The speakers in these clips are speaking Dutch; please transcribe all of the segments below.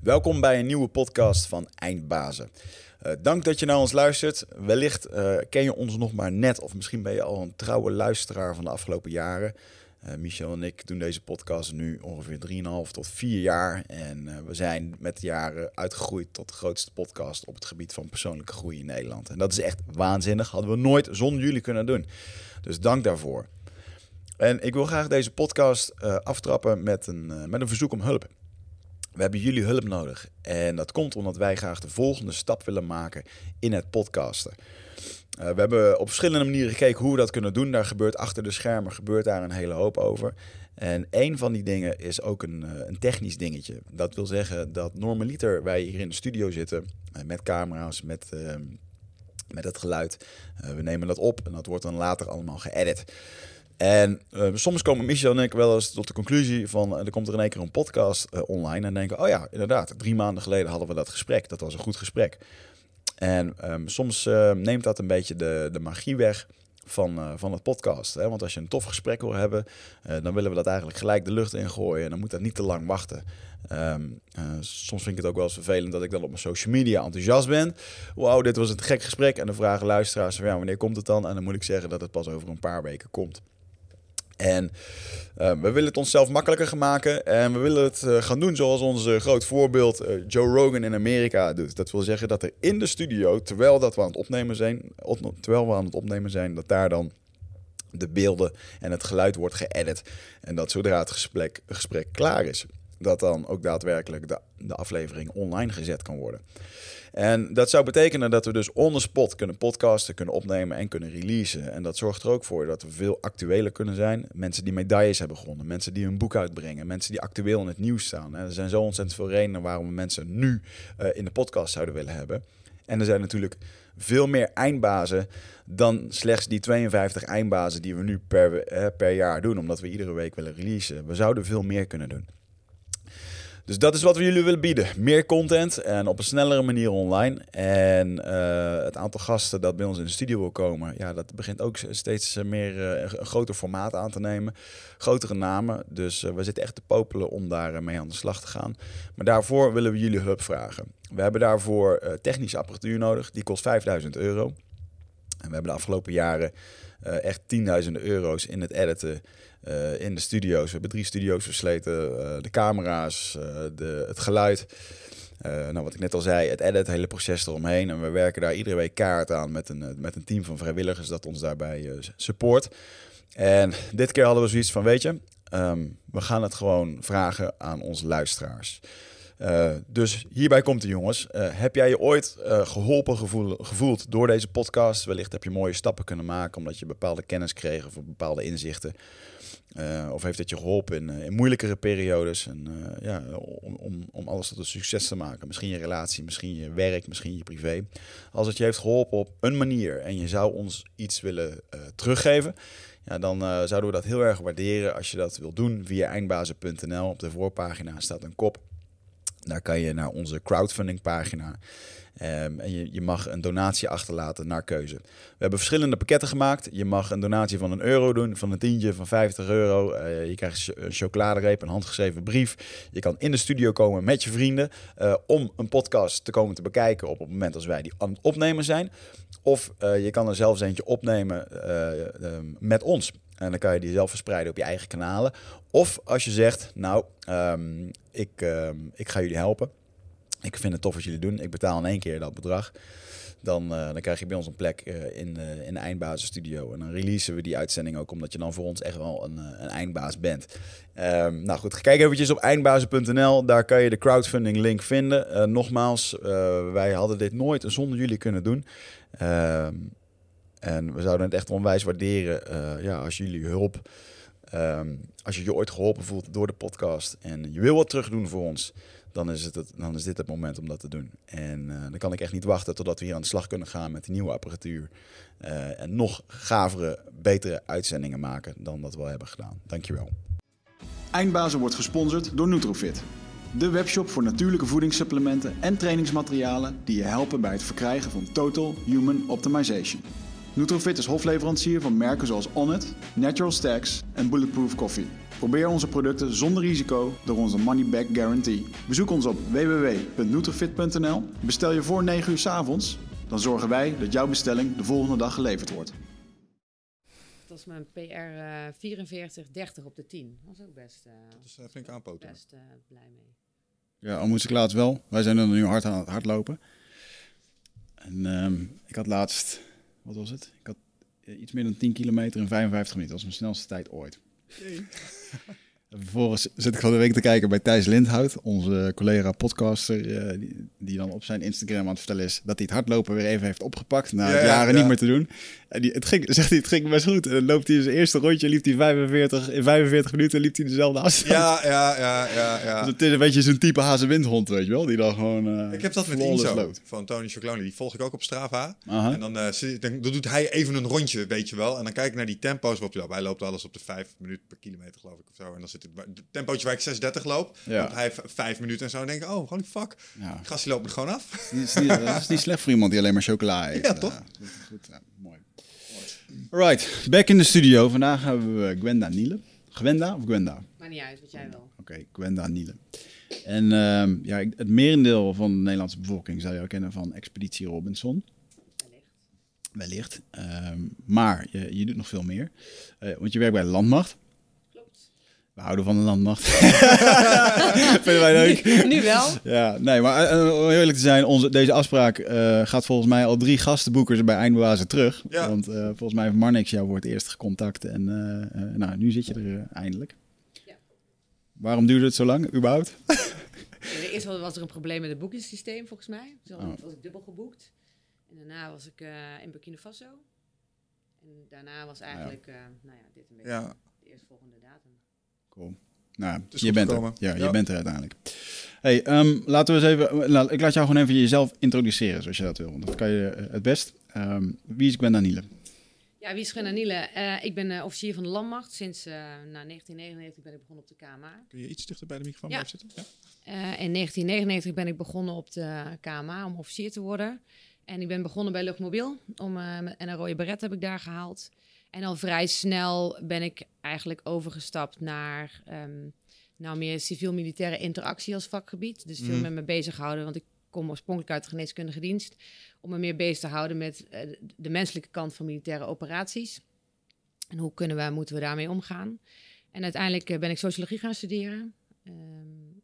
Welkom bij een nieuwe podcast van Eindbazen. Uh, dank dat je naar ons luistert. Wellicht uh, ken je ons nog maar net, of misschien ben je al een trouwe luisteraar van de afgelopen jaren. Uh, Michel en ik doen deze podcast nu ongeveer 3,5 tot 4 jaar. En we zijn met de jaren uitgegroeid tot de grootste podcast op het gebied van persoonlijke groei in Nederland. En dat is echt waanzinnig. Hadden we nooit zonder jullie kunnen doen. Dus dank daarvoor. En ik wil graag deze podcast aftrappen met een, met een verzoek om hulp. We hebben jullie hulp nodig. En dat komt omdat wij graag de volgende stap willen maken in het podcasten. Uh, we hebben op verschillende manieren gekeken hoe we dat kunnen doen. Daar gebeurt achter de schermen gebeurt daar een hele hoop over. En een van die dingen is ook een, uh, een technisch dingetje. Dat wil zeggen dat normaliter wij hier in de studio zitten uh, met camera's, met, ehm, met het geluid. we nemen dat op en dat wordt dan later allemaal geëdit. En uh, soms komen Michel en ik wel eens tot de conclusie van... er komt er in één keer een podcast uh, online en denken... oh ja, inderdaad, drie maanden geleden hadden we dat gesprek. Dat was een goed gesprek. En um, soms uh, neemt dat een beetje de, de magie weg van, van het podcast. Hè? Want als je een tof gesprek wil hebben... dan willen we dat eigenlijk gelijk de lucht in gooien. En dan moet dat niet te lang wachten. Soms vind ik het ook wel eens vervelend dat ik dan op mijn social media enthousiast ben. Wauw, dit was een gek gesprek. En dan vragen luisteraars ja, wanneer komt het dan? En dan moet ik zeggen dat het pas over een paar weken komt. En uh, we willen het onszelf makkelijker maken. En we willen het uh, gaan doen zoals onze groot voorbeeld Joe Rogan in Amerika doet. Dat wil zeggen dat er in de studio, terwijl dat we aan het opnemen zijn, terwijl we aan het opnemen zijn, dat daar dan de beelden en het geluid wordt geëdit. En dat zodra het gesprek, gesprek klaar is, dat dan ook daadwerkelijk de, de aflevering online gezet kan worden. En dat zou betekenen dat we dus on the spot kunnen podcasten, kunnen opnemen en kunnen releasen. En dat zorgt er ook voor dat we veel actueler kunnen zijn. Mensen die medailles hebben gewonnen, mensen die hun boek uitbrengen, mensen die actueel in het nieuws staan. Er zijn zo ontzettend veel redenen waarom we mensen nu uh, in de podcast zouden willen hebben. En er zijn natuurlijk veel meer eindbazen dan slechts die 52 eindbazen die we nu per, uh, per jaar doen, omdat we iedere week willen releasen. We zouden veel meer kunnen doen. Dus dat is wat we jullie willen bieden. Meer content en op een snellere manier online. En uh, het aantal gasten dat bij ons in de studio wil komen, ja, dat begint ook steeds meer uh, een groter formaat aan te nemen. Grotere namen. Dus we zitten echt te popelen om daar mee aan de slag te gaan. Maar daarvoor willen we jullie hulp vragen. We hebben daarvoor technische apparatuur nodig. Die kost 5000 euro. En we hebben de afgelopen jaren echt tienduizenden euro's in het editen uh, in de studio's. We hebben drie studio's versleten. Uh, de camera's, uh, de, het geluid. nou, wat ik net al zei, het edit, het hele proces eromheen. En we werken daar iedere week kaart aan met een, met een team van vrijwilligers dat ons daarbij support. En dit keer hadden we zoiets van, weet je, um, we gaan het gewoon vragen aan onze luisteraars. Dus hierbij komt de jongens. Heb jij je ooit geholpen gevoel, gevoeld door deze podcast? Wellicht heb je mooie stappen kunnen maken omdat je bepaalde kennis kreeg of bepaalde inzichten. Of heeft het je geholpen in, in moeilijkere periodes? En, ja, om, om, om alles tot een succes te maken. Misschien je relatie, misschien je werk, misschien je privé. Als het je heeft geholpen op een manier en je zou ons iets willen teruggeven. Ja, dan zouden we dat heel erg waarderen als je dat wil doen via eindbazen.nl. Op de voorpagina staat een kop daar kan je naar onze crowdfunding pagina. Um, en je, je, mag een donatie achterlaten naar keuze. We hebben verschillende pakketten gemaakt. Je mag een donatie van een euro doen, van een tientje, van 50 euro. Uh, je krijgt een chocoladereep, een handgeschreven brief. Je kan in de studio komen met je vrienden uh, om een podcast te komen te bekijken op het moment als wij die aan het opnemen zijn. Of uh, je kan er zelfs eentje opnemen met ons. En dan kan je die zelf verspreiden op je eigen kanalen. Of als je zegt, nou, um, ik, um, ik ga jullie helpen. Ik vind het tof wat jullie doen. Ik betaal in één keer dat bedrag. Dan, uh, dan krijg je bij ons een plek uh, in, uh, in de eindbazenstudio. En dan releasen we die uitzending ook, omdat je dan voor ons echt wel een, een eindbaas bent. Um, nou goed, kijk eventjes op eindbazen.nl. Daar kan je de crowdfunding link vinden. nogmaals, wij hadden dit nooit zonder jullie kunnen doen. En we zouden het echt onwijs waarderen uh, ja, als jullie hulp, um, als je je ooit geholpen voelt door de podcast en je wil wat terug doen voor ons, dan is, het, dan is dit het moment om dat te doen. En uh, dan kan ik echt niet wachten totdat we hier aan de slag kunnen gaan met die nieuwe apparatuur. Uh, en nog gavere, betere uitzendingen maken dan dat we al hebben gedaan. Dankjewel. Eindbazen wordt gesponsord door Nutrofit. De webshop voor natuurlijke voedingssupplementen en trainingsmaterialen die je helpen bij het verkrijgen van Total Human Optimization. Nutrofit is hofleverancier van merken zoals Onnit, Natural Stacks en Bulletproof Coffee. Probeer onze producten zonder risico door onze money back guarantee. Bezoek ons op www.nutrifit.nl. Bestel je voor 9 uur 's avonds, dan zorgen wij dat jouw bestelling de volgende dag geleverd wordt. Dat was mijn PR eh 44-30 op de 10. Dat was ook best, eh, Dus uh, vind ik aanpoten. best eh, blij mee. Ja, al moest ik laatst wel. Wij zijn er nu hard aan het hardlopen. En ehm, ik had laatst, wat was het? Ik had eh, iets meer dan 10 kilometer in 55 minuten. Dat was mijn snelste tijd ooit. En Vervolgens zit ik van de week te kijken bij Thijs Lindhout, onze collega podcaster, eh, die, die dan op zijn Instagram aan het vertellen is dat hij het hardlopen weer even heeft opgepakt. Na Ja, ja, jaren ja. niet meer te doen. En die, het ging, zegt hij, het ging best goed. En dan loopt hij zijn eerste rondje, liep hij 45, in 45 minuten liep hij dezelfde afstand. Ja, ja, ja, ja, ja. Dus het is een beetje zo'n type hazenwindhond, weet je wel, die dan gewoon eh, Ik heb dat met Inzo loopt. van Tony Chocolonely. Die volg ik ook op Strava. Aha. En dan, eh, dan, dan doet hij even een rondje, weet je wel. En dan kijk ik naar die tempo's waarop hij loopt. Hij loopt alles op de 5 minuten per kilometer, geloof ik. Of zo. En dan zit het tempootje waar ik 6.30 loop. Ja. hij 5 minuten en zo. En dan denk ik, oh, holy fuck. Ja. Gast die loopt er gewoon af. Dat is, niet, dat is niet slecht voor iemand die alleen maar chocola eet. Ja, toch? goed, mooi. Right, back in de studio. Vandaag hebben we Gwenda Nielen. Gwenda of Gwenda? Maakt niet uit, wat jij wil. Oké, Gwenda Nielen. En ehm, ja, het merendeel van de Nederlandse bevolking zou je kennen van Expeditie Robinson. Wellicht. Wellicht. Ehm, maar je, je doet nog veel meer. Eh, want je werkt bij de Landmacht. We houden van de Landmacht. Vinden wij leuk. Nu, nu wel. Ja, nee, maar eh, om eerlijk te zijn, onze, deze afspraak eh, gaat volgens mij al drie gastenboekers bij Eindbazen terug. Ja. Want eh, volgens mij heeft Marnix jou voor het eerst gecontact en eh, eh, nou, nu zit je er eh, eindelijk. Ja. Waarom duurde het zo lang, überhaupt? Eerst was er een probleem met het boekingssysteem, volgens mij. Toen Oh. was ik dubbel geboekt. En daarna was ik eh, in Burkina Faso. En daarna was eigenlijk, eh, nou ja, dit een beetje Ja. de eerstvolgende datum. Cool. Nou, is je bent er. Ja, je bent er uiteindelijk. Hey, ehm, laten we eens even. Nou, ik laat jou gewoon even jezelf introduceren, zoals je dat wil. Want dat kan je eh, het best. Ehm, wie is Gwenda Nielen? Ja, wie is Grenna Niele? Eh, ik ben eh, officier van de Landmacht. Sinds eh, nou, 1999 ben ik begonnen op de KMA. Kun je iets dichter bij de microfoon Ja. blijven zitten? Ja. Eh, in 1999 ben ik begonnen op de KMA om officier te worden. En ik ben begonnen bij Luchtmobiel. Om, eh, en een rode beret heb ik daar gehaald. En al vrij snel ben ik eigenlijk overgestapt naar ehm, nou, meer civiel-militaire interactie als vakgebied. Dus veel Mhm. met me bezighouden, want ik kom oorspronkelijk uit de geneeskundige dienst. Om me meer bezig te houden met eh, de menselijke kant van militaire operaties. En hoe kunnen we, moeten we daarmee omgaan? En uiteindelijk eh, ben ik sociologie gaan studeren. Ehm,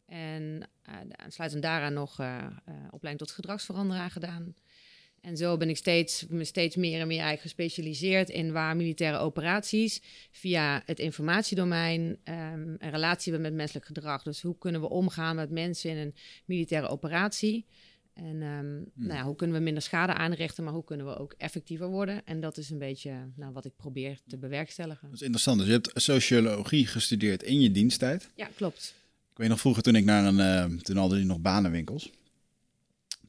en eh, aansluitend daaraan nog opleiding tot gedragsveranderaar gedaan. En zo ben ik steeds, me steeds meer en meer eigenlijk gespecialiseerd in waar militaire operaties via het informatiedomein ehm, een relatie hebben met menselijk gedrag. Dus hoe kunnen we omgaan met mensen in een militaire operatie? En ehm, nou ja, hoe kunnen we minder schade aanrichten, maar hoe kunnen we ook effectiever worden? En dat is een beetje nou, wat ik probeer te bewerkstelligen. Dat is interessant. Dus je hebt sociologie gestudeerd in je diensttijd. Ja, klopt. Ik weet nog vroeger toen ik naar een, eh, toen hadden die nog banenwinkels.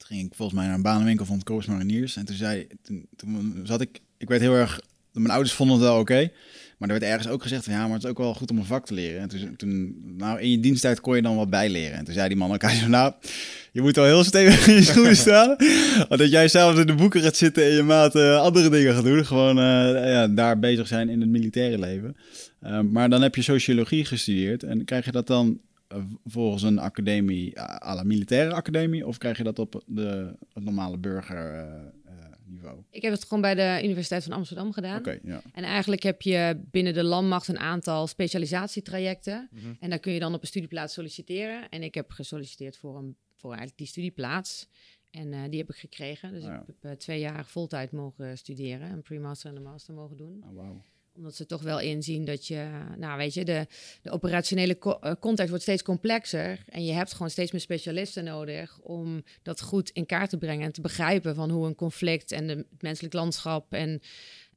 Ging ik volgens mij naar een banenwinkel van het Corps Mariniers. En toen zei, toen, toen zat ik, ik werd heel erg, mijn ouders vonden het wel oké. maar er werd ergens ook gezegd van ja, maar het is ook wel goed om een vak te leren. En toen, toen nou in je diensttijd kon je dan wat bijleren. En toen zei die man elkaar zo, nou, je moet wel heel stevig in je schoenen staan. Want dat jij zelf in de boeken gaat zitten en je maat eh, andere dingen gaat doen. Gewoon eh, ja, daar bezig zijn in het militaire leven. Eh, maar dan heb je sociologie gestudeerd. En krijg je dat dan volgens een academie, eh, à la militaire academie, of krijg je dat op de, het normale burgerniveau? Ik heb het gewoon bij de Universiteit van Amsterdam gedaan. Oké, ja. En eigenlijk heb je binnen de landmacht een aantal specialisatietrajecten. Mhm. En daar kun je dan op een studieplaats solliciteren. En ik heb gesolliciteerd voor, een, voor eigenlijk die studieplaats. En eh, die heb ik gekregen. Dus ja. ik heb eh, twee jaar voltijd mogen studeren. Een pre-master en een master mogen doen. Oh, wauw. Omdat ze toch wel inzien dat je, nou weet je, de, de operationele co- eh, context wordt steeds complexer. En je hebt gewoon steeds meer specialisten nodig om dat goed in kaart te brengen en te begrijpen van hoe een conflict en de, het menselijk landschap en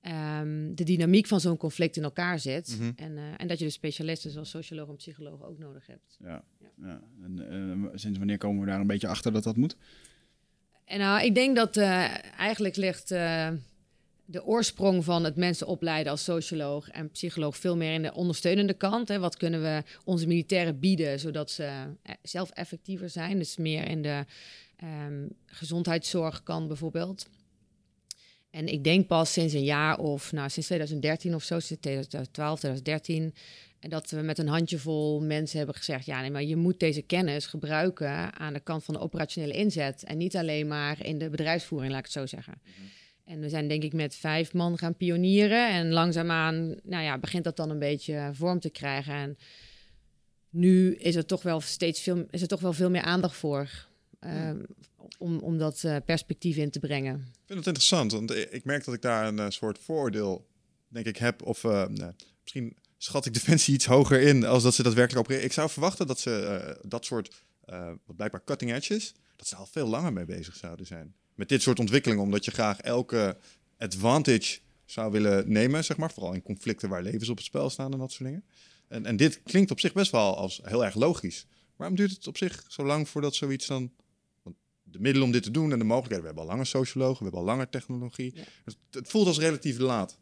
ehm, de dynamiek van zo'n conflict in elkaar zit. Mhm. en, eh, en dat je dus specialisten zoals sociologen en psychologen ook nodig hebt. Ja, ja. En eh, sinds wanneer komen we daar een beetje achter dat dat moet? En nou, ik denk dat eigenlijk ligt de oorsprong van het mensen opleiden als socioloog en psycholoog veel meer in de ondersteunende kant. Hè. Wat kunnen we onze militairen bieden zodat ze eh, zelf effectiever zijn? Dus meer in de ehm, gezondheidszorg kan bijvoorbeeld. En ik denk pas sinds een jaar of, nou, sinds 2013 of zo, sinds 2012, 2013, en dat we met een handjevol mensen hebben gezegd: ja, nee, maar je moet deze kennis gebruiken aan de kant van de operationele inzet. En niet alleen maar in de bedrijfsvoering, laat ik het zo zeggen. En we zijn denk ik met vijf man gaan pionieren. En langzaamaan nou ja, begint dat dan een beetje vorm te krijgen. En nu is er toch wel steeds veel, is er toch wel veel meer aandacht voor. ehm, om, om dat eh, perspectief in te brengen. Ik vind het interessant, want ik merk dat ik daar een eh, soort vooroordeel, denk ik, heb. Of eh, misschien schat ik Defensie iets hoger in als dat ze daadwerkelijk opereren. Ik zou verwachten dat ze dat soort, wat blijkbaar cutting edges, dat ze al veel langer mee bezig zouden zijn. Met dit soort ontwikkelingen, omdat je graag elke advantage zou willen nemen, zeg maar. Vooral in conflicten waar levens op het spel staan en dat soort dingen. En, en dit klinkt op zich best wel als heel erg logisch. Waarom duurt het op zich zo lang voordat zoiets dan... De middelen om dit te doen en de mogelijkheden... We hebben al langer sociologen, we hebben al langer technologie. Het, het voelt als relatief laat.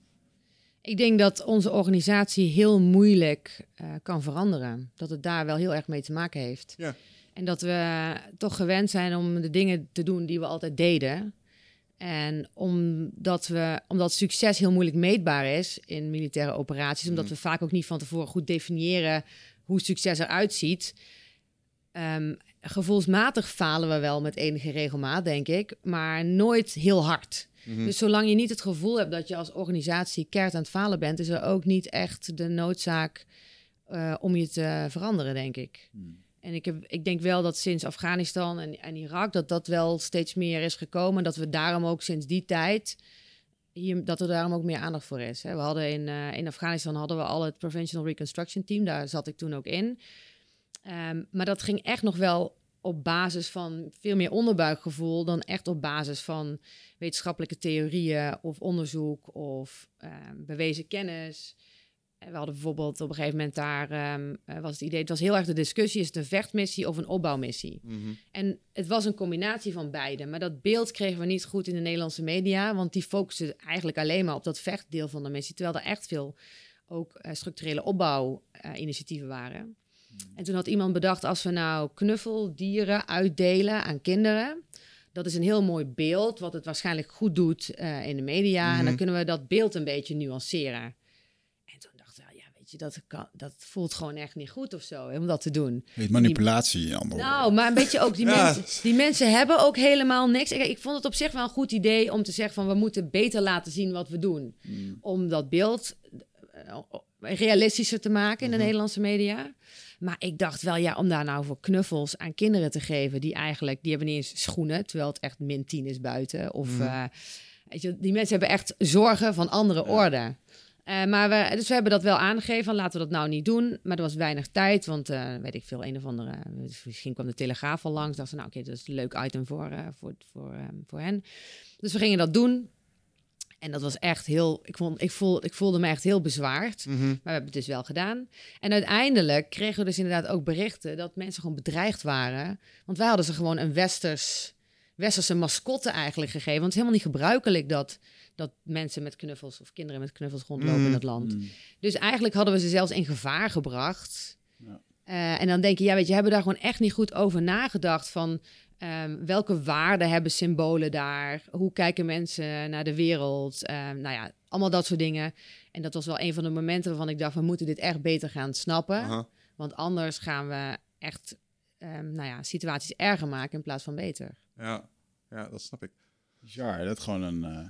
Ik denk dat onze organisatie heel moeilijk eh, kan veranderen. Dat het daar wel heel erg mee te maken heeft. Ja. En dat we toch gewend zijn om de dingen te doen die we altijd deden. En omdat, we, omdat succes heel moeilijk meetbaar is in militaire operaties, omdat we vaak ook niet van tevoren goed definiëren hoe succes eruit ziet. Ehm, gevoelsmatig falen we wel met enige regelmaat, denk ik, maar nooit heel hard. Dus zolang je niet het gevoel hebt dat je als organisatie keert aan het falen bent, is er ook niet echt de noodzaak eh, om je te veranderen, denk ik. En ik, ik denk wel dat sinds Afghanistan en, en Irak dat dat wel steeds meer is gekomen. Dat we daarom ook sinds die tijd, hier, dat er daarom ook meer aandacht voor is. Hè. We hadden in, eh, in Afghanistan hadden we al het Preventional Reconstruction Team, daar zat ik toen ook in. Ehm, maar dat ging echt nog wel op basis van veel meer onderbuikgevoel dan echt op basis van wetenschappelijke theorieën of onderzoek of ehm, bewezen kennis. We hadden bijvoorbeeld op een gegeven moment daar ehm, eh, was het idee, het was heel erg de discussie: is het een vechtmissie of een opbouwmissie? En het was een combinatie van beide. Maar dat beeld kregen we niet goed in de Nederlandse media, want die focussen eigenlijk alleen maar op dat vechtdeel van de missie, terwijl er echt veel ook eh, structurele opbouwinitiatieven waren. En toen had iemand bedacht, als we nou knuffeldieren uitdelen aan kinderen, dat is een heel mooi beeld, wat het waarschijnlijk goed doet eh, in de media. En dan kunnen we dat beeld een beetje nuanceren. En toen dachten we, ja, weet je, dat, kan, dat voelt gewoon echt niet goed of zo, hè, om dat te doen. Heet manipulatie in andere. Nou, maar een beetje ook, die, Ja. mensen, die mensen hebben ook helemaal niks. Ik, ik vond het op zich wel een goed idee om te zeggen van, we moeten beter laten zien wat we doen. Om dat beeld eh, realistischer te maken in de Nederlandse media. Maar ik dacht wel, ja, om daar nou voor knuffels aan kinderen te geven, die eigenlijk, die hebben niet eens schoenen, terwijl het echt min 10 is buiten. Of, eh, weet je, die mensen hebben echt zorgen van andere orde. Eh, maar we, dus we hebben dat wel aangegeven, laten we dat nou niet doen. Maar er was weinig tijd, want eh, weet ik veel, een of andere, misschien kwam de Telegraaf al langs. Dachten ze, nou oké, dat is een leuk item voor, eh, voor, voor, eh, voor hen. Dus we gingen dat doen. En dat was echt heel, ik, vond, ik, voel, ik voelde me echt heel bezwaard. Maar we hebben het dus wel gedaan. En uiteindelijk kregen we dus inderdaad ook berichten dat mensen gewoon bedreigd waren. Want wij hadden ze gewoon een westers, westerse mascotte eigenlijk gegeven. Want het is helemaal niet gebruikelijk dat, dat mensen met knuffels of kinderen met knuffels rondlopen in het land. Dus eigenlijk hadden we ze zelfs in gevaar gebracht. Eh, en dan denk je, ja, weet je, hebben we daar gewoon echt niet goed over nagedacht van ehm, welke waarden hebben symbolen daar? Hoe kijken mensen naar de wereld? Ehm, nou ja, allemaal dat soort dingen. En dat was wel een van de momenten waarvan ik dacht, we moeten dit echt beter gaan snappen. Want anders gaan we echt ehm, nou ja, situaties erger maken in plaats van beter. Ja. ja, dat snap ik. Bizar, dat gewoon een... eh,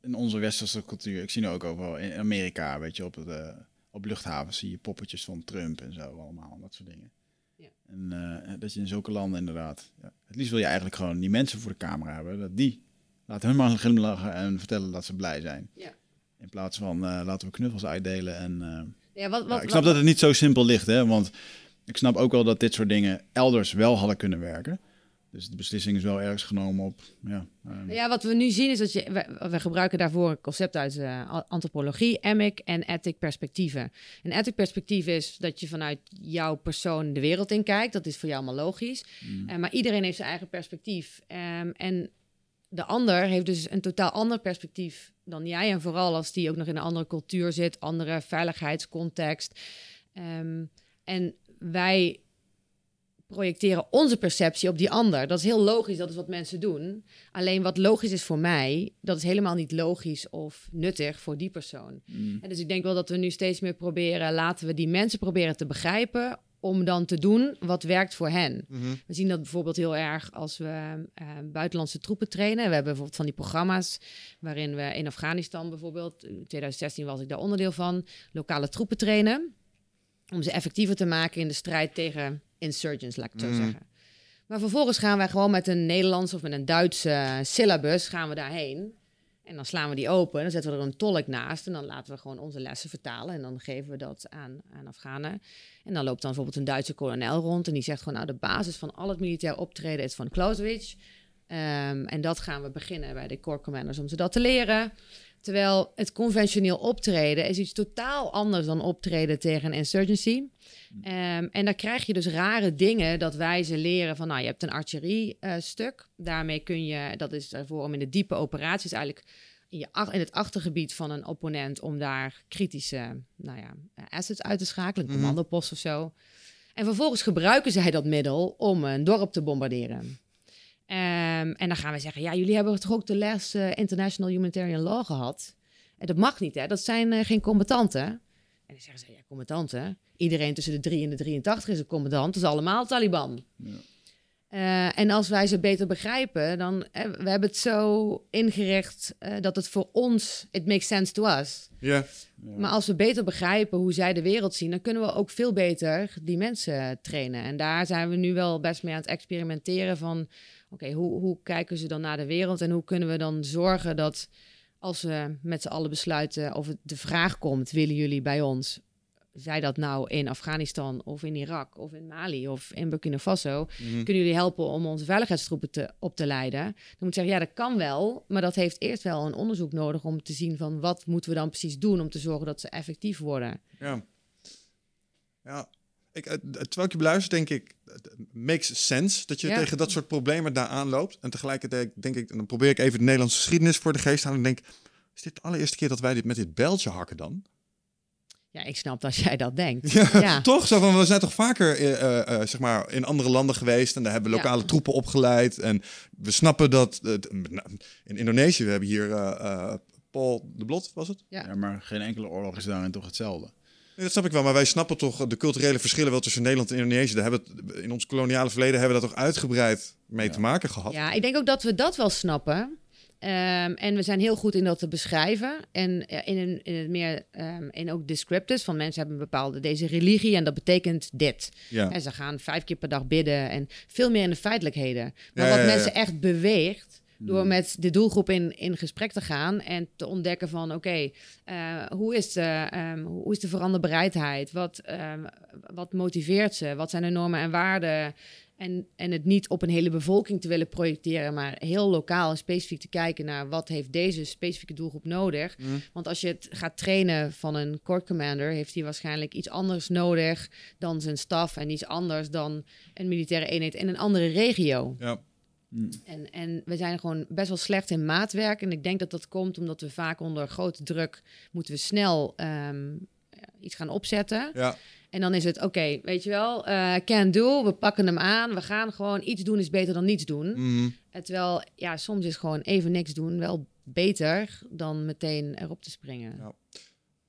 in onze westerse cultuur, ik zie nu ook overal in Amerika, weet je, op, de, op luchthavens zie je poppetjes van Trump en zo allemaal, dat soort dingen. Ja. En eh, dat je in zulke landen inderdaad, ja, het liefst wil je eigenlijk gewoon die mensen voor de camera hebben, dat die, laat hun maar glimlachen en vertellen dat ze blij zijn. Ja. In plaats van eh, laten we knuffels uitdelen en... eh, Ja, wat, wat, ik snap dat het niet zo simpel ligt, hè, want ik snap ook wel dat dit soort dingen elders wel hadden kunnen werken. Dus de beslissing is wel ergens genomen op, ja, eh, Ja, wat we nu zien is dat je, we, we gebruiken daarvoor een concept uit eh, antropologie, emic en ethic perspectieven. Een ethic perspectief is dat je vanuit jouw persoon de wereld in kijkt. Dat is voor jou allemaal logisch. Eh, maar iedereen heeft zijn eigen perspectief. Ehm, en de ander heeft dus een totaal ander perspectief dan jij. En vooral als die ook nog in een andere cultuur zit, andere veiligheidscontext. Ehm, en wij projecteren onze perceptie op die ander. Dat is heel logisch, dat is wat mensen doen. Alleen wat logisch is voor mij, dat is helemaal niet logisch of nuttig voor die persoon. En dus ik denk wel dat we nu steeds meer proberen, laten we die mensen proberen te begrijpen om dan te doen wat werkt voor hen. Mhm. We zien dat bijvoorbeeld heel erg als we eh, buitenlandse troepen trainen. We hebben bijvoorbeeld van die programma's waarin we in Afghanistan bijvoorbeeld, in 2016 was ik daar onderdeel van, lokale troepen trainen. Om ze effectiever te maken in de strijd tegen insurgents, laat ik het zo Mhm. zeggen. Maar vervolgens gaan wij gewoon met een Nederlands of met een Duitse syllabus gaan we daarheen. En dan slaan we die open, dan zetten we er een tolk naast en dan laten we gewoon onze lessen vertalen. En dan geven we dat aan, aan Afghanen. En dan loopt dan bijvoorbeeld een Duitse kolonel rond en die zegt gewoon, nou de basis van al het militair optreden is van Clausewitz. Ehm, en dat gaan we beginnen bij de core commanders om ze dat te leren. Terwijl het conventioneel optreden is iets totaal anders dan optreden tegen een insurgency. Ehm, en dan krijg je dus rare dingen dat wij ze leren van, nou, je hebt een artillerie-stuk. Daarmee kun je, dat is ervoor om in de diepe operaties eigenlijk in, je, in het achtergebied van een opponent, om daar kritische, nou ja, assets uit te schakelen, een Mhm. commandopost of zo. En vervolgens gebruiken zij dat middel om een dorp te bombarderen. Ehm, en dan gaan we zeggen, ja, jullie hebben toch ook de les eh, International Humanitarian Law gehad? En dat mag niet, hè? Dat zijn eh, geen combattanten. En dan zeggen ze, ja, combattanten. Iedereen tussen de 3 en de 83 is een commandant. Dat is allemaal Taliban. Eh, en als wij ze beter begrijpen, dan eh, we hebben het zo ingericht eh, dat het voor ons, it makes sense to us. Ja. Maar als we beter begrijpen hoe zij de wereld zien, dan kunnen we ook veel beter die mensen trainen. En daar zijn we nu wel best mee aan het experimenteren van, oké, hoe, hoe kijken ze dan naar de wereld en hoe kunnen we dan zorgen dat als we met z'n allen besluiten of het de vraag komt, willen jullie bij ons? Zij dat nou in Afghanistan of in Irak of in Mali of in Burkina Faso, Mhm. kunnen jullie helpen om onze veiligheidstroepen te, op te leiden? Dan moet ik zeggen, ja, dat kan wel, maar dat heeft eerst wel een onderzoek nodig om te zien van wat moeten we dan precies doen om te zorgen dat ze effectief worden. Ja. Ja. Ik, eh, terwijl ik je beluister, denk ik, makes sense dat je Ja. tegen dat soort problemen daar aanloopt. En tegelijkertijd denk ik, en dan probeer ik even de Nederlandse geschiedenis voor de geest te halen. En denk, is dit de allereerste keer dat wij dit met dit bijltje hakken dan? Ja, ik snap dat jij dat denkt. Ja, Ja. toch? Zo van, we zijn toch vaker eh, eh, zeg maar in andere landen geweest en daar hebben we Ja. lokale troepen opgeleid. En we snappen dat in Indonesië, we hebben hier eh, eh, Paul de Blot, was het? Ja. Ja, maar geen enkele oorlog is daarin toch hetzelfde. Nee, dat snap ik wel, maar wij snappen toch de culturele verschillen wel tussen Nederland en Indonesië. Daar hebben het, in ons koloniale verleden hebben we dat toch uitgebreid mee te maken gehad. Ja, ik denk ook dat we dat wel snappen. Ehm, en we zijn heel goed in dat te beschrijven. En in, een, in het meer, ehm, in ook descriptives van mensen hebben een bepaalde deze religie en dat betekent dit. Ja. En ze gaan vijf keer per dag bidden en veel meer in de feitelijkheden. Maar Ja, wat mensen echt beweegt, door met de doelgroep in, in gesprek te gaan en te ontdekken van oké, eh, hoe, is de, ehm, hoe is de veranderbereidheid? Wat, ehm, wat motiveert ze? Wat zijn de normen en waarden? En, en het niet op een hele bevolking te willen projecteren, maar heel lokaal en specifiek te kijken naar wat heeft deze specifieke doelgroep nodig. Mhm. Want als je het gaat trainen van een core commander, heeft hij waarschijnlijk iets anders nodig dan zijn staf en iets anders dan een militaire eenheid in een andere regio. Ja. En, en we zijn gewoon best wel slecht in maatwerk. En ik denk dat dat komt omdat we vaak onder grote druk moeten we snel ehm, iets gaan opzetten. Ja. En dan is het, oké, weet je wel, eh can do, we pakken hem aan. We gaan gewoon iets doen is beter dan niets doen. Mhm. En terwijl, ja, soms is gewoon even niks doen wel beter dan meteen erop te springen. Ja.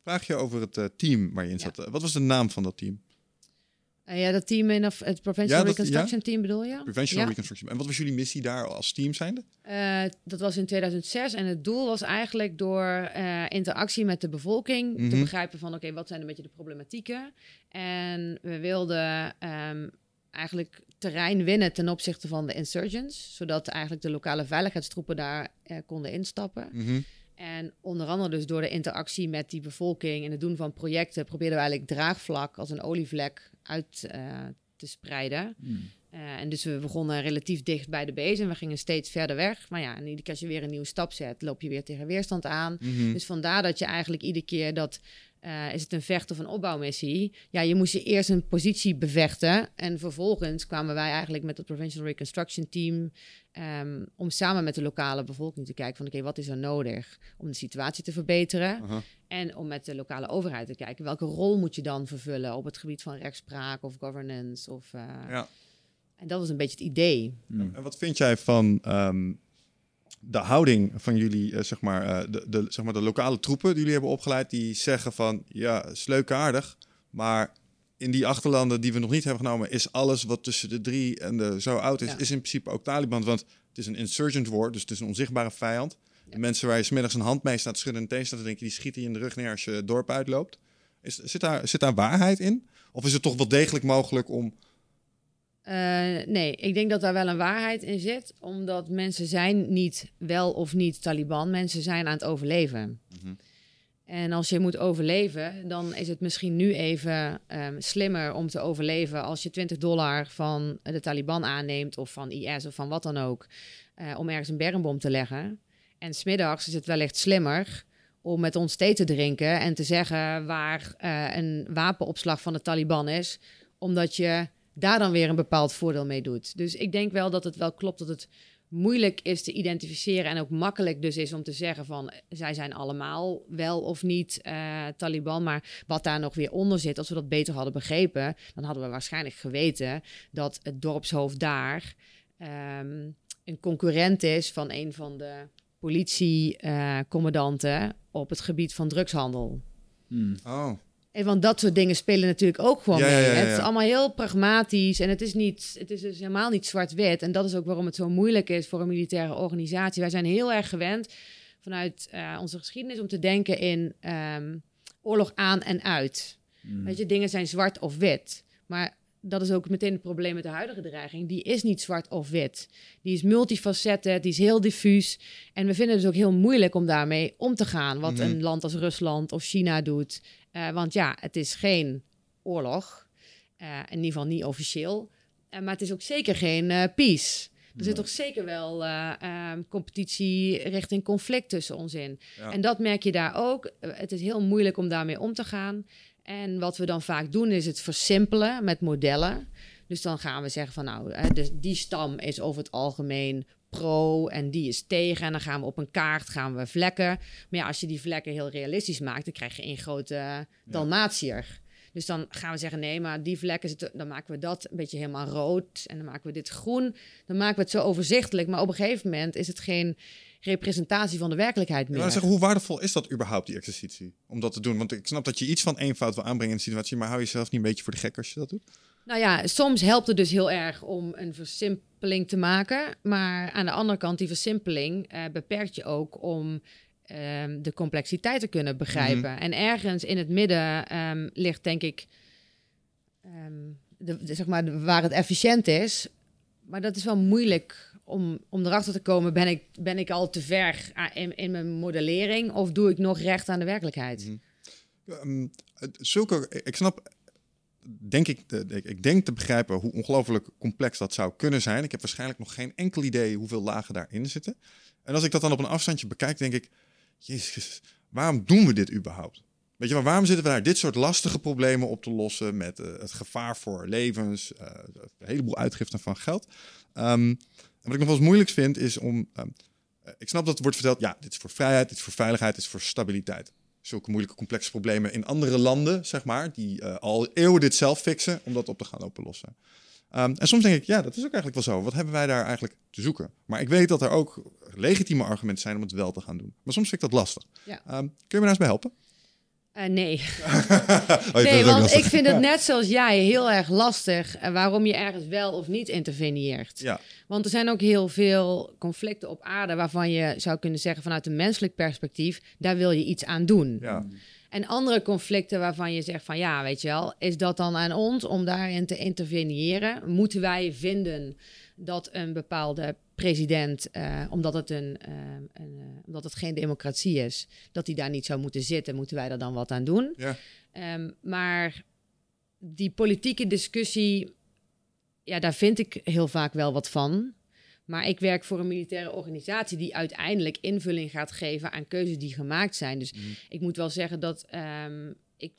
Vraag je over het eh, team waar je in zat. Eh, Wat was de naam van dat team? Eh, ja, dat team in of, het Ja, dat- Reconstruction Team bedoel je? Prevention Ja. Reconstruction. En wat was jullie missie daar als team zijnde? Eh, dat was in 2006 en het doel was eigenlijk door eh, interactie met de bevolking te Mhm. begrijpen van oké, wat zijn een beetje de problematieken. En we wilden ehm, eigenlijk terrein winnen ten opzichte van de insurgents, zodat eigenlijk de lokale veiligheidstroepen daar konden instappen. Mhm. En onder andere dus door de interactie met die bevolking en het doen van projecten probeerden we eigenlijk draagvlak als een olievlek uit eh, te spreiden. Eh, en dus we begonnen relatief dicht bij de en we gingen steeds verder weg. Maar ja, en iedere keer als je weer een nieuwe stap zet, loop je weer tegen weerstand aan. Mhm. Dus vandaar dat je eigenlijk iedere keer dat, eh, is het een vecht of een opbouwmissie? Ja, je moest je eerst een positie bevechten. En vervolgens kwamen wij eigenlijk met het Provincial Reconstruction Team... ehm, om samen met de lokale bevolking te kijken van... oké, wat is er nodig om de situatie te verbeteren? En om met de lokale overheid te kijken... welke rol moet je dan vervullen op het gebied van rechtspraak of governance of... eh, Ja. En dat was een beetje het idee. En wat vind jij van ehm, de houding van jullie, eh, zeg, maar, eh, de, de, zeg maar, de lokale troepen die jullie hebben opgeleid, die zeggen van, ja, is leuk aardig, maar in die achterlanden die we nog niet hebben genomen, is alles wat tussen de drie en de zo oud is, Ja. is in principe ook Taliban, want het is een insurgent war, dus het is een onzichtbare vijand. De mensen waar je smiddags een hand mee staat schudden en tegen staat te denken, die schieten je in de rug neer als je het dorp uitloopt. Is, zit, daar, zit daar waarheid in? Of is het toch wel degelijk mogelijk om... Eh, nee, ik denk dat daar wel een waarheid in zit. Omdat mensen zijn niet wel of niet Taliban. Mensen zijn aan het overleven. En als je moet overleven, dan is het misschien nu even ehm, slimmer om te overleven als je 20 dollar van de Taliban aanneemt of van IS of van wat dan ook, eh, om ergens een bermbom te leggen. En smiddags is het wellicht slimmer om met ons thee te drinken en te zeggen waar eh, een wapenopslag van de Taliban is, omdat je daar dan weer een bepaald voordeel mee doet. Dus ik denk wel dat het wel klopt dat het moeilijk is te identificeren en ook makkelijk dus is om te zeggen van eh, zij zijn allemaal wel of niet eh, Taliban, maar wat daar nog weer onder zit, als we dat beter hadden begrepen, dan hadden we waarschijnlijk geweten dat het dorpshoofd daar ehm, een concurrent is van een van de politiecommandanten op het gebied van drugshandel. Hmm. Oh, want dat soort dingen spelen natuurlijk ook gewoon Ja, mee. ja, ja, Het is allemaal heel pragmatisch en het is, niet, het is dus helemaal niet zwart-wit. En dat is ook waarom het zo moeilijk is voor een militaire organisatie. Wij zijn heel erg gewend vanuit eh, onze geschiedenis om te denken in ehm, oorlog aan en uit. Hmm. Weet je, dingen zijn zwart of wit. Maar dat is ook meteen het probleem met de huidige dreiging. Die is niet zwart of wit. Die is multifacetten, die is heel diffuus. En we vinden het dus ook heel moeilijk om daarmee om te gaan. Wat Mhm. een land als Rusland of China doet. Eh, want ja, het is geen oorlog. Eh, in ieder geval niet officieel. Eh, maar het is ook zeker geen peace. Er zit toch zeker wel eh, ehm, competitie richting conflict tussen ons in. Ja. En dat merk je daar ook. Het is heel moeilijk om daarmee om te gaan. En wat we dan vaak doen is het versimpelen met modellen. Dus dan gaan we zeggen van nou, dus die stam is over het algemeen pro en die is tegen. En dan gaan we op een kaart gaan we vlekken. Maar ja, als je die vlekken heel realistisch maakt, dan krijg je één grote Dalmatiër. Dus dan gaan we zeggen, nee, maar die vlekken zitten, dan maken we dat een beetje helemaal rood. En dan maken we dit groen. Dan maken we het zo overzichtelijk. Maar op een gegeven moment is het geen representatie van de werkelijkheid meer. wou zeggen, hoe waardevol is dat überhaupt, die exercitie? Om dat te doen? Want ik snap dat je iets van eenvoud wil aanbrengen in de situatie, maar hou je jezelf niet een beetje voor de gek als je dat doet? Nou ja, soms helpt het dus heel erg om een versimpeling te maken. Maar aan de andere kant, die versimpeling eh, beperkt je ook om ehm, de complexiteit te kunnen begrijpen. En ergens in het midden ehm, ligt, denk ik, ehm, de, de- zeg maar, de- waar het efficiënt is. Maar dat is wel moeilijk om, om erachter te komen. Ben ik, ben ik al te ver ah, in, in mijn modellering of doe ik nog recht aan de werkelijkheid? Het- zulke, ik snap, denk ik, de- ik, denk te begrijpen hoe ongelooflijk complex dat zou kunnen zijn. Ik heb waarschijnlijk nog geen enkel idee hoeveel lagen daarin zitten. En als ik dat dan op een afstandje bekijk, denk ik, jezus, waarom doen we dit überhaupt? Weet je, waarom zitten we daar dit soort lastige problemen op te lossen met eh, het gevaar voor levens, eh, een heleboel uitgiften van geld? En wat ik nog wel eens moeilijk vind is om, ehm, eh, ik snap dat er wordt verteld, ja, dit is voor vrijheid, dit is voor veiligheid, dit is voor stabiliteit zulke moeilijke, complexe problemen in andere landen, zeg maar, die eh, al eeuwen dit zelf fixen, om dat op te gaan oplossen. Ehm, en soms denk ik, ja, dat is ook eigenlijk wel zo. Wat hebben wij daar eigenlijk te zoeken? Maar ik weet dat er ook legitieme argumenten zijn om het wel te gaan doen. Maar soms vind ik dat lastig. Ja. Ehm, kun je me daar eens bij helpen? Eh, nee. Oh, nee, want ik vind het net zoals jij heel erg lastig eh, waarom je ergens wel of niet interveneert. Ja, Want er zijn ook heel veel conflicten op aarde waarvan je zou kunnen zeggen vanuit een menselijk perspectief, daar wil je iets aan doen. ja. En andere conflicten waarvan je zegt van ja, weet je wel, is dat dan aan ons om daarin te interveneren? Moeten wij vinden dat een bepaalde president, eh, omdat, het een, eh, een, eh, omdat het geen democratie is, dat hij daar niet zou moeten zitten, moeten wij daar dan wat aan doen? ja. Ehm, maar die politieke discussie, ja, daar vind ik heel vaak wel wat van. Maar ik werk voor een militaire organisatie die uiteindelijk invulling gaat geven aan keuzes die gemaakt zijn. Dus ik moet wel zeggen dat ehm, ik,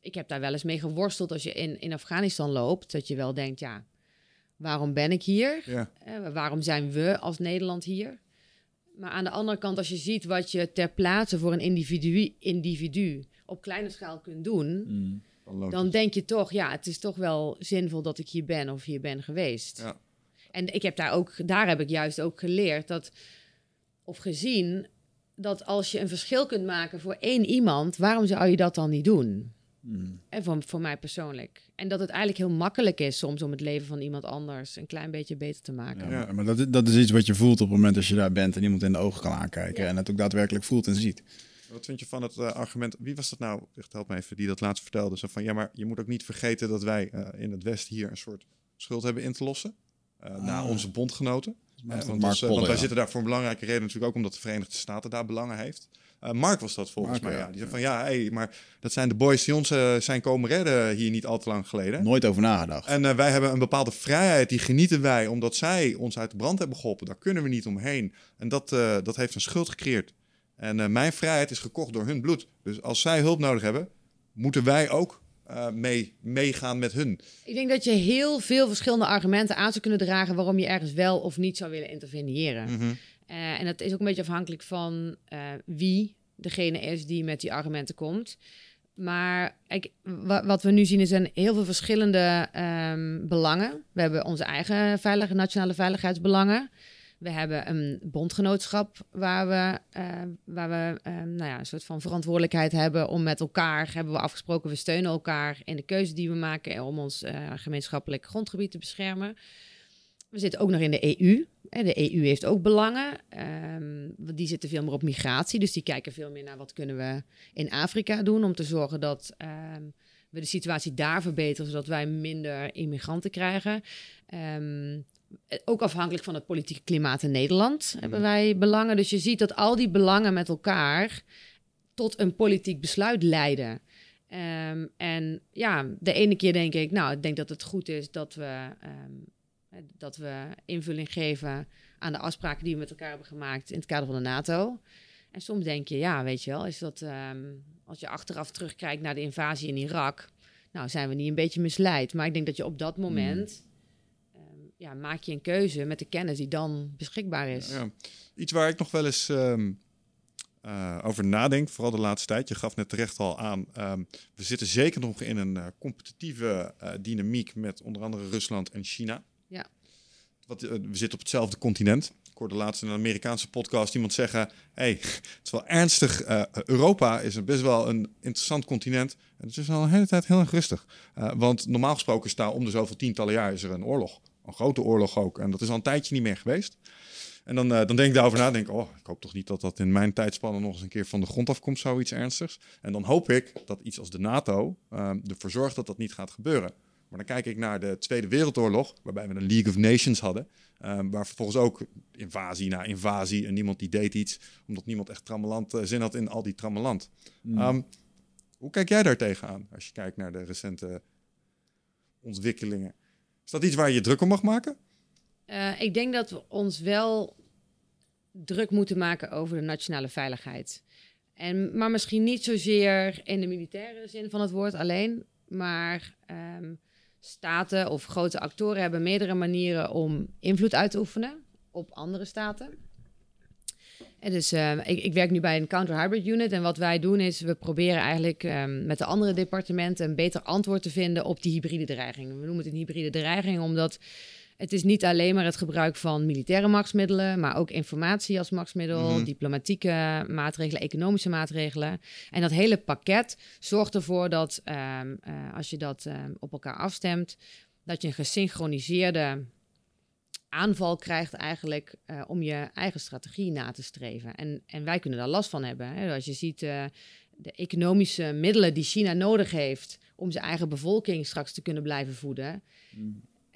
ik heb daar wel eens mee geworsteld als je in, in Afghanistan loopt. Dat je wel denkt, ja, waarom ben ik hier? ja. Eh, waarom zijn we als Nederland hier? Maar aan de andere kant, als je ziet wat je ter plaatse voor een individu, individu op kleine schaal kunt doen, Mm. Dan denk je toch, ja, het is toch wel zinvol dat ik hier ben of hier ben geweest. Ja. En ik heb daar ook, daar heb ik juist ook geleerd dat, of gezien, dat als je een verschil kunt maken voor één iemand, waarom zou je dat dan niet doen? Hmm. En voor, voor mij persoonlijk. En dat het eigenlijk heel makkelijk is soms om het leven van iemand anders een klein beetje beter te maken. Ja, maar- dat, is- dat is iets wat je voelt op het moment dat je daar bent en iemand in de ogen kan aankijken. Ja. En het ook daadwerkelijk voelt en ziet. Wat vind je van het eh, argument, wie was dat nou, echt help me even, die dat laatst vertelde. Zo van, ja, maar je moet ook niet vergeten dat wij eh, in het Westen hier een soort schuld hebben in te lossen. eh, Ah. onze bondgenoten. Eh, want Mark ons, want wij ja. zitten daar voor een belangrijke reden natuurlijk ook omdat de Verenigde Staten daar belangen heeft. Eh, Mark was dat volgens Mark, mij, ja. ja. Die zei van, ja, hey, maar dat zijn de boys die ons eh, zijn komen redden hier niet al te lang geleden. Nooit over nagedacht. En eh, wij hebben een bepaalde vrijheid, die genieten wij omdat zij ons uit de brand hebben geholpen. Daar kunnen we niet omheen. En dat, eh, dat heeft een schuld gecreëerd. En eh, mijn vrijheid is gekocht door hun bloed. Dus als zij hulp nodig hebben, moeten wij ook eh, mee, meegaan met hun. Ik denk dat je heel veel verschillende argumenten aan zou kunnen dragen waarom je ergens wel of niet zou willen interveneren. Mhm. Eh, en dat is ook een beetje afhankelijk van eh, wie degene is die met die argumenten komt. Maar wa- wat we nu zien is een heel veel verschillende ehm, belangen. We hebben onze eigen veilige, nationale veiligheidsbelangen. We hebben een bondgenootschap waar we, eh, waar we ehm, nou ja, een soort van verantwoordelijkheid hebben om met elkaar, hebben we afgesproken, we steunen elkaar in de keuze die we maken om ons gemeenschappelijk grondgebied te beschermen. We zitten ook nog in de EU. De EU heeft ook belangen. Ehm, die zitten veel meer op migratie. Dus die kijken veel meer naar wat kunnen we in Afrika doen om te zorgen dat ehm, we de situatie daar verbeteren, zodat wij minder immigranten krijgen. Ehm, ook afhankelijk van het politieke klimaat in Nederland hebben wij belangen. Dus je ziet dat al die belangen met elkaar tot een politiek besluit leiden. En ja, de ene keer denk ik, nou, ik denk dat het goed is dat we, dat we invulling geven aan de afspraken die we met elkaar hebben gemaakt in het kader van de NATO. En soms denk je, ja, weet je wel, is dat ehm, als je achteraf terugkijkt naar de invasie in Irak, nou, zijn we niet een beetje misleid. Maar ik denk dat je op dat moment, ehm, ja, maak je een keuze met de kennis die dan beschikbaar is. Ja. Iets waar ik nog wel eens ehm, eh, over nadenk, vooral de laatste tijd. Je gaf net terecht al aan, we zitten zeker nog in een eh, competitieve eh, dynamiek met onder andere Rusland en China. Wat, eh, we zitten op hetzelfde continent. Ik hoorde laatst in een Amerikaanse podcast iemand zeggen: hey, het is wel ernstig. eh, Europa is best wel een interessant continent. En het is al een hele tijd heel erg rustig. Eh, want normaal gesproken is om de zoveel tientallen jaar is er een oorlog. Een grote oorlog ook. En dat is al een tijdje niet meer geweest. En dan, dan denk ik daarover na, denk oh, ik hoop toch niet dat dat in mijn tijdspannen nog eens een keer van de grond afkomt, zoiets ernstigs. En dan hoop ik dat iets als de NATO ervoor zorgt dat dat niet gaat gebeuren. Maar dan kijk ik naar de Tweede Wereldoorlog, waarbij we een League of Nations hadden, eh, waar vervolgens ook invasie na invasie en niemand die deed iets, omdat niemand echt trammeland eh, zin had in al die trammeland. Ehm, hoe kijk jij daar tegenaan als je kijkt naar de recente ontwikkelingen? Is dat iets waar je je druk om mag maken? Eh, ik denk dat we ons wel druk moeten maken over de nationale veiligheid. En, maar misschien niet zozeer in de militaire zin van het woord alleen. Maar ehm, staten of grote actoren hebben meerdere manieren om invloed uit te oefenen op andere staten. En dus eh, ik, ik werk nu bij een counter-hybrid unit. En wat wij doen is, we proberen eigenlijk ehm, met de andere departementen een beter antwoord te vinden op die hybride dreiging. We noemen het een hybride dreiging, omdat het is niet alleen maar het gebruik van militaire machtsmiddelen, maar ook informatie als machtsmiddel, Mhm. diplomatieke maatregelen, economische maatregelen. En dat hele pakket zorgt ervoor dat ehm, eh, als je dat ehm, op elkaar afstemt, dat je een gesynchroniseerde aanval krijgt eigenlijk eh, om je eigen strategie na te streven. En, en wij kunnen daar last van hebben. Hè? Als je ziet eh, de economische middelen die China nodig heeft om zijn eigen bevolking straks te kunnen blijven voeden.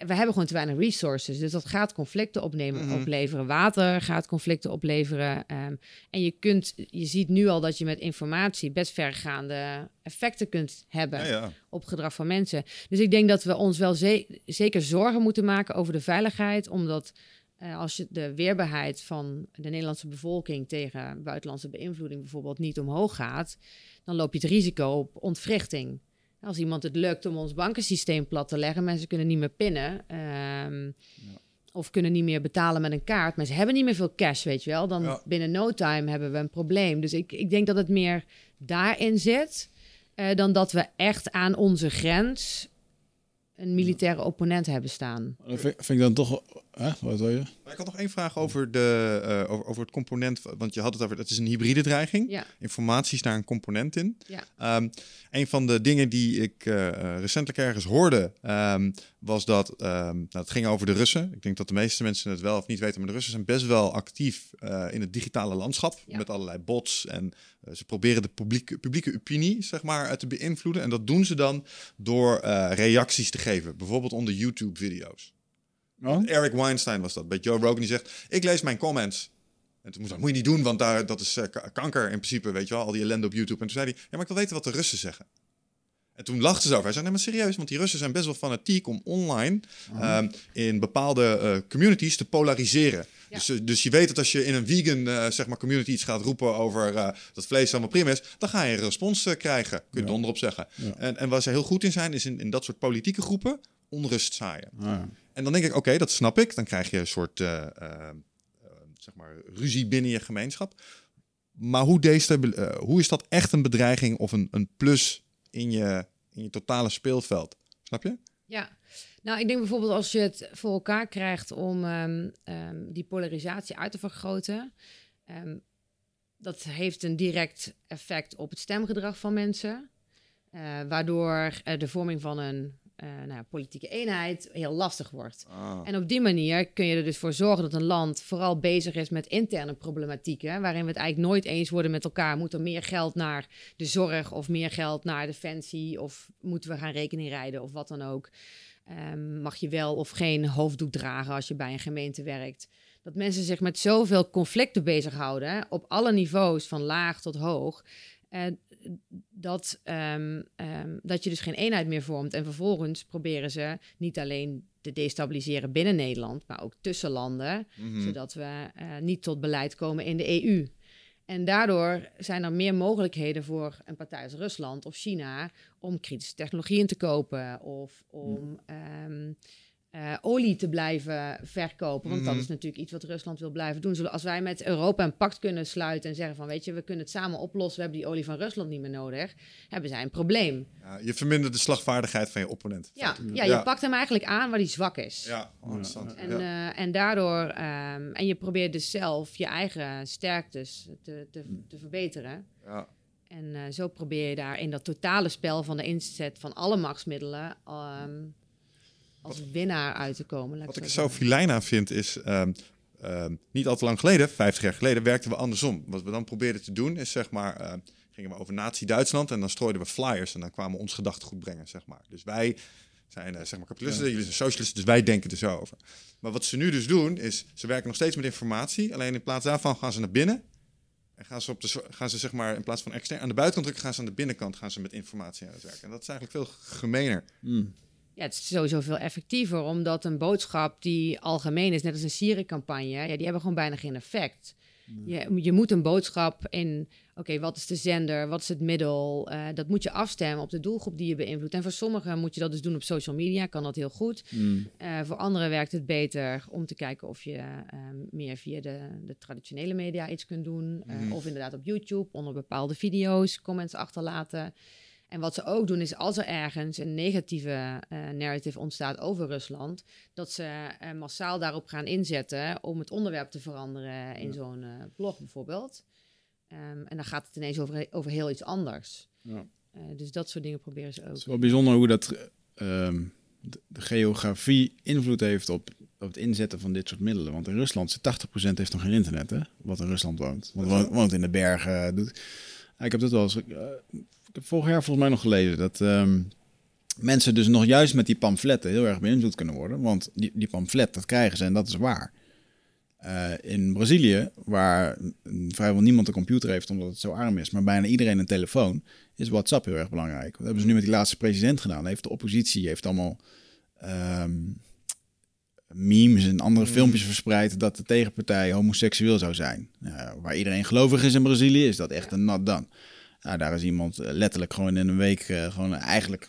We hebben gewoon te weinig resources, dus dat gaat conflicten opnemen, Mhm. opleveren. Water gaat conflicten opleveren. ehm, en je, kunt, je ziet nu al dat je met informatie best vergaande effecten kunt hebben Ja, ja. op gedrag van mensen. Dus ik denk dat we ons wel ze- zeker zorgen moeten maken over de veiligheid, omdat eh, als je de weerbaarheid van de Nederlandse bevolking tegen buitenlandse beïnvloeding bijvoorbeeld niet omhoog gaat, dan loop je het risico op ontwrichting. Als iemand het lukt om ons bankensysteem plat te leggen, mensen kunnen niet meer pinnen. ehm, Of kunnen niet meer betalen met een kaart. Mensen hebben niet meer veel cash, weet je wel. Dan Ja. binnen no time hebben we een probleem. Dus ik, ik denk dat het meer daarin zit. eh, dan dat we echt aan onze grens een militaire opponent hebben staan. Dat vind, vind ik dan toch... Hè? Wat wil je? Maar ik had nog één vraag over, de, eh, over, over het component. Want je had het over, het is een hybride dreiging. Ja, Informatie is daar een component in. Ja. Ehm, een van de dingen die ik eh, recentelijk ergens hoorde, ehm, was dat ehm, nou, het ging over de Russen. Ik denk dat de meeste mensen het wel of niet weten, maar de Russen zijn best wel actief eh, in het digitale landschap Ja. met allerlei bots. En ze proberen de publieke, publieke opinie zeg maar, te beïnvloeden. En dat doen ze dan door eh, reacties te geven, bijvoorbeeld onder YouTube-video's. Oh? Eric Weinstein was dat, bij Joe Rogan, die zegt: Ik lees mijn comments. En toen moest hij, moet je niet doen, want daar, dat is eh, ka- kanker in principe, weet je wel, al die ellende op YouTube. En toen zei hij, ja, maar ik wil weten wat de Russen zeggen. En toen lachten ze over. Hij zei, nee, maar serieus, want die Russen zijn best wel fanatiek om online ehm, in bepaalde eh, communities te polariseren. Ja. Dus, eh, dus je weet dat als je in een vegan zeg maar community iets gaat roepen over dat vlees allemaal prima is, dan ga je een respons krijgen. Kun je Ja. donder op zeggen. Ja. En, en waar ze heel goed in zijn, is in, in dat soort politieke groepen onrust zaaien. En dan denk ik, oké, dat snap ik. Dan krijg je een soort eh, eh, eh, zeg maar ruzie binnen je gemeenschap. Maar hoe, destabil- hoe is dat echt een bedreiging of een, een plus in je, in je totale speelveld? Snap je? Ja, nou ik denk bijvoorbeeld als je het voor elkaar krijgt om ehm, ehm, die polarisatie uit te vergroten. ehm, dat heeft een direct effect op het stemgedrag van mensen. waardoor de vorming van een eh, nou, politieke eenheid heel lastig wordt. En op die manier kun je er dus voor zorgen dat een land vooral bezig is met interne problematieken, waarin we het eigenlijk nooit eens worden met elkaar. Moet er meer geld naar de zorg of meer geld naar defensie of moeten we gaan rekening rijden of wat dan ook? Ehm, mag je wel of geen hoofddoek dragen als je bij een gemeente werkt? Dat mensen zich met zoveel conflicten bezighouden, op alle niveaus, van laag tot hoog. eh, dat, ehm, ehm, dat je dus geen eenheid meer vormt. En vervolgens proberen ze niet alleen te destabiliseren binnen Nederland, maar ook tussen landen, Mhm. zodat we eh, niet tot beleid komen in de EU. En daardoor zijn er meer mogelijkheden voor een partij als Rusland of China om kritische technologieën te kopen of om ehm, eh, olie te blijven verkopen. Want dat Mhm. is natuurlijk iets wat Rusland wil blijven doen. Zodat als wij met Europa een pact kunnen sluiten en zeggen van weet je, we kunnen het samen oplossen, we hebben die olie van Rusland niet meer nodig, hebben zij een probleem. Ja, je vermindert de slagvaardigheid van je opponent. Ja, ja, je pakt hem eigenlijk aan waar hij zwak is. Ja, oh, interessant. En, Ja. eh, en daardoor, ehm, en je probeert dus zelf je eigen sterktes te, te, te verbeteren. Ja. En eh, zo probeer je daar in dat totale spel van de inzet van alle machtsmiddelen ehm, als winnaar uit te komen. laat Wat ik ik er zo filijn aan vind is, ehm, ehm, niet al te lang geleden, 50 jaar geleden, werkten we andersom. Wat we dan probeerden te doen is zeg maar, ehm, gingen we over Nazi-Duitsland en dan strooiden we flyers en dan kwamen we ons gedachtegoed brengen, zeg maar. Dus wij zijn eh, zeg maar kapitalisten, jullie zijn socialisten, dus wij denken er zo over. Maar wat ze nu dus doen is, ze werken nog steeds met informatie, alleen in plaats daarvan gaan ze naar binnen en gaan ze, op de, gaan ze zeg maar in plaats van extern aan de buitenkant drukken, gaan ze aan de binnenkant gaan ze met informatie aan het werken. En dat is eigenlijk veel gemener. Hmm. Ja, het is sowieso veel effectiever, omdat een boodschap die algemeen is, net als een Siri-campagne, ja, die hebben gewoon bijna geen effect. Je, je moet een boodschap in, oké, wat is de zender, wat is het middel, eh, dat moet je afstemmen op de doelgroep die je beïnvloedt. En voor sommigen moet je dat dus doen op social media, kan dat heel goed. Hmm. Eh, voor anderen werkt het beter om te kijken of je eh, meer via de, de traditionele media iets kunt doen. eh, Mhm. Of inderdaad op YouTube onder bepaalde video's comments achterlaten. En wat ze ook doen is als er ergens een negatieve eh, narrative ontstaat over Rusland, dat ze eh, massaal daarop gaan inzetten om het onderwerp te veranderen in zo'n eh, blog bijvoorbeeld. Ehm, en dan gaat het ineens over, over heel iets anders. Ja. Dus dat soort dingen proberen ze ook. Het is wel bijzonder hoe dat ehm, de, geografie invloed heeft op, op het inzetten van dit soort middelen. Want in Rusland zit 80% heeft nog geen internet, hè? Wat in Rusland woont. Want woont, in de bergen. Doet. Ja, ik heb dat wel eens. Eh, ik heb vorig jaar volgens mij nog gelezen dat ehm, mensen dus nog juist met die pamfletten heel erg beïnvloed kunnen worden. Want die, die pamflet, dat krijgen ze en dat is waar. Eh, in Brazilië, waar mm, vrijwel niemand een computer heeft omdat het zo arm is, maar bijna iedereen een telefoon, is WhatsApp heel erg belangrijk. Dat hebben ze nu met die laatste president gedaan. Heeft de oppositie heeft allemaal ehm, memes en andere filmpjes verspreid dat de tegenpartij homoseksueel zou zijn. Nou, waar iedereen gelovig is in Brazilië, is dat echt een nat dan. Nou, daar is iemand eh, letterlijk gewoon in een week eh, gewoon eigenlijk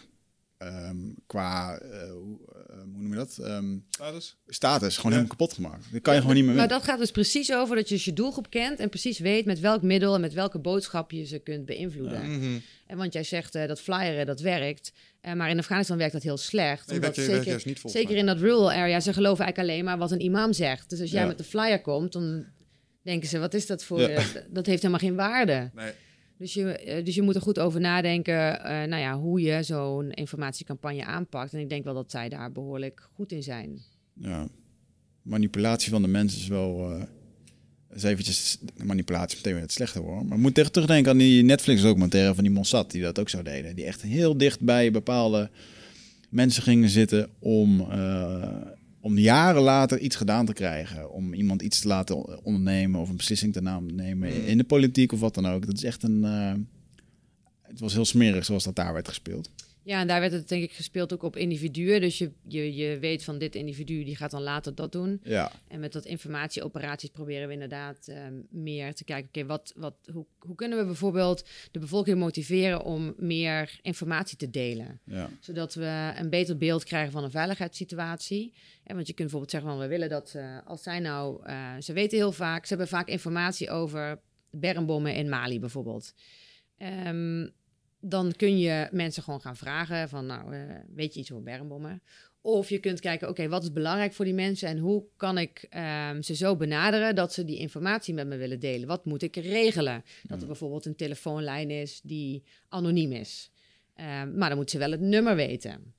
ehm, qua, eh, hoe, hoe noem je dat? Ehm, Status? status gewoon Ja. helemaal kapot gemaakt. Dat kan je gewoon niet meer Nou, winnen. dat gaat dus precies over dat je dus je doelgroep kent en precies weet met welk middel en met welke boodschap je ze kunt beïnvloeden. Mhm. En want jij zegt eh, dat flyeren, dat werkt. Eh, maar in Afghanistan werkt dat heel slecht. Nee, omdat zeker, juist niet volgens zeker mij. in dat rural area, ze geloven eigenlijk alleen maar wat een imam zegt. Dus als jij Ja. met de flyer komt, dan denken ze, wat is dat voor... Ja. dat heeft helemaal geen waarde. Nee. Dus je, eh, dus je moet er goed over nadenken, eh, nou ja, hoe je zo'n informatiecampagne aanpakt. En ik denk wel dat zij daar behoorlijk goed in zijn. Ja. Manipulatie van de mensen is wel... eh is eventjes manipulatie meteen weer het slechte hoor. Maar moet tegen terugdenken aan die Netflix-documentaire van die Mossad... die dat ook zo deden. Die echt heel dicht bij bepaalde mensen gingen zitten... om, om jaren later iets gedaan te krijgen. Om iemand iets te laten ondernemen... of een beslissing te nemen in de politiek of wat dan ook. Dat is echt een... eh, het was heel smerig zoals dat daar werd gespeeld. Ja, en daar werd het denk ik gespeeld ook op individuen. Dus je, je, je weet van dit individu, die gaat dan later dat doen. Ja, En met dat informatieoperaties proberen we inderdaad ehm, meer te kijken, oké, wat, wat, hoe, hoe kunnen we bijvoorbeeld de bevolking motiveren om meer informatie te delen? ja. Zodat we een beter beeld krijgen van een veiligheidssituatie. En want je kunt bijvoorbeeld zeggen van, we willen dat, eh, als zij nou, eh, ze weten heel vaak, ze hebben vaak informatie over bermbommen in Mali bijvoorbeeld. Ehm, dan kun je mensen gewoon gaan vragen van, nou, eh, weet je iets over bermbommen? Of je kunt kijken, oké, wat is belangrijk voor die mensen en hoe kan ik ehm, ze zo benaderen dat ze die informatie met me willen delen? Wat moet ik regelen? Dat er bijvoorbeeld een telefoonlijn is die anoniem is. Ehm, maar dan moeten ze wel het nummer weten.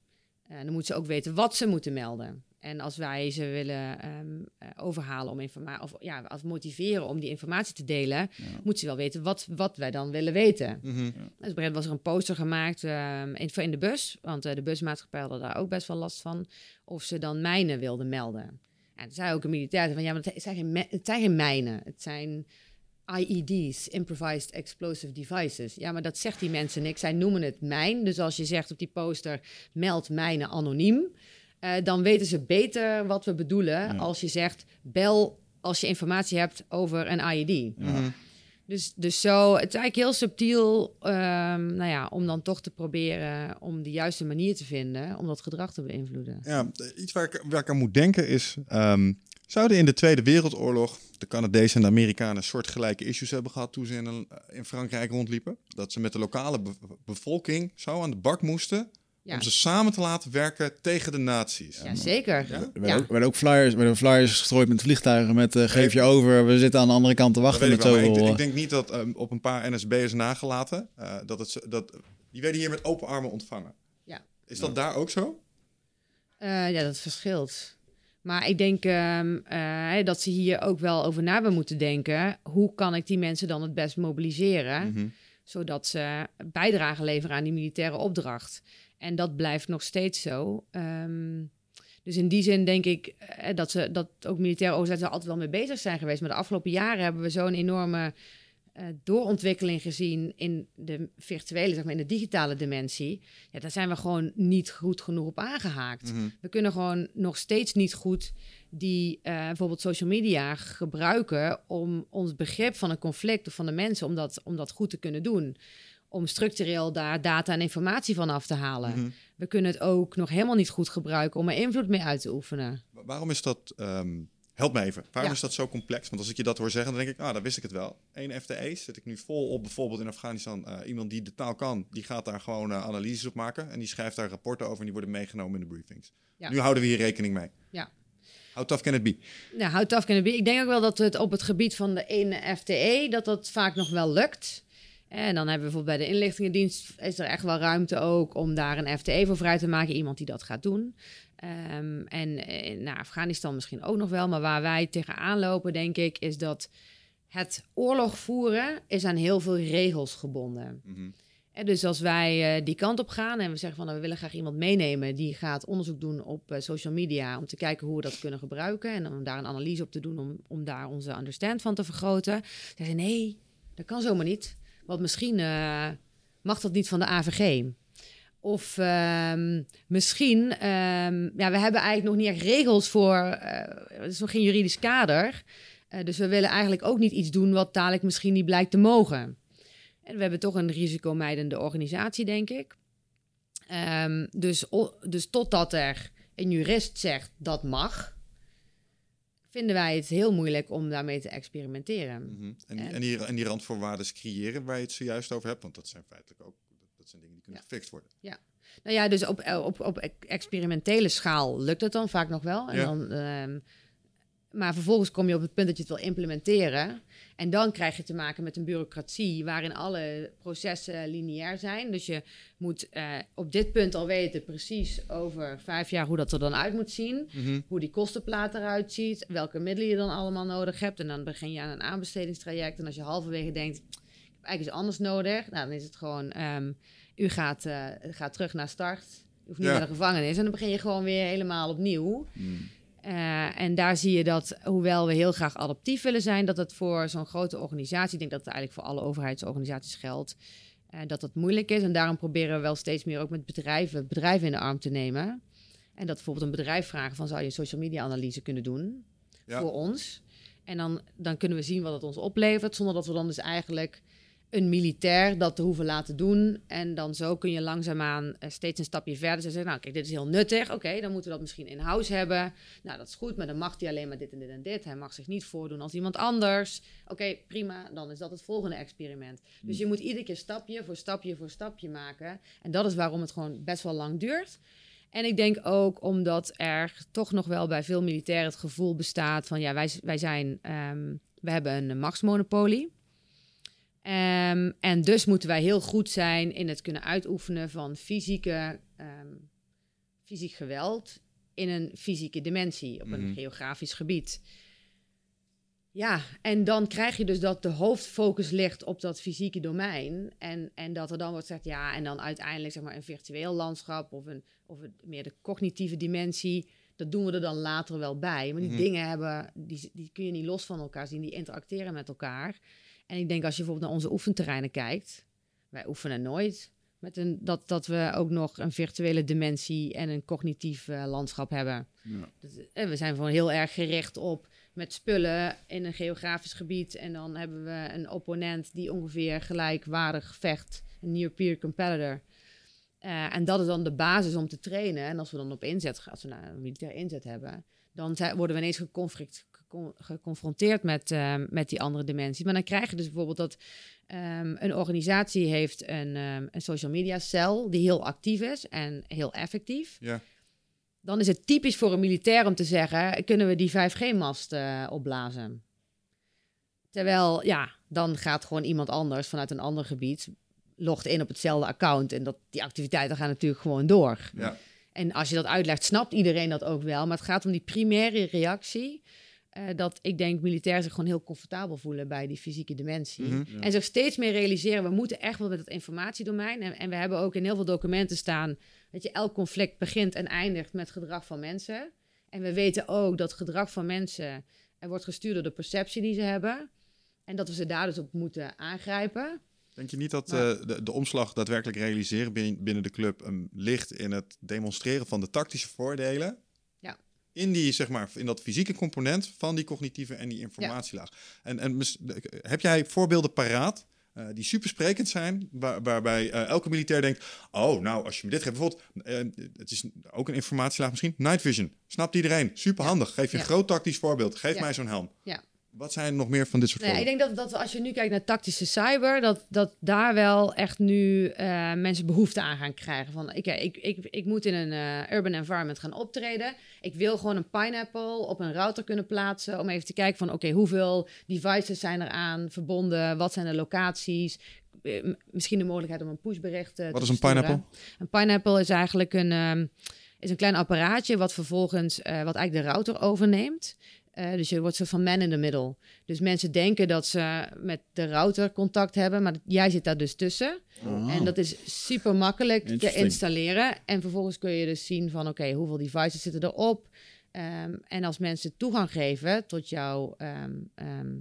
En dan moeten ze ook weten wat ze moeten melden. En als wij ze willen ehm, eh, overhalen om informatie, of ja, als motiveren om die informatie te delen, moeten ze wel weten wat, wat wij dan willen weten. Mhm. Dus was er een poster gemaakt ehm, in, voor in de bus, want eh, de busmaatschappij hadden daar ook best wel last van, of ze dan mijnen wilden melden. En toen zei ook een militair van ja, maar het zijn geen, het zijn geen mijnen, het zijn IED's, Improvised Explosive Devices. Ja, maar dat zegt die mensen niks. Zij noemen het mijn. Dus als je zegt op die poster, meld mijnen anoniem, eh, dan weten ze beter wat we bedoelen als je zegt, bel als je informatie hebt over een IED. Mhm. Dus, dus zo, het is eigenlijk heel subtiel, ehm, nou ja, om dan toch te proberen om de juiste manier te vinden om dat gedrag te beïnvloeden. Ja, iets waar ik, waar ik aan moet denken is... ehm, zouden in de Tweede Wereldoorlog de Canadezen en de Amerikanen soortgelijke issues hebben gehad toen ze in, een- in Frankrijk rondliepen? Dat ze met de lokale be- bevolking zo aan de bak moesten Ja, om ze samen te laten werken tegen de nazi's. ja zeker. Er werden, Ja. ook, werden ook flyers, werden flyers gestrooid met vliegtuigen met eh, geef je over, we zitten aan de andere kant te Dat wachten weet ik met wel, ik, zoveel... ik denk niet dat ehm, op een paar NSB'ers nagelaten, eh, dat het, dat, die werden hier met open armen ontvangen. Ja. Is dat daar ook zo? Eh, ja, dat verschilt. Maar ik denk ehm, eh, hè, dat ze hier ook wel over na hebben moeten denken. Hoe kan ik die mensen dan het best mobiliseren? Mhm. Zodat ze bijdrage leveren aan die militaire opdracht. En dat blijft nog steeds zo. Ehm, dus in die zin denk ik eh, dat, ze, dat ook militaire organisaties er altijd wel mee bezig zijn geweest. Maar de afgelopen jaren hebben we zo'n enorme eh, doorontwikkeling gezien in de virtuele, zeg maar in de digitale dimensie. Ja, daar zijn we gewoon niet goed genoeg op aangehaakt. Mhm. We kunnen gewoon nog steeds niet goed die eh, bijvoorbeeld social media gebruiken om ons begrip van een conflict of van de mensen, om dat, om dat goed te kunnen doen. Om structureel daar data en informatie van af te halen. Mhm. We kunnen het ook nog helemaal niet goed gebruiken om er invloed mee uit te oefenen. Wa- Waarom is dat... ehm, help me even. Waarom Ja. is dat zo complex? Want als ik je dat hoor zeggen, dan denk ik, ah, dan wist ik het wel. Eén FTE zit ik nu vol op bijvoorbeeld in Afghanistan. eh, iemand die de taal kan, die gaat daar gewoon eh, analyses op maken. En die schrijft daar rapporten over en die worden meegenomen in de briefings. Ja. Nu houden we hier rekening mee. Ja. How tough can it be? Nou, houd af kunnen be. Ik denk ook wel dat het op het gebied van de ene FTE, dat dat vaak nog wel lukt. En dan hebben we bijvoorbeeld bij de inlichtingendienst, is er echt wel ruimte ook om daar een FTE voor vrij te maken. Iemand die dat gaat doen. Ehm, en eh, naar Afghanistan misschien ook nog wel. Maar waar wij tegenaan lopen, denk ik, is dat het oorlog voeren is aan heel veel regels gebonden. Mhm. En dus als wij eh, die kant op gaan en we zeggen van nou, we willen graag iemand meenemen die gaat onderzoek doen op eh, social media om te kijken hoe we dat kunnen gebruiken en om daar een analyse op te doen om, om daar onze understand van te vergroten. Zeggen ze nee, dat kan zomaar niet, want misschien eh, mag dat niet van de AVG. Of ehm, misschien, ehm, ja, we hebben eigenlijk nog niet echt regels voor, eh er is nog geen juridisch kader. Eh, dus we willen eigenlijk ook niet iets doen wat dadelijk misschien niet blijkt te mogen. En we hebben toch een risicomijdende organisatie, denk ik. Ehm, dus, dus totdat er een jurist zegt dat mag, vinden wij het heel moeilijk om daarmee te experimenteren. Mhm. En, En- en, die, en die randvoorwaarden creëren waar je het zojuist over hebt, want dat zijn feitelijk ook dat zijn dingen die kunnen Ja. gefixt worden. Nou ja, dus op, eh, op, op experimentele schaal lukt het dan vaak nog wel. En Ja. dan, ehm, maar vervolgens kom je op het punt dat je het wil implementeren. En dan krijg je te maken met een bureaucratie waarin alle processen lineair zijn. Dus je moet eh, op dit punt al weten precies over vijf jaar hoe dat er dan uit moet zien. Hoe die kostenplaat eruit ziet. Welke middelen je dan allemaal nodig hebt. En dan begin je aan een aanbestedingstraject. En als je halverwege denkt, ik heb eigenlijk iets anders nodig. Nou, dan is het gewoon, ehm, u gaat, eh, gaat terug naar start. U hoeft niet Ja. naar de gevangenis. En dan begin je gewoon weer helemaal opnieuw. Eh, en daar zie je dat, hoewel we heel graag adaptief willen zijn, dat het voor zo'n grote organisatie, ik denk dat het eigenlijk voor alle overheidsorganisaties geldt, eh, dat dat moeilijk is. En daarom proberen we wel steeds meer ook met bedrijven, bedrijven in de arm te nemen. En dat bijvoorbeeld een bedrijf vragen van, zou je een social media analyse kunnen doen Ja. voor ons? En dan, dan kunnen we zien wat het ons oplevert, zonder dat we dan dus eigenlijk een militair dat te hoeven laten doen. En dan zo kun je langzaamaan eh, steeds een stapje verder zeggen, nou kijk, dit is heel nuttig. Oké, dan moeten we dat misschien in-house hebben. Nou, dat is goed, maar dan mag hij alleen maar dit en dit en dit. Hij mag zich niet voordoen als iemand anders. Oké, prima, dan is dat het volgende experiment. Dus je moet iedere keer stapje voor stapje voor stapje maken. En dat is waarom het gewoon best wel lang duurt. En ik denk ook omdat er toch nog wel bij veel militairen het gevoel bestaat van ja, wij, wij zijn, ehm, we hebben een machtsmonopolie. Ehm, en dus moeten wij heel goed zijn in het kunnen uitoefenen van fysieke, ehm, fysiek geweld in een fysieke dimensie, op een Mhm. geografisch gebied. Ja, en dan krijg je dus dat de hoofdfocus ligt op dat fysieke domein. En, en dat er dan wordt gezegd, ja, en dan uiteindelijk zeg maar een virtueel landschap of, een, of een, meer de cognitieve dimensie. Dat doen we er dan later wel bij. Maar die Mhm. dingen hebben, die, die kun je niet los van elkaar zien, die interacteren met elkaar. En ik denk als je bijvoorbeeld naar onze oefenterreinen kijkt, wij oefenen nooit met een, dat, dat we ook nog een virtuele dimensie en een cognitief eh, landschap hebben. Ja. Dat, eh, we zijn gewoon heel erg gericht op met spullen in een geografisch gebied. En dan hebben we een opponent die ongeveer gelijkwaardig vecht, een near-peer competitor. Eh, en dat is dan de basis om te trainen. En als we dan op inzet, als we nou een militair inzet hebben, dan zijn, worden we ineens geconflict, gecon- geconfronteerd met, eh, met die andere dimensie. Maar dan krijg je dus bijvoorbeeld dat ehm, een organisatie heeft een, ehm, een social media cel die heel actief is en heel effectief. Ja. Dan is het typisch voor een militair om te zeggen: kunnen we die 5G-mast eh, opblazen? Terwijl, ja, dan gaat gewoon iemand anders vanuit een ander gebied, logt in op hetzelfde account en dat, die activiteiten gaan natuurlijk gewoon door. Ja. En als je dat uitlegt, snapt iedereen dat ook wel. Maar het gaat om die primaire reactie. Eh, dat ik denk militairen zich gewoon heel comfortabel voelen bij die fysieke dimensie. Mhm. En zich steeds meer realiseren, we moeten echt wel met het informatiedomein. En, en we hebben ook in heel veel documenten staan dat je elk conflict begint en eindigt met gedrag van mensen. En we weten ook dat gedrag van mensen er wordt gestuurd door de perceptie die ze hebben. En dat we ze daar dus op moeten aangrijpen. Denk je niet dat Maar- eh, de, de omslag daadwerkelijk realiseren bin- binnen de club um, ligt in het demonstreren van de tactische voordelen? In, die, zeg maar, in dat fysieke component van die cognitieve en die informatielaag. En, en heb jij voorbeelden paraat eh, die supersprekend zijn, waar, waarbij eh, elke militair denkt: Oh, nou, als je me dit geeft, bijvoorbeeld, eh, het is ook een informatielaag misschien, night vision. Snapt iedereen, superhandig. Geef je een groot tactisch voorbeeld. Geef Ja. mij zo'n helm. Ja. Wat zijn nog meer van dit soort ja, ik denk dat, dat als je nu kijkt naar tactische cyber, dat, dat daar wel echt nu eh, mensen behoefte aan gaan krijgen. Van ik, ik, ik, ik moet in een eh, urban environment gaan optreden. Ik wil gewoon een pineapple op een router kunnen plaatsen. Om even te kijken van oké, hoeveel devices zijn er aan verbonden? Wat zijn de locaties? Eh, misschien de mogelijkheid om een pushbericht eh, Wat te is een pineapple? Een pineapple is eigenlijk een, ehm, is een klein apparaatje wat vervolgens wat eigenlijk de router overneemt. Eh, dus je wordt zo van man in the middle. Dus mensen denken dat ze met de router contact hebben, maar jij zit daar dus tussen. Oh. En dat is super makkelijk te installeren. En vervolgens kun je dus zien van oké, hoeveel devices zitten erop. Ehm, en als mensen toegang geven tot jouw ehm, ehm,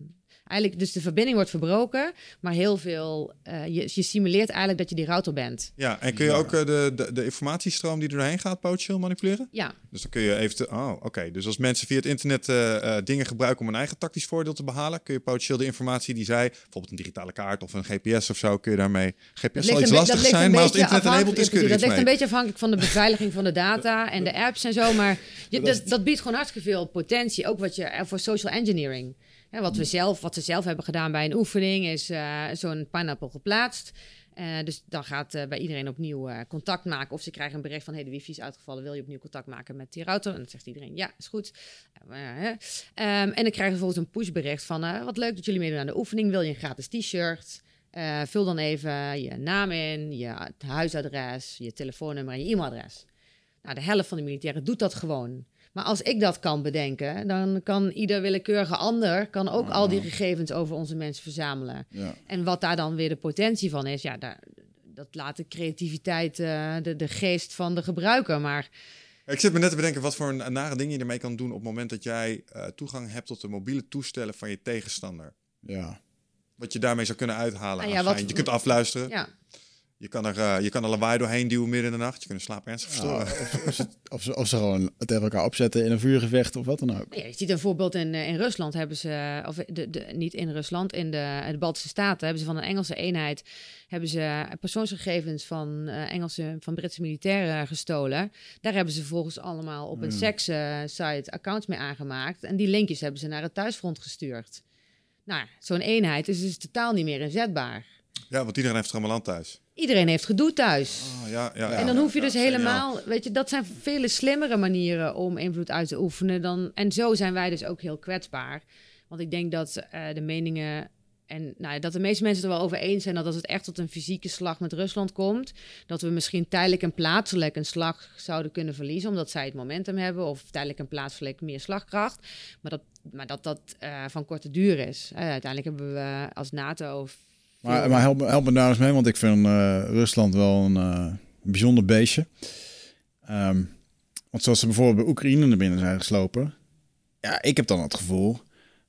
eigenlijk, dus de verbinding wordt verbroken, maar heel veel, eh, je, je simuleert eigenlijk dat je die router bent. Ja, en kun je ook eh, de, de, de informatiestroom die er doorheen gaat potentieel manipuleren? Ja, Dus dan kun je even... Oh, oké. Dus als mensen via het internet eh, eh, dingen gebruiken om een eigen tactisch voordeel te behalen, kun je potentieel de informatie die zij, bijvoorbeeld een digitale kaart of een GPS of zo, kun je daarmee... GPS zal iets zijn, maar als het internet enabled is, afhankelijk- kun je dat ligt een beetje afhankelijk van de beveiliging van de data en de apps en zo, maar je, dat, dat biedt gewoon hartstikke veel potentie, ook wat je voor social engineering. Hè, wat, we zelf, wat ze zelf hebben gedaan bij een oefening is eh, zo'n pineapple geplaatst. Eh, dus dan gaat eh, bij iedereen opnieuw contact maken. Of ze krijgen een bericht van: hey, de wifi is uitgevallen. Wil je opnieuw contact maken met die router? En dan zegt iedereen: ja, is goed. Eh. Ehm, en dan krijgen ze vervolgens een pushbericht van: wat leuk dat jullie meedoen aan de oefening. Wil je een gratis t-shirt? Vul dan even je naam in, je huisadres, je telefoonnummer en je e-mailadres. Nou, de helft van de militairen doet dat gewoon. Maar als ik dat kan bedenken, dan kan ieder willekeurige ander kan ook al die gegevens over onze mensen verzamelen. Ja. En wat daar dan weer de potentie van is, ja, daar, dat laat de creativiteit, eh, de, de geest van de gebruiker. Maar Ik zit me net te bedenken wat voor een nare ding je ermee kan doen op het moment dat jij eh, toegang hebt tot de mobiele toestellen van je tegenstander. Ja. Wat je daarmee zou kunnen uithalen. Ah ja, wat- je kunt afluisteren. ja, Je, kan er, eh, je kan er lawaai doorheen duwen midden in de nacht. Je kunt slaap ernstig verstoren. of, of, ze, of, ze, of ze gewoon het tegen elkaar opzetten in een vuurgevecht of wat dan ook. Ja, je ziet een voorbeeld in, eh, in Rusland hebben ze, of de, de, niet in Rusland, in de, de Baltische Staten hebben ze van een Engelse eenheid hebben ze persoonsgegevens van eh, Engelse, van Britse militairen gestolen. Daar hebben ze vervolgens allemaal op een seks-site accounts mee aangemaakt en die linkjes hebben ze naar het thuisfront gestuurd. Nou, zo'n eenheid is dus totaal niet meer inzetbaar. Ja, want iedereen heeft er allemaal aan thuis. Iedereen heeft gedoe thuis. Oh, ja, ja, En dan hoef je dus helemaal, weet je, dat zijn vele slimmere manieren om invloed uit te oefenen. Dan, en zo zijn wij dus ook heel kwetsbaar. Want ik denk dat eh, de meningen en nou, dat de meeste mensen er wel over eens zijn dat als het echt tot een fysieke slag met Rusland komt, dat we misschien tijdelijk en plaatselijk een slag zouden kunnen verliezen, omdat zij het momentum hebben, of tijdelijk en plaatselijk meer slagkracht. Maar dat maar dat, dat eh, van korte duur is. Eh, uiteindelijk hebben we als NATO. Maar, help, me- help me daar eens mee, want ik vind eh, Rusland wel een eh, bijzonder beestje. Ehm, want zoals ze bijvoorbeeld bij Oekraïne naar binnen zijn geslopen. Ja, ik heb dan het gevoel,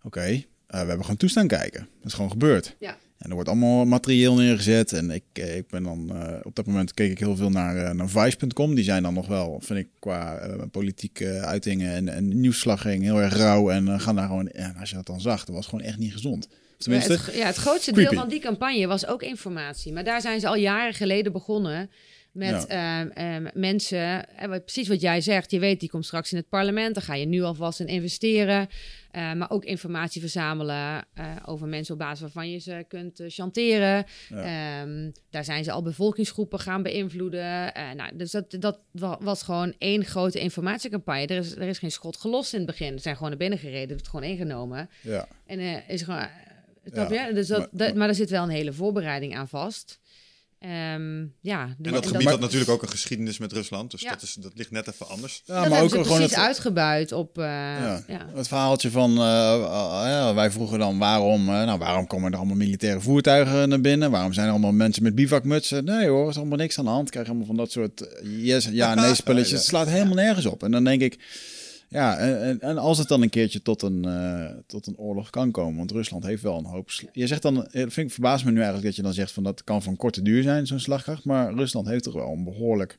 oké, eh, we hebben gewoon toestaan kijken. Dat is gewoon gebeurd. Ja. En er wordt allemaal materieel neergezet. En ik, ik ben dan, op dat moment keek ik heel veel naar, naar Vice.com. Die zijn dan nog wel, vind ik, qua politieke uitingen en, en nieuwsslagging heel erg rauw. En gaan daar gewoon, en als je dat dan zag, dat was gewoon echt niet gezond. Ja, Tenminste, het, ja, het grootste creepy. deel van die campagne was ook informatie. Maar daar zijn ze al jaren geleden begonnen met ehm, ehm, mensen. En wat, precies wat jij zegt. Je weet, die komt straks in het parlement. Daar ga je nu alvast in investeren. Eh, maar ook informatie verzamelen eh, over mensen op basis waarvan je ze kunt eh, chanteren. Ehm, daar zijn ze al bevolkingsgroepen gaan beïnvloeden. Eh, nou, dus dat, dat wa- was gewoon één grote informatiecampagne. Er is, er is geen schot gelost in het begin. Ze zijn gewoon naar binnen gereden, het gewoon ingenomen. ja. En eh, is gewoon. Snap Ja, je? Dus dat, maar- dat- maar, er zit wel een hele voorbereiding aan vast. Ehm, ja, En dat gebied had natuurlijk ook een geschiedenis met Rusland. Dus Ja. dat, is, dat ligt net even anders. Ja, dat maar hebben ook ze gewoon precies het, uitgebuit op. eh, Ja. ja. het verhaaltje van, eh, eh, ja, wij vroegen dan waarom, eh, nou, waarom komen er allemaal militaire voertuigen naar binnen? Waarom zijn er allemaal mensen met bivakmutsen? Nee hoor, er is allemaal niks aan de hand. Krijg je allemaal van dat soort yes, ja, nee spulletjes. Het slaat helemaal nergens op. En dan denk ik, ja, en, en, als het dan een keertje tot een, eh, tot een oorlog kan komen, want Rusland heeft wel een hoop. Je zegt dan, eh, vind ik verbaast me nu eigenlijk dat je dan zegt van dat kan van korte duur zijn, zo'n slagkracht. Maar Rusland heeft toch wel een behoorlijk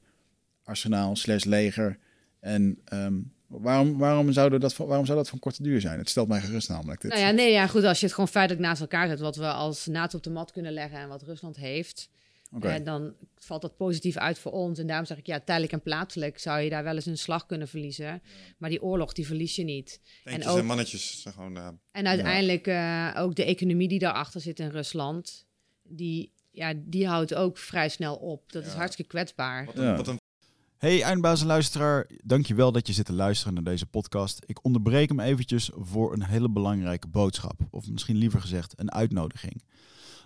arsenaal slash leger. En ehm, waarom, waarom, zou dat, waarom zou dat van korte duur zijn? Het stelt mij gerust namelijk. Dit. Nou ja, nee, ja, goed. Als je het gewoon feitelijk naast elkaar zet, wat we als NATO op de mat kunnen leggen en wat Rusland heeft, Eh, dan valt dat positief uit voor ons. En daarom zeg ik, ja, tijdelijk en plaatselijk zou je daar wel eens een slag kunnen verliezen. Maar die oorlog, die verlies je niet. En en, ook- mannetjes. zijn Gewoon, eh, En uiteindelijk eh, ook de economie die daarachter zit in Rusland, die, ja, die houdt ook vrij snel op. Dat is hartstikke kwetsbaar. wat, een, Ja. wat een Hey eindbazenluisteraar, dankjewel dat je zit te luisteren naar deze podcast. Ik onderbreek hem eventjes voor een hele belangrijke boodschap. Of misschien liever gezegd een uitnodiging.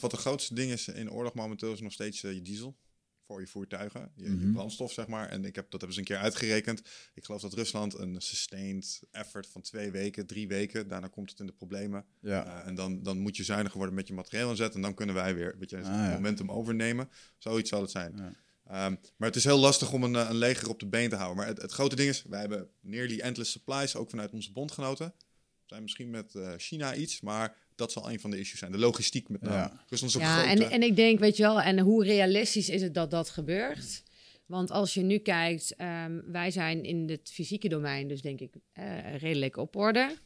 Wat de grootste ding is in oorlog momenteel is nog steeds eh, je diesel voor je voertuigen, je, je Mhm. brandstof zeg maar. En ik heb dat hebben ze een keer uitgerekend. Ik geloof dat Rusland een sustained effort van twee weken, drie weken, daarna komt het in de problemen. Ja. Uh, en dan, dan moet je zuiniger worden met je materieel inzet en dan kunnen wij weer weet je, Ah, ja. momentum overnemen. Zoiets zal het zijn. Ja. Um, maar het is heel lastig om een, eh, een leger op de been te houden. Maar het, het grote ding is, wij hebben nearly endless supplies, ook vanuit onze bondgenoten. We zijn misschien met uh, China iets, maar dat zal een van de issues zijn. De logistiek met name. Ja. Rusland is ook Ja, groot. en, en ik denk, weet je wel, en hoe realistisch is het dat dat gebeurt? Want als je nu kijkt, ehm, wij zijn in het fysieke domein, dus denk ik eh, redelijk op orde.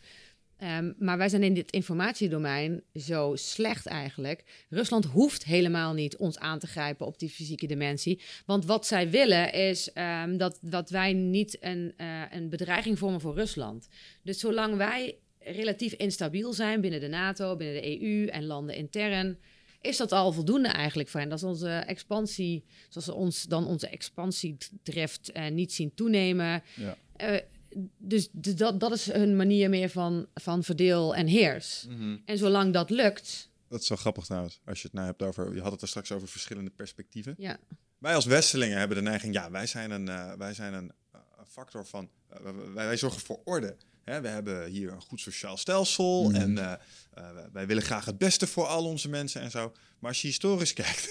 Ehm, maar wij zijn in dit informatiedomein zo slecht eigenlijk. Rusland hoeft helemaal niet ons aan te grijpen op die fysieke dimensie. Want wat zij willen is ehm, dat, dat wij niet een, eh, een bedreiging vormen voor Rusland. Dus zolang wij relatief instabiel zijn binnen de NATO, binnen de EU en landen intern, is dat al voldoende eigenlijk voor hen. Dat is onze expansie, zoals ze ons dan onze expansiedrift uh, niet zien toenemen. Ja. Uh, dus dat, dat is hun manier meer van, van verdeel en heers. Mhm. En zolang dat lukt, Dat is wel grappig trouwens, als je het nou hebt over... Je had het er straks over verschillende perspectieven. ja. Wij als Westelingen hebben de neiging... Ja, wij zijn een, uh, wij zijn een, uh, factor van... wij, wij zorgen voor orde. Hè, we hebben hier een goed sociaal stelsel... Mhm. en uh, wij willen graag het beste voor al onze mensen en zo. Maar als je historisch kijkt...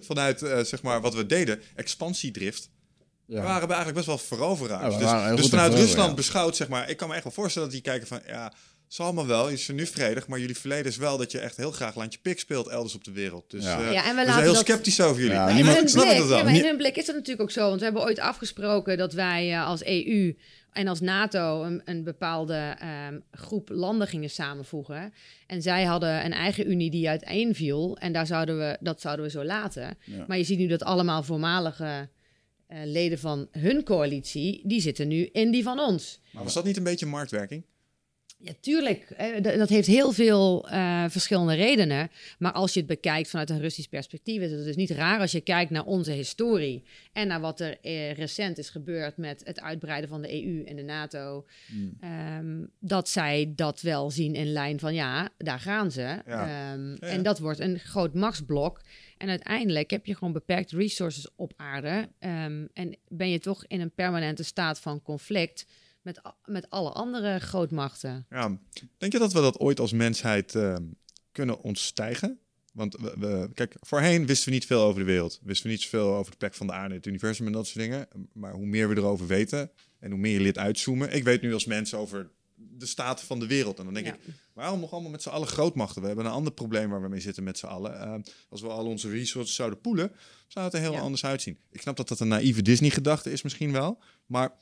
vanuit, uh, zeg maar, wat we deden... expansiedrift... Ja. waren we eigenlijk best wel veroveraars. Ja, we dus dus vanuit Rusland ja. beschouwd, zeg maar... Ik kan me echt wel voorstellen dat die kijken van... Ja, zal allemaal wel, is er nu vredig... maar jullie verleden is wel dat je echt heel graag landje pik speelt... elders op de wereld. Dus Ja. uh, Ja, en we we zijn laten heel dat- sceptisch over jullie. Ja, Maar niemand- snap blik, het wel. ja, maar in hun blik is dat natuurlijk ook zo. Want we hebben ooit afgesproken dat wij eh, als EU en als NATO een, een bepaalde ehm, groep landen gingen samenvoegen. En zij hadden een eigen unie die uiteenviel. En daar zouden we, dat zouden we zo laten. Ja. Maar je ziet nu dat allemaal voormalige eh, leden van hun coalitie, die zitten nu in die van ons. Maar was dat niet een beetje marktwerking? Ja, tuurlijk. Dat heeft heel veel eh, verschillende redenen. Maar als je het bekijkt vanuit een Russisch perspectief, is het dus niet raar als je kijkt naar onze historie en naar wat er eh, recent is gebeurd met het uitbreiden van de EU en de NATO. Hmm. ehm, dat zij dat wel zien in lijn van ja, daar gaan ze. Ja. Ehm, Ja. En dat wordt een groot machtsblok. En uiteindelijk heb je gewoon beperkte resources op aarde. Ehm, en ben je toch in een permanente staat van conflict met, met alle andere grootmachten. Ja. Denk je dat we dat ooit als mensheid eh, kunnen ontstijgen? Want we, we- kijk, voorheen wisten we niet veel over de wereld. Wisten we niet zoveel over de plek van de aarde, het universum en dat soort dingen. Maar hoe meer we erover weten en hoe meer je leert uitzoomen. Ik weet nu als mens over de staat van de wereld. En dan denk Ja. ik, waarom nog allemaal met z'n allen grootmachten? We hebben een ander probleem waar we mee zitten met z'n allen. Eh, als we al onze resources zouden poelen, zou het er heel Ja. anders uitzien. Ik snap dat dat een naïeve Disney-gedachte is misschien wel. Maar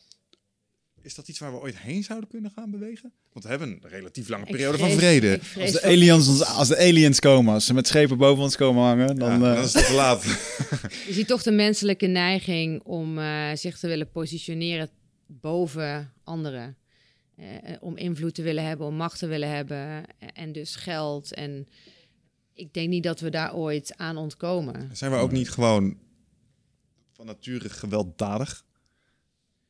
is dat iets waar we ooit heen zouden kunnen gaan bewegen? Want we hebben een relatief lange periode vrees- van vrede. Als de, aliens, ons- als de aliens komen, als ze met schepen boven ons komen hangen, dan... ja, eh, dan is het te laat. Je ziet toch de menselijke neiging om eh, zich te willen positioneren boven anderen. Eh, om invloed te willen hebben, om macht te willen hebben en dus geld. En ik denk niet dat we daar ooit aan ontkomen. Zijn we ook niet gewoon van nature gewelddadig?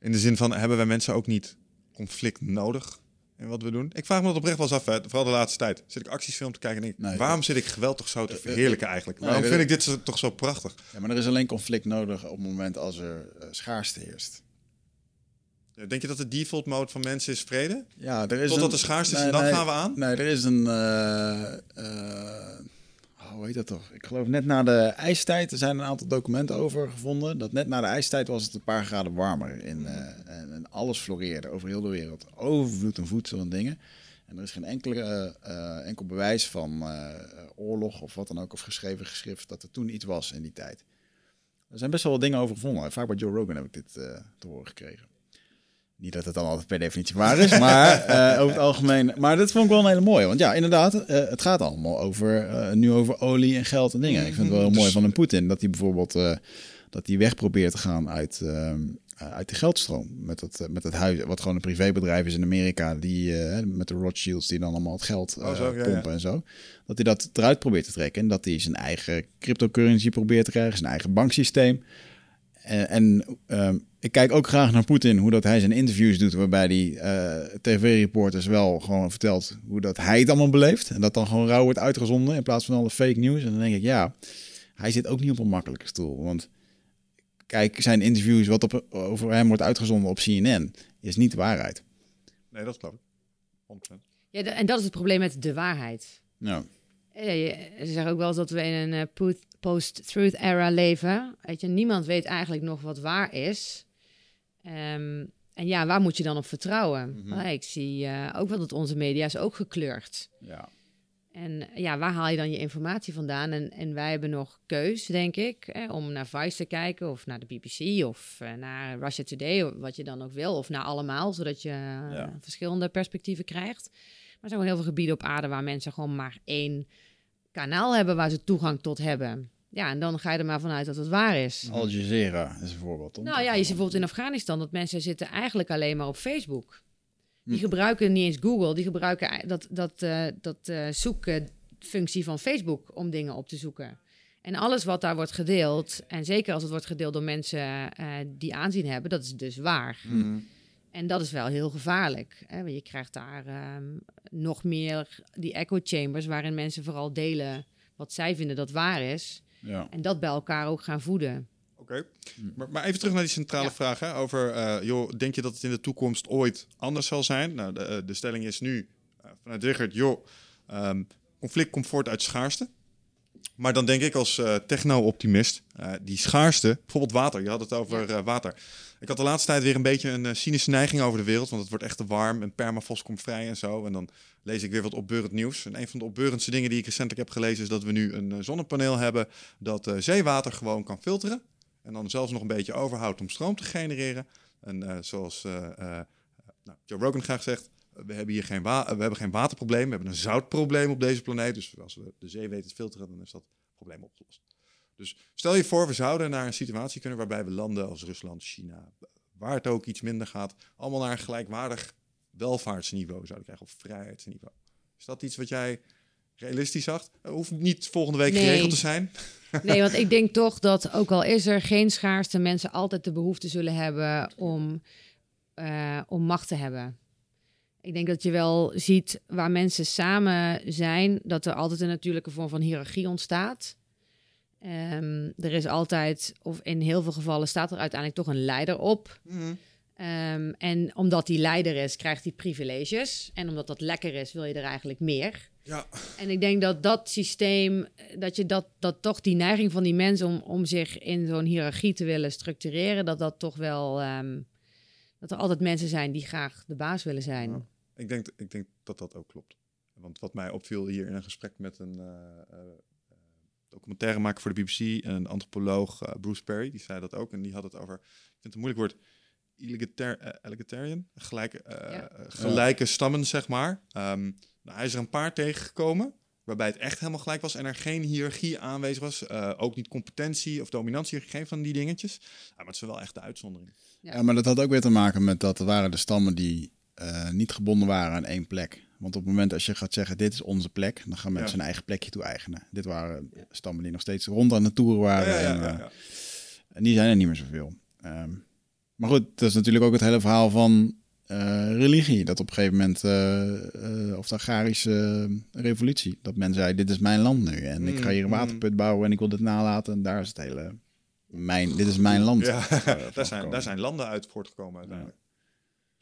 In de zin van, hebben wij mensen ook niet conflict nodig in wat we doen? Ik vraag me dat oprecht wel eens af, hè. vooral de laatste tijd. Zit ik actiesfilm te kijken en denk ik, Nee. waarom zit ik geweld toch zo te verheerlijken eigenlijk? Nee, Waarom vind ik dit zo- toch zo prachtig? Ja, maar er is alleen conflict nodig op het moment als er eh, schaarste heerst. Denk je dat de default mode van mensen is vrede? Ja, er is Totdat een- de schaarste is nee, en dan gaan we aan? Nee, er is een... eh, eh, hoe heet dat toch? Ik geloof net na de ijstijd, er zijn een aantal documenten over gevonden, dat net na de ijstijd was het een paar graden warmer. In, eh, en, en alles floreerde over heel de wereld. Overvloed en voedsel en dingen. En er is geen enkele, eh, enkel bewijs van eh, oorlog of wat dan ook, of geschreven geschrift, dat er toen iets was in die tijd. Er zijn best wel wat dingen over gevonden. Vaak bij Joe Rogan heb ik dit te horen gekregen. Niet dat het dan altijd per definitie waar is, maar eh, over het algemeen. Maar dat vond ik wel een hele mooie. Want ja, inderdaad, eh, het gaat allemaal over, eh, nu over olie en geld en dingen. Ik vind het wel heel mooi Dus- van een Poetin dat hij bijvoorbeeld dat hij weg probeert te gaan uit, ehm, eh, uit de geldstroom. Met het, eh, met het huis, wat gewoon een privébedrijf is in Amerika, die met de Rothschilds die dan allemaal het geld Oh, zo, ja, pompen en zo. Dat hij dat eruit probeert te trekken. En dat hij zijn eigen cryptocurrency probeert te krijgen, zijn eigen banksysteem. En, en ehm, ik kijk ook graag naar Poetin, hoe dat hij zijn interviews doet, waarbij hij eh, tv-reporters wel gewoon vertelt hoe dat hij het allemaal beleeft. En dat dan gewoon rauw wordt uitgezonden in plaats van alle fake news. En dan denk ik, ja, hij zit ook niet op een makkelijke stoel. Want kijk, zijn interviews wat op, over hem wordt uitgezonden op CNN, is niet de waarheid. Nee, dat ik. 100%. Ja, en dat is het probleem met de waarheid. Ja, Eh, Ze zeggen ook wel eens dat we in een eh, post-truth era leven. Weet je, niemand weet eigenlijk nog wat waar is. Ehm, en ja, waar moet je dan op vertrouwen? Mhm. Ik zie eh, ook wel dat onze media is ook gekleurd. ja. En ja, waar haal je dan je informatie vandaan? En, en wij hebben nog keus, denk ik, hè, om naar Vice te kijken of naar de BBC of eh, naar Russia Today, wat je dan ook wil, of naar allemaal, zodat je eh, verschillende perspectieven krijgt. Maar er zijn wel heel veel gebieden op aarde waar mensen gewoon maar één kanaal hebben waar ze toegang tot hebben. Ja, en dan ga je er maar vanuit dat het waar is. Al Jazeera is een voorbeeld. Nou ja, je ziet bijvoorbeeld in Afghanistan dat mensen zitten eigenlijk alleen maar op Facebook. Die Hm. gebruiken niet eens Google, die gebruiken dat, dat, eh, dat eh, zoekfunctie van Facebook om dingen op te zoeken. En alles wat daar wordt gedeeld, en zeker als het wordt gedeeld door mensen eh, die aanzien hebben, dat is dus waar. Mhm. En dat is wel heel gevaarlijk. Hè? Want je krijgt daar ehm, nog meer die echo chambers, waarin mensen vooral delen wat zij vinden dat waar is. Ja. En dat bij elkaar ook gaan voeden. Oké. Maar, maar even terug naar die centrale Ja. vraag hè, over, eh, joh, denk je dat het in de toekomst ooit anders zal zijn? Nou, de, eh, de stelling is nu eh, vanuit Richard, joh, ehm, conflict komt voort uit schaarste. Maar dan denk ik als eh, techno-optimist, eh, die schaarste, bijvoorbeeld water, je had het over eh, water. Ik had de laatste tijd weer een beetje een eh, cynische neiging over de wereld, want het wordt echt te warm en permafrost komt vrij en zo. En dan lees ik weer wat opbeurend nieuws. En een van de opbeurendste dingen die ik recentelijk heb gelezen is dat we nu een eh, zonnepaneel hebben dat eh, zeewater gewoon kan filteren. En dan zelfs nog een beetje overhoudt om stroom te genereren. En zoals nou, Joe Rogan graag zegt, we hebben hier geen, we hebben geen waterprobleem, we hebben een zoutprobleem op deze planeet. Dus als we de zee weten te filteren, dan is dat probleem opgelost. Dus stel je voor, we zouden naar een situatie kunnen waarbij we landen als Rusland, China, waar het ook iets minder gaat, allemaal naar een gelijkwaardig welvaartsniveau zouden krijgen, of vrijheidsniveau. Is dat iets wat jij realistisch zag? Uh, hoeft niet volgende week Nee. geregeld te zijn. Nee, want ik denk toch dat ook al is er geen schaarste, mensen altijd de behoefte zullen hebben om, eh, om macht te hebben. Ik denk dat je wel ziet waar mensen samen zijn, dat er altijd een natuurlijke vorm van hiërarchie ontstaat. Ehm, er is altijd, of in heel veel gevallen staat er uiteindelijk toch een leider op. Ehm, en omdat die leider is, krijgt hij privileges. En omdat dat lekker is, wil je er eigenlijk meer. Ja. En ik denk dat dat systeem, eh, dat je dat, dat toch die neiging van die mensen om, om zich in zo'n hiërarchie te willen structureren, dat dat toch wel, ehm, dat er altijd mensen zijn die graag de baas willen zijn. Ja. Ik denk, ik denk dat dat ook klopt. Want wat mij opviel hier in een gesprek met een eh, eh, documentairemaker voor de BBC en een antropoloog, eh, Bruce Perry, die zei dat ook. En die had het over, ik vind het een moeilijk woord, eh, egalitarian, gelijke, eh, Ja. eh, gelijke stammen, zeg maar. Ehm, nou, hij is er een paar tegengekomen, waarbij het echt helemaal gelijk was en er geen hiërarchie aanwezig was. Eh, ook niet competentie of dominantie, geen van die dingetjes. Ja, maar het is wel echt de uitzondering. Ja, maar dat had ook weer te maken met dat er waren de stammen die eh, niet gebonden waren aan één plek. Want op het moment als je gaat zeggen, dit is onze plek, dan gaan mensen Ja. hun eigen plekje toe-eigenen. Dit waren stammen die nog steeds rond aan de toeren waren. Ja, ja, en, eh, en die zijn er niet meer zoveel. Ehm, maar goed, dat is natuurlijk ook het hele verhaal van eh, religie. Dat op een gegeven moment, of de agrarische revolutie, dat men zei, dit is mijn land nu. En ik ga hier een Mm, waterput bouwen en ik wil dit nalaten. En daar is het hele, mijn, dit is mijn land. Daar, zijn, daar zijn landen uit voortgekomen uiteindelijk.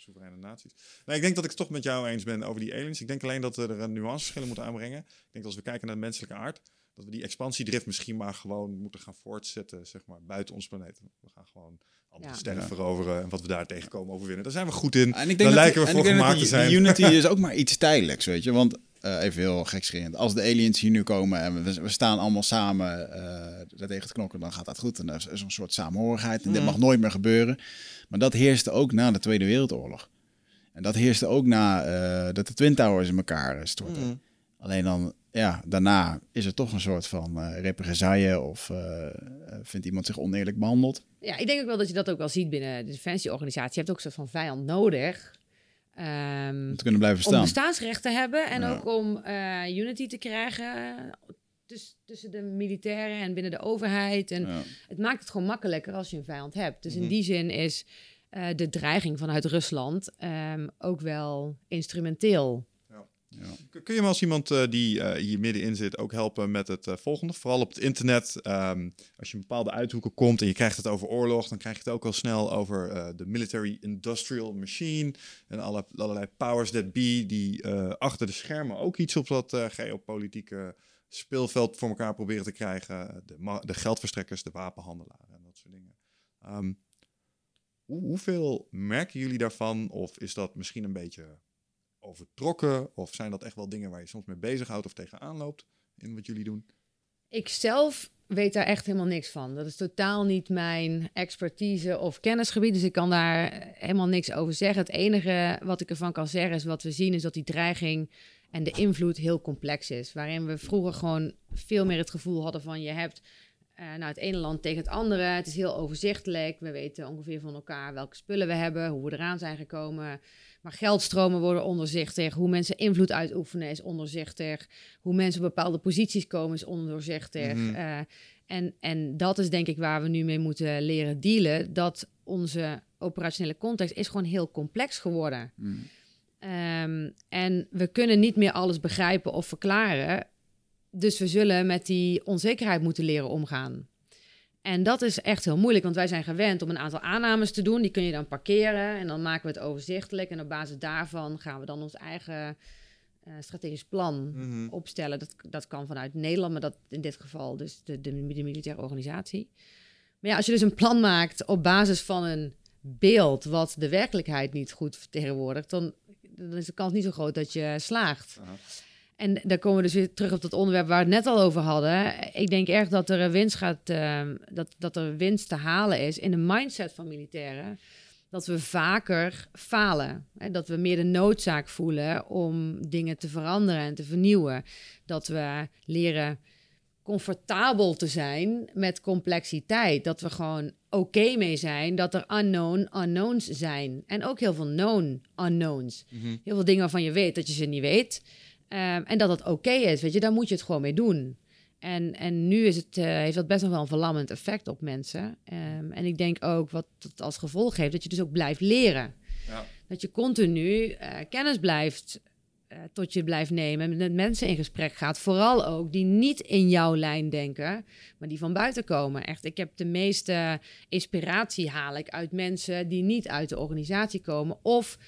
Soevereine naties. Nou, ik denk dat ik het toch met jou eens ben over die aliens. Ik denk alleen dat we er een nuanceverschillen moeten aanbrengen. Ik denk dat als we kijken naar de menselijke aard, dat we die expansiedrift misschien maar gewoon moeten gaan voortzetten, zeg maar, buiten ons planeet. We gaan gewoon andere Ja. sterren Ja. veroveren en wat we daar tegenkomen overwinnen. Daar zijn we goed in. En ik denk Daar dat lijken we voor ik denk dat gemaakt te die- zijn. Unity is ook maar iets tijdelijks, weet je. Want eh, even heel gekscherend. Als de aliens hier nu komen en we, we staan allemaal samen eh daartegen te knokken, dan gaat dat goed. En er is, een soort samenhorigheid. En dit mag nooit meer gebeuren. Maar dat heerste ook na de Tweede Wereldoorlog. En dat heerste ook na eh, dat de Twin Towers in elkaar stortten. Mhm. Alleen dan, ja, daarna is er toch een soort van eh represaille of vindt iemand zich oneerlijk behandeld. Ja, ik denk ook wel dat je dat ook wel ziet binnen de defensieorganisatie. Je hebt ook een soort van vijand nodig. Om te kunnen blijven om staan. bestaansrecht te hebben en Ja. ook om eh, unity te krijgen tuss- tussen de militairen en binnen de overheid. En Ja. het maakt het gewoon makkelijker als je een vijand hebt. Dus Mhm. in die zin is eh, de dreiging vanuit Rusland ehm, ook wel instrumenteel. Kun- Kun je me als iemand eh, die eh, hier middenin zit ook helpen met het eh, volgende? Vooral op het internet. ehm, als je in bepaalde uithoeken komt en je krijgt het over oorlog, dan krijg je het ook al snel over de military industrial machine. En alle, allerlei powers that be die achter de schermen ook iets op dat geopolitieke speelveld voor elkaar proberen te krijgen. De, de geldverstrekkers, de wapenhandelaren en dat soort dingen. Ehm, hoe, hoeveel merken jullie daarvan? Of is dat misschien een beetje overtrokken? Of zijn dat echt wel dingen waar je soms mee bezighoudt of tegenaan loopt in wat jullie doen? Ik zelf weet daar echt helemaal niks van. Dat is totaal niet mijn expertise of kennisgebied. Dus ik kan daar helemaal niks over zeggen. Het enige wat ik ervan kan zeggen is wat we zien is dat die dreiging en de invloed heel complex is. Waarin we vroeger gewoon veel meer het gevoel hadden van je hebt eh, nou, het ene land tegen het andere. Het is heel overzichtelijk. We weten ongeveer van elkaar welke spullen we hebben, hoe we eraan zijn gekomen. Maar geldstromen worden onderzichtig. Hoe mensen invloed uitoefenen is onderzichtig. Hoe mensen op bepaalde posities komen is onderzichtig. Mhm. Eh, en, en dat is denk ik waar we nu mee moeten leren dealen. Dat onze operationele context is gewoon heel complex geworden. Mm. Ehm, en we kunnen niet meer alles begrijpen of verklaren. Dus we zullen met die onzekerheid moeten leren omgaan. En dat is echt heel moeilijk, want wij zijn gewend om een aantal aannames te doen. Die kun je dan parkeren en dan maken we het overzichtelijk. En op basis daarvan gaan we dan ons eigen eh, strategisch plan Mhm. opstellen. Dat, dat kan vanuit Nederland, maar dat in dit geval dus de, de, de militaire organisatie. Maar ja, als je dus een plan maakt op basis van een beeld wat de werkelijkheid niet goed vertegenwoordigt, dan, dan is de kans niet zo groot dat je slaagt. Aha. En daar komen we dus weer terug op dat onderwerp waar we het net al over hadden. Ik denk echt dat er een winst gaat, ehm, dat, dat er winst te halen is in de mindset van militairen. Dat we vaker falen. Hè? Dat we meer de noodzaak voelen om dingen te veranderen en te vernieuwen. Dat we leren comfortabel te zijn met complexiteit. Dat we gewoon oké mee zijn dat er unknown unknowns zijn. En ook heel veel known unknowns. Mhm. Heel veel dingen waarvan je weet dat je ze niet weet. Ehm, en dat het oké is, weet je, daar moet je het gewoon mee doen. En, en nu is het, eh, heeft dat best nog wel een verlammend effect op mensen. Ehm, en ik denk ook wat het als gevolg heeft, dat je dus ook blijft leren. Ja. Dat je continu eh, kennis blijft eh, tot je blijft nemen. en Met mensen in gesprek gaat. Vooral ook die niet in jouw lijn denken, maar die van buiten komen. Echt, ik heb de meeste inspiratie haal ik uit mensen die niet uit de organisatie komen. Of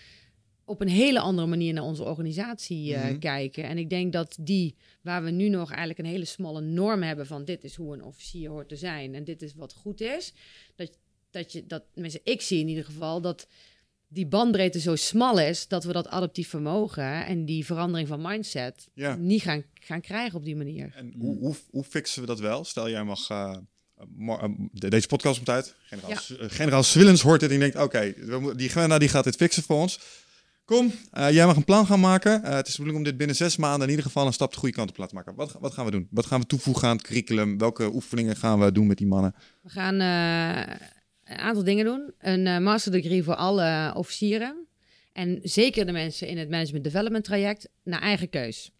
op een hele andere manier naar onze organisatie eh, Mhm. kijken. En ik denk dat die, waar we nu nog eigenlijk een hele smalle norm hebben van dit is hoe een officier hoort te zijn en dit is wat goed is, dat, dat je dat, tenminste ik zie in ieder geval dat die bandbreedte zo smal is dat we dat adaptief vermogen en die verandering van mindset Ja. niet gaan, gaan krijgen op die manier. En hoe, hoe, hoe fixen we dat wel? Stel, jij mag... de- deze podcast komt uit. Generaal, Ja. Generaal Swillens hoort dit en die denkt... Oké, we moeten- die die gaat dit fixen voor ons. Kom, eh, jij mag een plan gaan maken. Eh, het is de bedoeling om dit binnen zes maanden in ieder geval een stap de goede kant op te laten maken. Wat, wat gaan we doen? Wat gaan we toevoegen aan het curriculum? Welke oefeningen gaan we doen met die mannen? We gaan eh, een aantal dingen doen. Een eh, master degree voor alle officieren. En zeker de mensen in het management development traject naar eigen keus.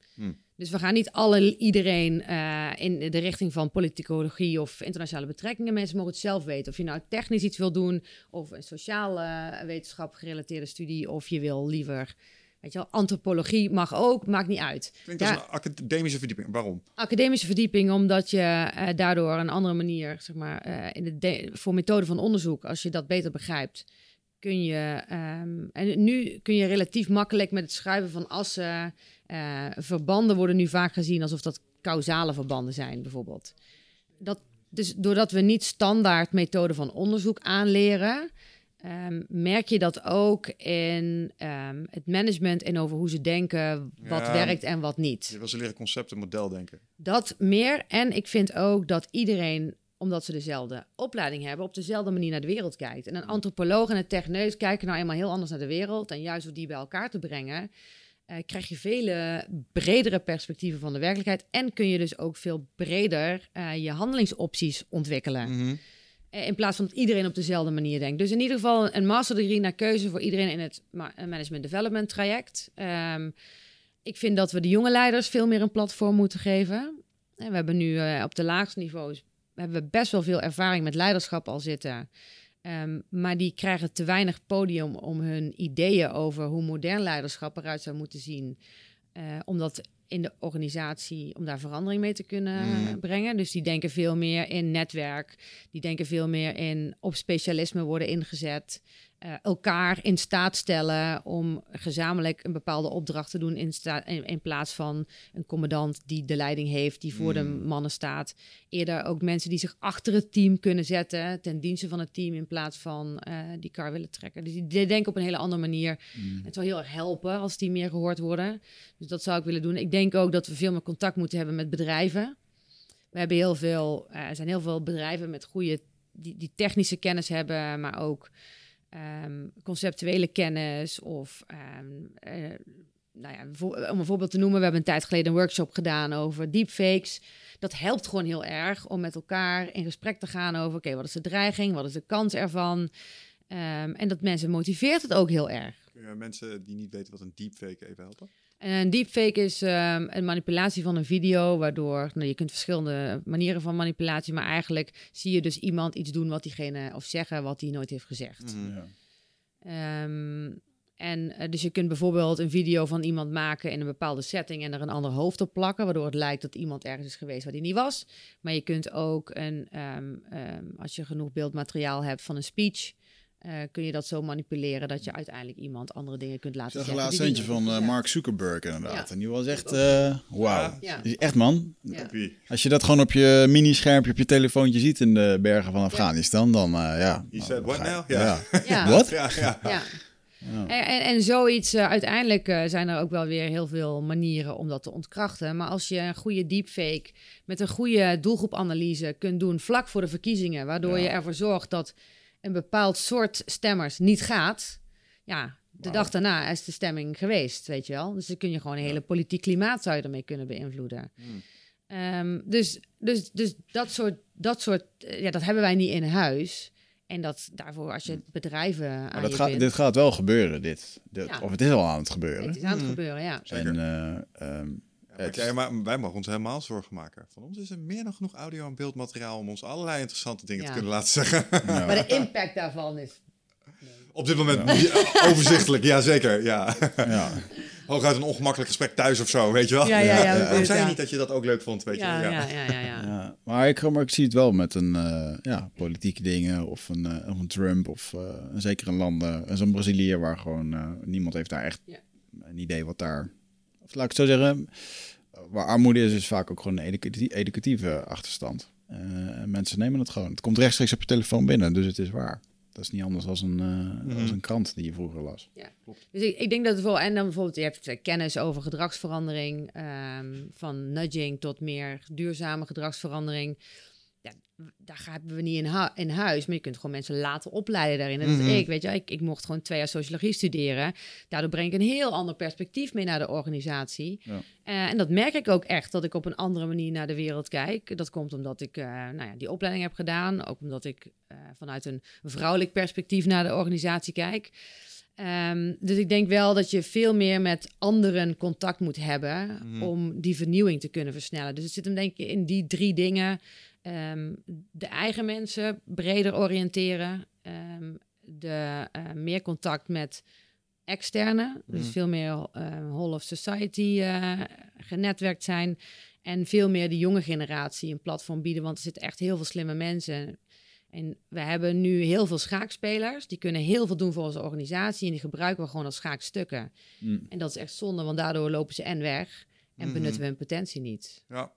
Dus we gaan niet alle, iedereen eh, in de richting van politicologie of internationale betrekkingen. Mensen mogen het zelf weten. Of je nou technisch iets wil doen, of een sociaal eh, wetenschap gerelateerde studie, of je wil liever, weet je wel, antropologie mag ook, maakt niet uit. Klinkt Ja. als een academische verdieping. Waarom? Academische verdieping, omdat je eh, daardoor een andere manier, zeg maar, in de de- voor methode van onderzoek, als je dat beter begrijpt, kun je, ehm, en nu kun je relatief makkelijk met het schuiven van assen, eh, verbanden worden nu vaak gezien alsof dat causale verbanden zijn, bijvoorbeeld. Dat, dus doordat we niet standaard methoden van onderzoek aanleren, ehm, merk je dat ook in ehm, het management en over hoe ze denken, wat Ja. werkt en wat niet. Je wil ze leren concept en model denken. Dat meer. En ik vind ook dat iedereen, omdat ze dezelfde opleiding hebben, op dezelfde manier naar de wereld kijkt. En een antropoloog en een techneus kijken nou eenmaal heel anders naar de wereld. En juist door die bij elkaar te brengen, eh, krijg je vele bredere perspectieven van de werkelijkheid. En kun je dus ook veel breder eh, je handelingsopties ontwikkelen. Mhm. Eh, In plaats van dat iedereen op dezelfde manier denkt. Dus in ieder geval een masterdegree naar keuze voor iedereen in het ma- management development traject. Ehm, ik vind dat we de jonge leiders veel meer een platform moeten geven. En we hebben nu op de laagste niveaus hebben we best wel veel ervaring met leiderschap al zitten. Ehm, maar die krijgen te weinig podium om hun ideeën over hoe modern leiderschap eruit zou moeten zien. eh, om dat in de organisatie, om daar verandering mee te kunnen Mm. brengen. Dus die denken veel meer in netwerk. Die denken veel meer in op specialisme worden ingezet. Eh, elkaar in staat stellen om gezamenlijk een bepaalde opdracht te doen in, sta- in, in plaats van een commandant die de leiding heeft, die voor de Mm. mannen staat. Eerder ook mensen die zich achter het team kunnen zetten, ten dienste van het team in plaats van eh, die kar willen trekken. Dus die, die denken op een hele andere manier. Het zou heel erg helpen als die meer gehoord worden. Dus dat zou ik willen doen. Ik denk ook dat we veel meer contact moeten hebben met bedrijven. We hebben heel veel, eh, er zijn heel veel bedrijven met goede, die, die technische kennis hebben, maar ook ehm, conceptuele kennis of, ehm, eh, nou ja, om een voorbeeld te noemen, we hebben een tijd geleden een workshop gedaan over deepfakes. Dat helpt gewoon heel erg om met elkaar in gesprek te gaan over, oké, wat is de dreiging, wat is de kans ervan? Ehm, en dat mensen motiveert het ook heel erg. Kun je mensen die niet weten wat een deepfake even helpen? En een deepfake is ehm, een manipulatie van een video, waardoor nou, je kunt verschillende manieren van manipulatie, maar eigenlijk zie je dus iemand iets doen wat diegene of zeggen wat hij nooit heeft gezegd. Mhm. Ja. Ehm, en eh, dus je kunt bijvoorbeeld een video van iemand maken in een bepaalde setting en er een ander hoofd op plakken, waardoor het lijkt dat iemand ergens is geweest waar die niet was. Maar je kunt ook een, ehm, ehm, als je genoeg beeldmateriaal hebt van een speech, eh, kun je dat zo manipuleren dat je uiteindelijk iemand andere dingen kunt Ik laten zag zeggen. laatst die eentje die- van eh. Mark Zuckerberg inderdaad. Ja. En die was echt, eh wauw. Ja. Echt man. Ja. Als je dat gewoon op je mini-schermpje op je telefoontje ziet in de bergen van Afghanistan, dan eh, ja. He dan said what now? Ja. Ja. Wat? Ja. En, en, en zoiets, uiteindelijk zijn er ook wel weer heel veel manieren om dat te ontkrachten. Maar als je een goede deepfake met een goede doelgroepanalyse kunt doen vlak voor de verkiezingen, waardoor Ja. je ervoor zorgt dat een bepaald soort stemmers niet gaat, ja, de dag daarna is de stemming geweest, weet je wel. Dus dan kun je gewoon een hele politiek klimaat zou je ermee kunnen beïnvloeden. Hmm. Ehm, dus, dus, dus dat soort, dat soort, eh, ja, dat hebben wij niet in huis. En dat daarvoor, als je bedrijven aan Maar dat je gaat, dit gaat wel gebeuren, dit. Dit- Ja. Of het is al aan het gebeuren. Het is aan het Mm. gebeuren, ja. Zeker. En, eh, ehm, Ja, maar wij mogen ons helemaal zorgen maken. Van ons is er meer dan genoeg audio en beeldmateriaal om ons allerlei interessante dingen Ja. te kunnen laten zeggen. ja. Maar de impact daarvan is... Op dit moment niet- overzichtelijk, ja zeker. Ja. ja. Hooguit een ongemakkelijk gesprek thuis of zo, weet je wel? Ja, ja, ja. Ja, dat Waarom is- zei je ja. niet dat je dat ook leuk vond, weet Ja, je? ja, ja, ja, ja. Ja, maar, ik, maar ik zie het wel met een eh, ja, politieke dingen of een, eh, of een Trump of eh, zeker een land, eh, zo'n Brazilië waar gewoon eh, niemand heeft daar echt Ja. een idee wat daar, of laat ik het zo zeggen, waar armoede is, is vaak ook gewoon een educati- educatieve achterstand. Eh, en mensen nemen het gewoon. Het komt rechtstreeks op je telefoon binnen, dus het is waar. Dat is niet anders als een, eh, Mhm. als een krant die je vroeger las. Dus ik, ik denk dat het wel... En dan bijvoorbeeld, je hebt eh, kennis over gedragsverandering. ehm, van nudging tot meer duurzame gedragsverandering. Daar gaan we niet in, hu- in huis. Maar je kunt gewoon mensen laten opleiden daarin. Dat Mhm. is ik, weet je. Ik, ik mocht gewoon twee jaar sociologie studeren. Daardoor breng ik een heel ander perspectief mee naar de organisatie. Ja. Eh, en dat merk ik ook echt, dat ik op een andere manier naar de wereld kijk. Dat komt omdat ik eh, nou ja, die opleiding heb gedaan. Ook omdat ik eh, vanuit een vrouwelijk perspectief naar de organisatie kijk. Ehm, dus ik denk wel dat je veel meer met anderen contact moet hebben Mhm. om die vernieuwing te kunnen versnellen. Dus het zit hem denk ik in die drie dingen. Ehm, de eigen mensen breder oriënteren. ehm, de, eh, meer contact met externe. Dus Mhm. veel meer eh whole of society eh, genetwerkt zijn. En veel meer de jonge generatie een platform bieden. Want er zitten echt heel veel slimme mensen. En we hebben nu heel veel schaakspelers. Die kunnen heel veel doen voor onze organisatie. En die gebruiken we gewoon als schaakstukken. Mm. En dat is echt zonde, want daardoor lopen ze en weg. En Mhm. benutten we hun potentie niet. Ja.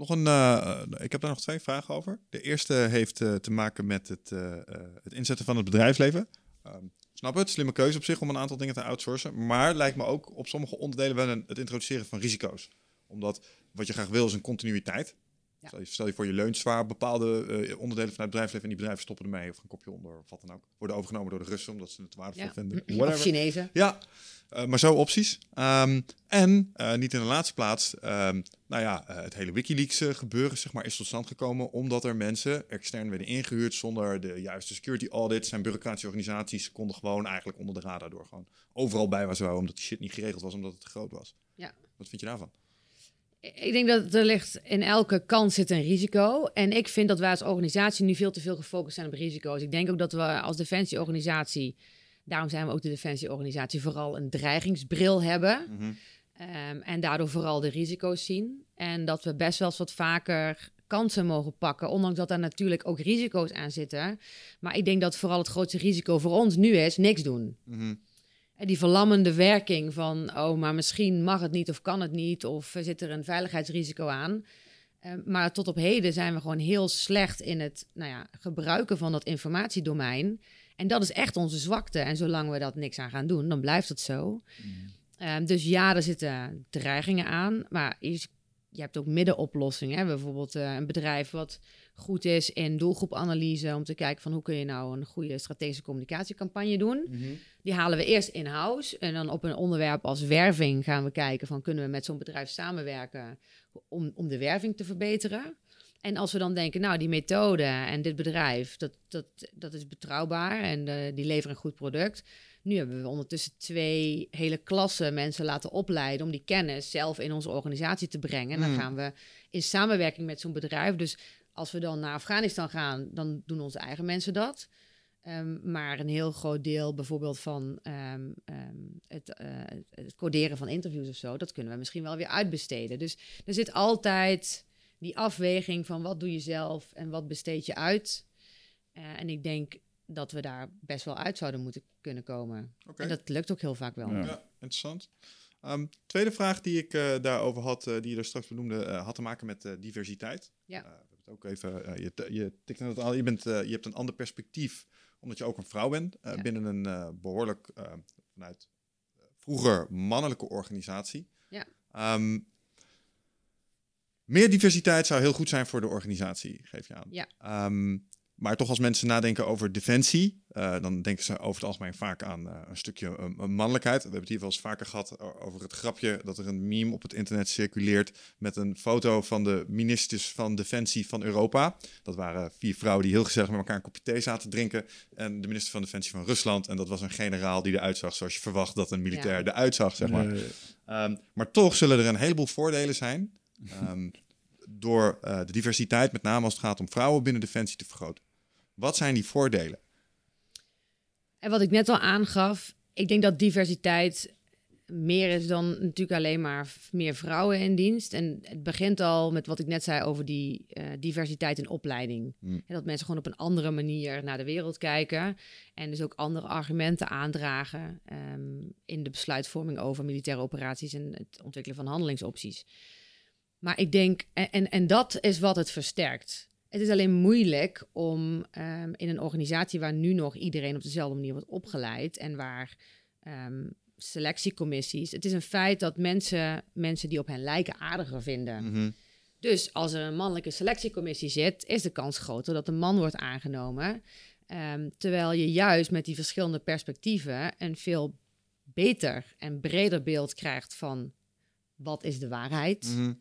Nog een, eh, ik heb daar nog twee vragen over. De eerste heeft eh, te maken met het, eh, eh, het inzetten van het bedrijfsleven. Ehm, snap het, slimme keuze op zich om een aantal dingen te outsourcen. Maar lijkt me ook op sommige onderdelen wel een, het introduceren van risico's. Omdat wat je graag wil is een continuïteit. Ja. Stel, je, stel je voor je leunt zwaar bepaalde eh, onderdelen van het bedrijfsleven en die bedrijven stoppen ermee of een kopje onder of wat dan ook. Worden overgenomen door de Russen omdat ze het waardevol Ja. vinden. Of. Chinezen. Ja, eh, maar zo opties. Ehm, en eh, niet in de laatste plaats, ehm, nou ja, het hele Wikileaks gebeuren zeg maar, is tot stand gekomen omdat er mensen extern werden ingehuurd zonder de juiste security audits en bureaucratische organisaties konden gewoon eigenlijk onder de radar door. Gewoon overal bij waar ze wouden, omdat die shit niet geregeld was, omdat het te groot was. Ja. Wat vind je daarvan? Ik denk dat er ligt in elke kant zit een risico. En ik vind dat wij als organisatie nu veel te veel gefocust zijn op risico's. Ik denk ook dat we als defensieorganisatie, daarom zijn we ook de defensieorganisatie, vooral een dreigingsbril hebben. Ehm, en daardoor vooral de risico's zien. En dat we best wel eens wat vaker kansen mogen pakken. Ondanks dat daar natuurlijk ook risico's aan zitten. Maar ik denk dat vooral het grootste risico voor ons nu is niks doen. Mhm. Die verlammende werking van, oh, maar misschien mag het niet of kan het niet, of zit er een veiligheidsrisico aan. Eh, maar tot op heden zijn we gewoon heel slecht in het nou ja, gebruiken van dat informatiedomein. En dat is echt onze zwakte. En zolang we dat niks aan gaan doen, dan blijft het zo. Ehm, dus ja, er zitten dreigingen aan. Maar je, je hebt ook middenoplossingen. Hè? Bijvoorbeeld eh, een bedrijf wat goed is in doelgroepanalyse. Om te kijken van hoe kun je nou een goede strategische communicatiecampagne doen. Die halen we eerst in-house. En dan op een onderwerp als werving gaan we kijken van kunnen we met zo'n bedrijf samenwerken om, om de werving te verbeteren. En als we dan denken, nou die methode en dit bedrijf, dat, dat, dat is betrouwbaar en eh, die leveren een goed product. Nu hebben we ondertussen twee hele klassen mensen laten opleiden om die kennis zelf in onze organisatie te brengen. En dan Mm. gaan we in samenwerking met zo'n bedrijf. Dus als we dan naar Afghanistan gaan, dan doen onze eigen mensen dat. Ehm, maar een heel groot deel bijvoorbeeld van ehm, ehm, het, eh, het coderen van interviews of zo, dat kunnen we misschien wel weer uitbesteden. Dus er zit altijd die afweging van wat doe je zelf en wat besteed je uit. Eh, en ik denk dat we daar best wel uit zouden moeten kunnen komen. En dat lukt ook heel vaak wel. Ja. Ja, interessant. Ehm, tweede vraag die ik eh, daarover had, eh, die je er straks benoemde, eh, had te maken met diversiteit. Ja. We hebben het ook even, je, je tikte het al, je, bent, je hebt een ander perspectief, omdat je ook een vrouw bent, eh, Ja. binnen een eh, behoorlijk, eh, vanuit eh, vroeger mannelijke organisatie. Ja. Ehm, meer diversiteit zou heel goed zijn voor de organisatie, geef je aan. Ja. Ehm, maar toch als mensen nadenken over defensie, eh, dan denken ze over het algemeen vaak aan eh, een stukje eh, mannelijkheid. We hebben het hier wel eens vaker gehad over het grapje dat er een meme op het internet circuleert met een foto van de ministers van Defensie van Europa. Dat waren vier vrouwen die heel gezellig met elkaar een kopje thee zaten te drinken. En de minister van Defensie van Rusland. En dat was een generaal die eruit zag zoals je verwacht dat een militair Ja. eruit zag, zeg maar. Eh, Ehm, maar toch zullen er een heleboel voordelen zijn ehm, door eh, de diversiteit, met name als het gaat om vrouwen binnen Defensie, te vergroten. Wat zijn die voordelen? En wat ik net al aangaf, ik denk dat diversiteit meer is dan natuurlijk alleen maar meer vrouwen in dienst. En het begint al met wat ik net zei over die eh, diversiteit in opleiding. Hmm. En dat mensen gewoon op een andere manier naar de wereld kijken. En dus ook andere argumenten aandragen ehm, in de besluitvorming over militaire operaties en het ontwikkelen van handelingsopties. Maar ik denk, en, en, en dat is wat het versterkt. Het is alleen moeilijk om ehm, in een organisatie waar nu nog iedereen op dezelfde manier wordt opgeleid en waar ehm, selectiecommissies. Het is een feit dat mensen, mensen die op hen lijken aardiger vinden. Mhm. Dus als er een mannelijke selectiecommissie zit, is de kans groter dat een man wordt aangenomen. Ehm, terwijl je juist met die verschillende perspectieven een veel beter en breder beeld krijgt van wat is de waarheid. Mhm.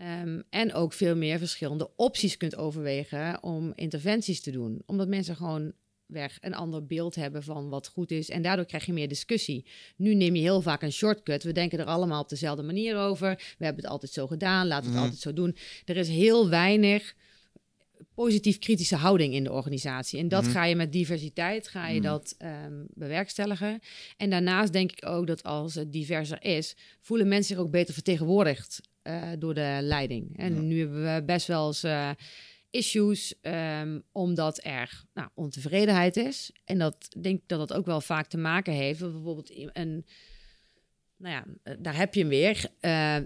Ehm, en ook veel meer verschillende opties kunt overwegen om interventies te doen. Omdat mensen gewoon weg een ander beeld hebben van wat goed is. En daardoor krijg je meer discussie. Nu neem je heel vaak een shortcut. We denken er allemaal op dezelfde manier over. We hebben het altijd zo gedaan. Laten we het Mhm. altijd zo doen. Er is heel weinig positief kritische houding in de organisatie. En dat Mhm. ga je met diversiteit ga je Mhm. dat ehm, bewerkstelligen. En daarnaast denk ik ook dat als het diverser is, voelen mensen zich ook beter vertegenwoordigd eh, door de leiding. En Ja. nu hebben we best wel eens eh, issues, ehm, omdat er nou, ontevredenheid is. En dat ik denk dat dat ook wel vaak te maken heeft. met Bijvoorbeeld een, nou ja, eh, daar heb je hem weer.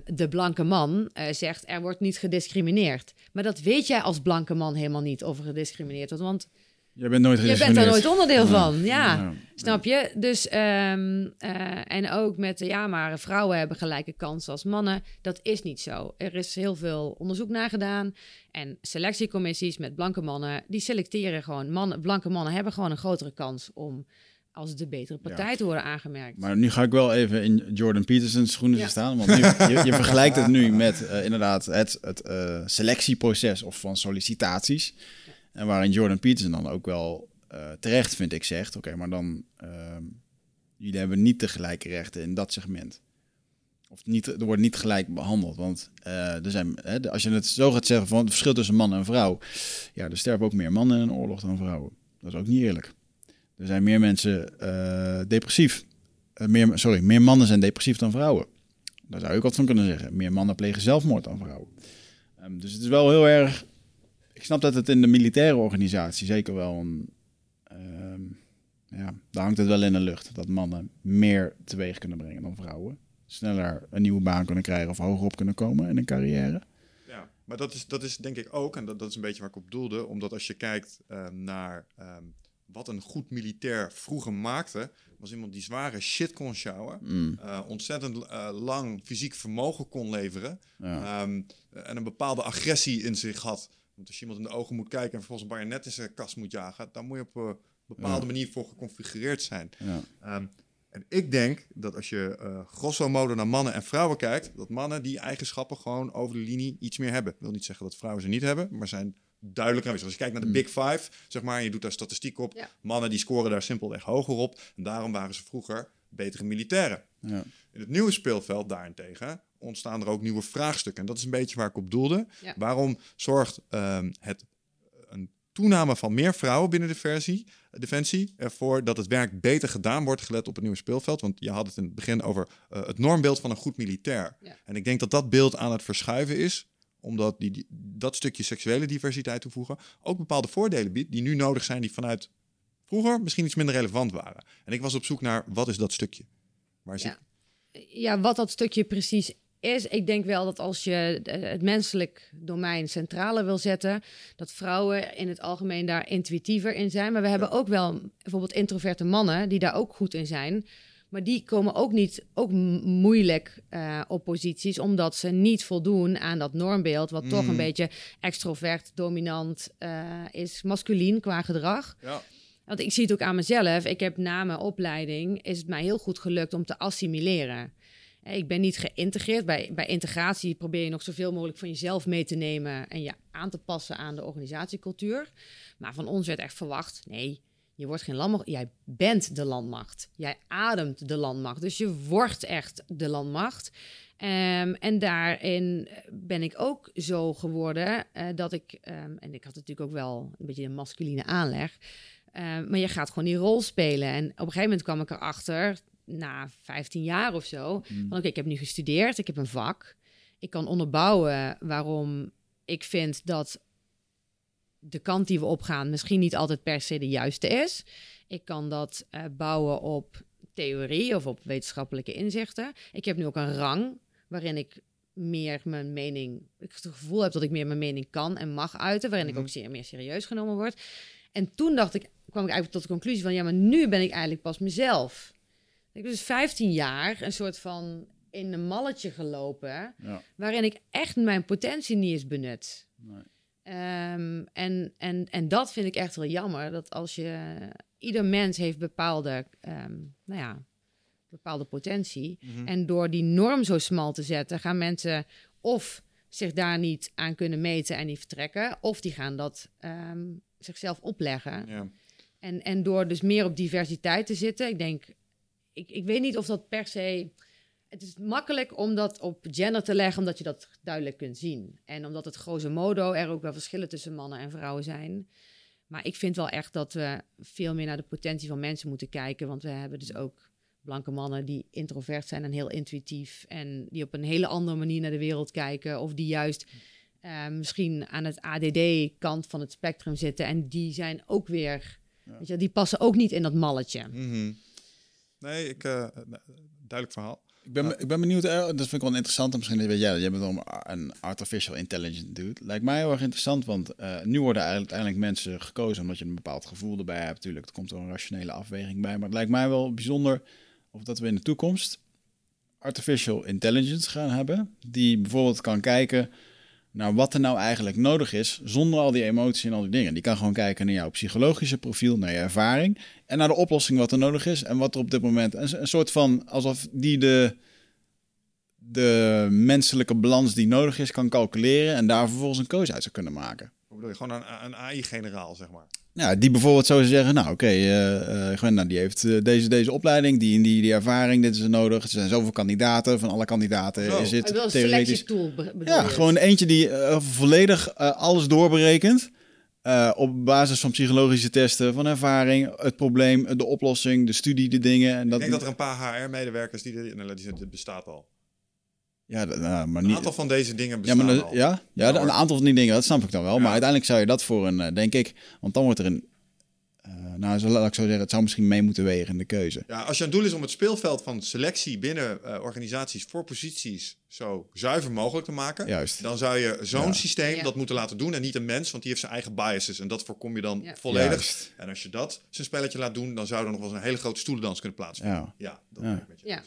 De blanke man zegt er wordt niet gediscrimineerd. Maar dat weet jij als blanke man helemaal niet of er gediscrimineerd wordt. Want Jij bent nooit je bent daar nooit onderdeel Ja. van. Ja. Ja. Snap je? Dus, ehm, eh, en ook met, de ja, maar vrouwen hebben gelijke kansen als mannen. Dat is niet zo. Er is heel veel onderzoek naar gedaan. En selectiecommissies met blanke mannen, die selecteren gewoon. Mannen, blanke mannen hebben gewoon een grotere kans om als de betere partij te worden aangemerkt. Maar nu ga ik wel even in Jordan Peterson's schoenen Ja. staan. Want nu, je, je vergelijkt het nu met eh, inderdaad het, het eh, selectieproces of van sollicitaties. En waarin Jordan Peterson dan ook wel eh, terecht, vind ik, zegt... oké, maar dan... ehm, jullie hebben niet de gelijke rechten in dat segment. Of niet, er wordt niet gelijk behandeld. Want eh, er zijn, hè, als je het zo gaat zeggen van het verschil tussen man en vrouw... ja, er sterven ook meer mannen in een oorlog dan vrouwen. Dat is ook niet eerlijk. Er zijn meer mensen eh, depressief. Meer, sorry, meer mannen zijn depressief dan vrouwen. Daar zou ook wat van kunnen zeggen. Meer mannen plegen zelfmoord dan vrouwen. Ehm, dus het is wel heel erg... Ik snap dat het in de militaire organisatie zeker wel een... ehm, ja, daar hangt het wel in de lucht. Dat mannen meer teweeg kunnen brengen dan vrouwen. Sneller een nieuwe baan kunnen krijgen of hoger op kunnen komen in een carrière. Ja, maar dat is, dat is denk ik ook, en dat, dat is een beetje waar ik op doelde, omdat als je kijkt eh, naar ehm, wat een goed militair vroeger maakte, was iemand die zware shit kon sjouwen, Mm, eh, ontzettend eh, lang fysiek vermogen kon leveren ja. ehm, en een bepaalde agressie in zich had. Want als je iemand in de ogen moet kijken en vervolgens een bajonet in zijn kast moet jagen, dan moet je op een bepaalde Ja. manier voor geconfigureerd zijn. ja. Ehm, en ik denk dat als je eh grosso modo naar mannen en vrouwen kijkt, dat mannen die eigenschappen gewoon over de linie iets meer hebben. Ik wil niet zeggen dat vrouwen ze niet hebben, maar zijn duidelijk aanwezig. Als je kijkt naar de Big Five, zeg maar, en je doet daar statistiek op, Ja. mannen die scoren daar simpelweg hoger op. En daarom waren ze vroeger betere militairen. ja. In het nieuwe speelveld daarentegen ontstaan er ook nieuwe vraagstukken. En dat is een beetje waar ik op doelde. Ja. Waarom zorgt ehm, het een toename van meer vrouwen binnen de versie, defensie ervoor dat het werk beter gedaan wordt gelet op het nieuwe speelveld? Want je had het in het begin over eh, het normbeeld van een goed militair. Ja. En ik denk dat dat beeld aan het verschuiven is omdat die, die- dat stukje seksuele diversiteit toevoegen ook bepaalde voordelen biedt die nu nodig zijn die vanuit vroeger misschien iets minder relevant waren. En ik was op zoek naar wat is dat stukje? Waar zit, Ja. ja, wat dat stukje precies is. Ik denk wel dat als je eh, het menselijk domein centraler wil zetten, dat vrouwen in het algemeen daar intuïtiever in zijn. Maar we hebben ook wel bijvoorbeeld introverte mannen die daar ook goed in zijn. Maar die komen ook niet ook moeilijk eh, op posities, omdat ze niet voldoen aan dat normbeeld, wat toch een Mm. beetje extrovert, dominant eh, is, masculien qua gedrag. Ja. Want ik zie het ook aan mezelf. Ik heb na mijn opleiding is het mij heel goed gelukt om te assimileren. Eh, Ik ben niet geïntegreerd. Bij, bij integratie probeer je nog zoveel mogelijk van jezelf mee te nemen en je aan te passen aan de organisatiecultuur. Maar van ons werd echt verwacht: nee, je wordt geen landmacht. Jij bent de landmacht. Jij ademt de landmacht. Dus je wordt echt de landmacht. Ehm, en daarin ben ik ook zo geworden eh, dat ik, ehm, en ik had natuurlijk ook wel een beetje een masculine aanleg, eh, maar je gaat gewoon die rol spelen. En op een gegeven moment kwam ik erachter, na 15 jaar of zo, van oké, ik heb nu gestudeerd, ik heb een vak. Ik kan onderbouwen waarom ik vind dat de kant die we opgaan misschien niet altijd per se de juiste is. Ik kan dat eh, bouwen op theorie of op wetenschappelijke inzichten. Ik heb nu ook een rang waarin ik meer mijn mening, ik het gevoel heb dat ik meer mijn mening kan en mag uiten, waarin ik Mhm. ook zeer meer serieus genomen word. En toen dacht ik, kwam ik eigenlijk tot de conclusie van ja, maar nu ben ik eigenlijk pas mezelf. Ik heb dus 15 jaar een soort van in een malletje gelopen, Ja. waarin ik echt mijn potentie niet is benut. Nee. Ehm, en, en, en dat vind ik echt wel jammer. Dat als je. Ieder mens heeft bepaalde. ehm, nou ja. bepaalde potentie. Mhm. En door die norm zo smal te zetten, gaan mensen of zich daar niet aan kunnen meten en die vertrekken, of die gaan dat ehm, zichzelf opleggen. Ja. En, en door dus meer op diversiteit te zitten, ik denk, ik, ik weet niet of dat per se. Het is makkelijk om dat op gender te leggen, omdat je dat duidelijk kunt zien. En omdat het grosso modo er ook wel verschillen tussen mannen en vrouwen zijn. Maar ik vind wel echt dat we veel meer naar de potentie van mensen moeten kijken. Want we hebben dus ook blanke mannen die introvert zijn en heel intuïtief. En die op een hele andere manier naar de wereld kijken. Of die juist eh, misschien aan het ADD-kant van het spectrum zitten. En die zijn ook weer, weet je, die passen ook niet in dat malletje. Mhm. Nee, ik, eh, duidelijk verhaal. Ik ben, ik ben benieuwd, eh, dat vind ik wel interessant. en Misschien weet jij, jij bent dan een artificial intelligence dude. Lijkt mij heel erg interessant, want eh, nu worden uiteindelijk mensen gekozen omdat je een bepaald gevoel erbij hebt. Natuurlijk, er komt er een rationele afweging bij. Maar het lijkt mij wel bijzonder of dat we in de toekomst artificial intelligence gaan hebben. Die bijvoorbeeld kan kijken naar wat er nou eigenlijk nodig is, zonder al die emoties en al die dingen. Die kan gewoon kijken naar jouw psychologische profiel, naar je ervaring en naar de oplossing wat er nodig is en wat er op dit moment. Een, soort van alsof die de, de menselijke balans die nodig is kan calculeren en daar vervolgens een keuze uit zou kunnen maken. Bedoel je? Gewoon een, een AI-generaal, zeg maar. Ja, die bijvoorbeeld zou zeggen, nou oké, okay, uh, nou, die heeft uh, deze, deze opleiding, die, die, die ervaring, dit is er nodig. Er zijn zoveel kandidaten, van alle kandidaten Zo. is het theoretisch... bedoel Ja, gewoon eentje die uh, volledig uh, alles doorberekent. Uh, op basis van psychologische testen, van ervaring, het probleem, de oplossing, de studie, de dingen. En dat, Ik denk dat er een paar HR-medewerkers die nou, die, dit bestaat al. Ja, nou, maar Een niet. aantal van deze dingen Ja, bestaan maar dat- al. ja, ja, een aantal van die dingen, dat snap ik dan wel. Ja. Maar uiteindelijk zou je dat voor een, eh, denk ik, want dan wordt er een, eh, nou, zo, laat ik zo zeggen, het zou misschien mee moeten wegen in de keuze. Ja, als je een doel is om het speelveld van selectie binnen eh, organisaties voor posities zo zuiver mogelijk te maken, Juist. dan zou je zo'n Ja. systeem Ja. dat moeten laten doen en niet een mens, want die heeft zijn eigen biases en dat voorkom je dan Ja. volledig. Juist. En als je dat zijn spelletje laat doen, dan zou er nog wel eens een hele grote stoelendans kunnen plaatsvinden. Ja. Ja, dat Ja. ben ik met je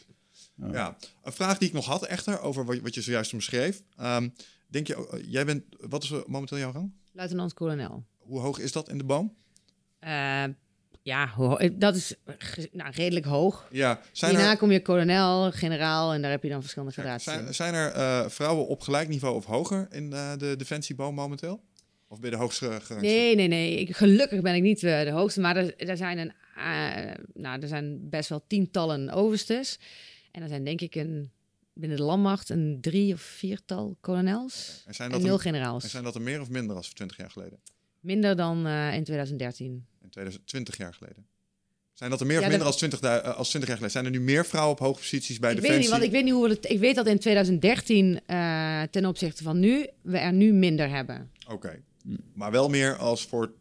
Ja. Een vraag die ik nog had echter over wat, wat je zojuist omschreef. Ehm, denk je, eh, jij bent, wat is momenteel jouw rang? Luitenant-kolonel. Hoe hoog is dat in de boom? Eh, ja, dat is nou, redelijk hoog. Ja, zijn Hierna er, kom je kolonel, generaal en daar heb je dan verschillende gradaties. zijn, zijn er eh, vrouwen op gelijk niveau of hoger in eh, de defensieboom momenteel? Of ben je de hoogste? Nee, nee, nee. Ik, gelukkig ben ik niet de hoogste, maar er, er, zijn een, nou, er zijn best wel tientallen overstes. En er zijn denk ik een, binnen de landmacht een drie of viertal kolonels En zijn en dat, nul er, generaals. en zijn dat er meer of minder als 20 jaar geleden? Minder dan eh, in 2013. In 2020 jaar geleden? Zijn dat er meer Ja, of minder dat- als 20, du- eh, als 20 jaar geleden? Zijn er nu meer vrouwen op hoge posities bij ik weet Defensie? niet, want ik weet niet hoe we het. Ik weet dat in 2013 eh, ten opzichte van nu we er nu minder hebben. Oké. Maar wel meer als voor,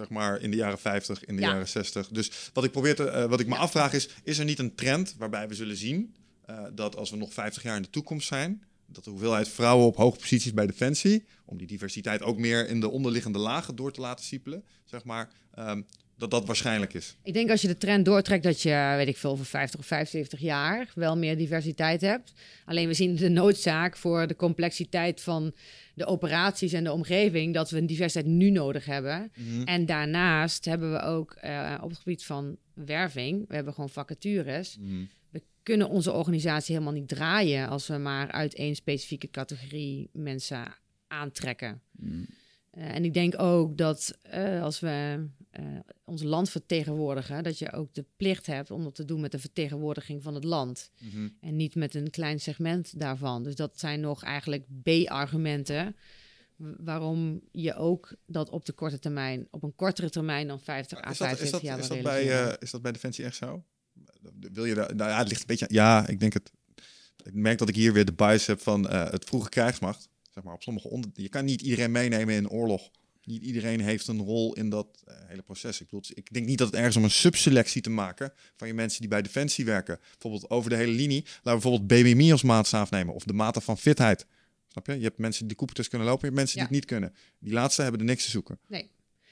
zeg maar, in de jaren 50, in de Ja. jaren 60. Dus wat ik probeer te, eh, wat ik me afvraag is, is er niet een trend waarbij we zullen zien eh, dat als we nog 50 jaar in de toekomst zijn, dat de hoeveelheid vrouwen op hoge posities bij Defensie, om die diversiteit ook meer in de onderliggende lagen door te laten siepelen, zeg maar, ehm, dat dat waarschijnlijk is. Ik denk als je de trend doortrekt dat je, weet ik veel, over 50 of 75 jaar wel meer diversiteit hebt. Alleen we zien de noodzaak voor de complexiteit van de operaties en de omgeving dat we een diversiteit nu nodig hebben. En daarnaast hebben we ook eh, op het gebied van werving, we hebben gewoon vacatures. We kunnen onze organisatie helemaal niet draaien als we maar uit één specifieke categorie mensen aantrekken. Eh, en ik denk ook dat eh, als we eh, ons land vertegenwoordigen, dat je ook de plicht hebt om dat te doen met de vertegenwoordiging van het land. En niet met een klein segment daarvan. Dus dat zijn nog eigenlijk B-argumenten. Waarom je ook dat op de korte termijn, op een kortere termijn dan 50 à Is dat, is 75 dat, jaar is dat, bij, is dat bij Defensie echt zo? Wil je daar, nou ja, het ligt een beetje, ja, ik denk het, ik merk dat ik hier weer de bias heb van het vroege krijgsmacht. Zeg maar, op sommige onder, je kan niet iedereen meenemen in oorlog. Niet iedereen heeft een rol in dat eh, hele proces. Ik, bedoel, ik denk niet dat het ergens om een subselectie te maken van je mensen die bij Defensie werken. Bijvoorbeeld over de hele linie. Laten we bijvoorbeeld BMI als maatstaaf nemen. Of de mate van fitheid. Snap je? Je hebt mensen die de kunnen lopen. Je hebt mensen Ja. die het niet kunnen. Die laatste hebben er niks te zoeken. Nee.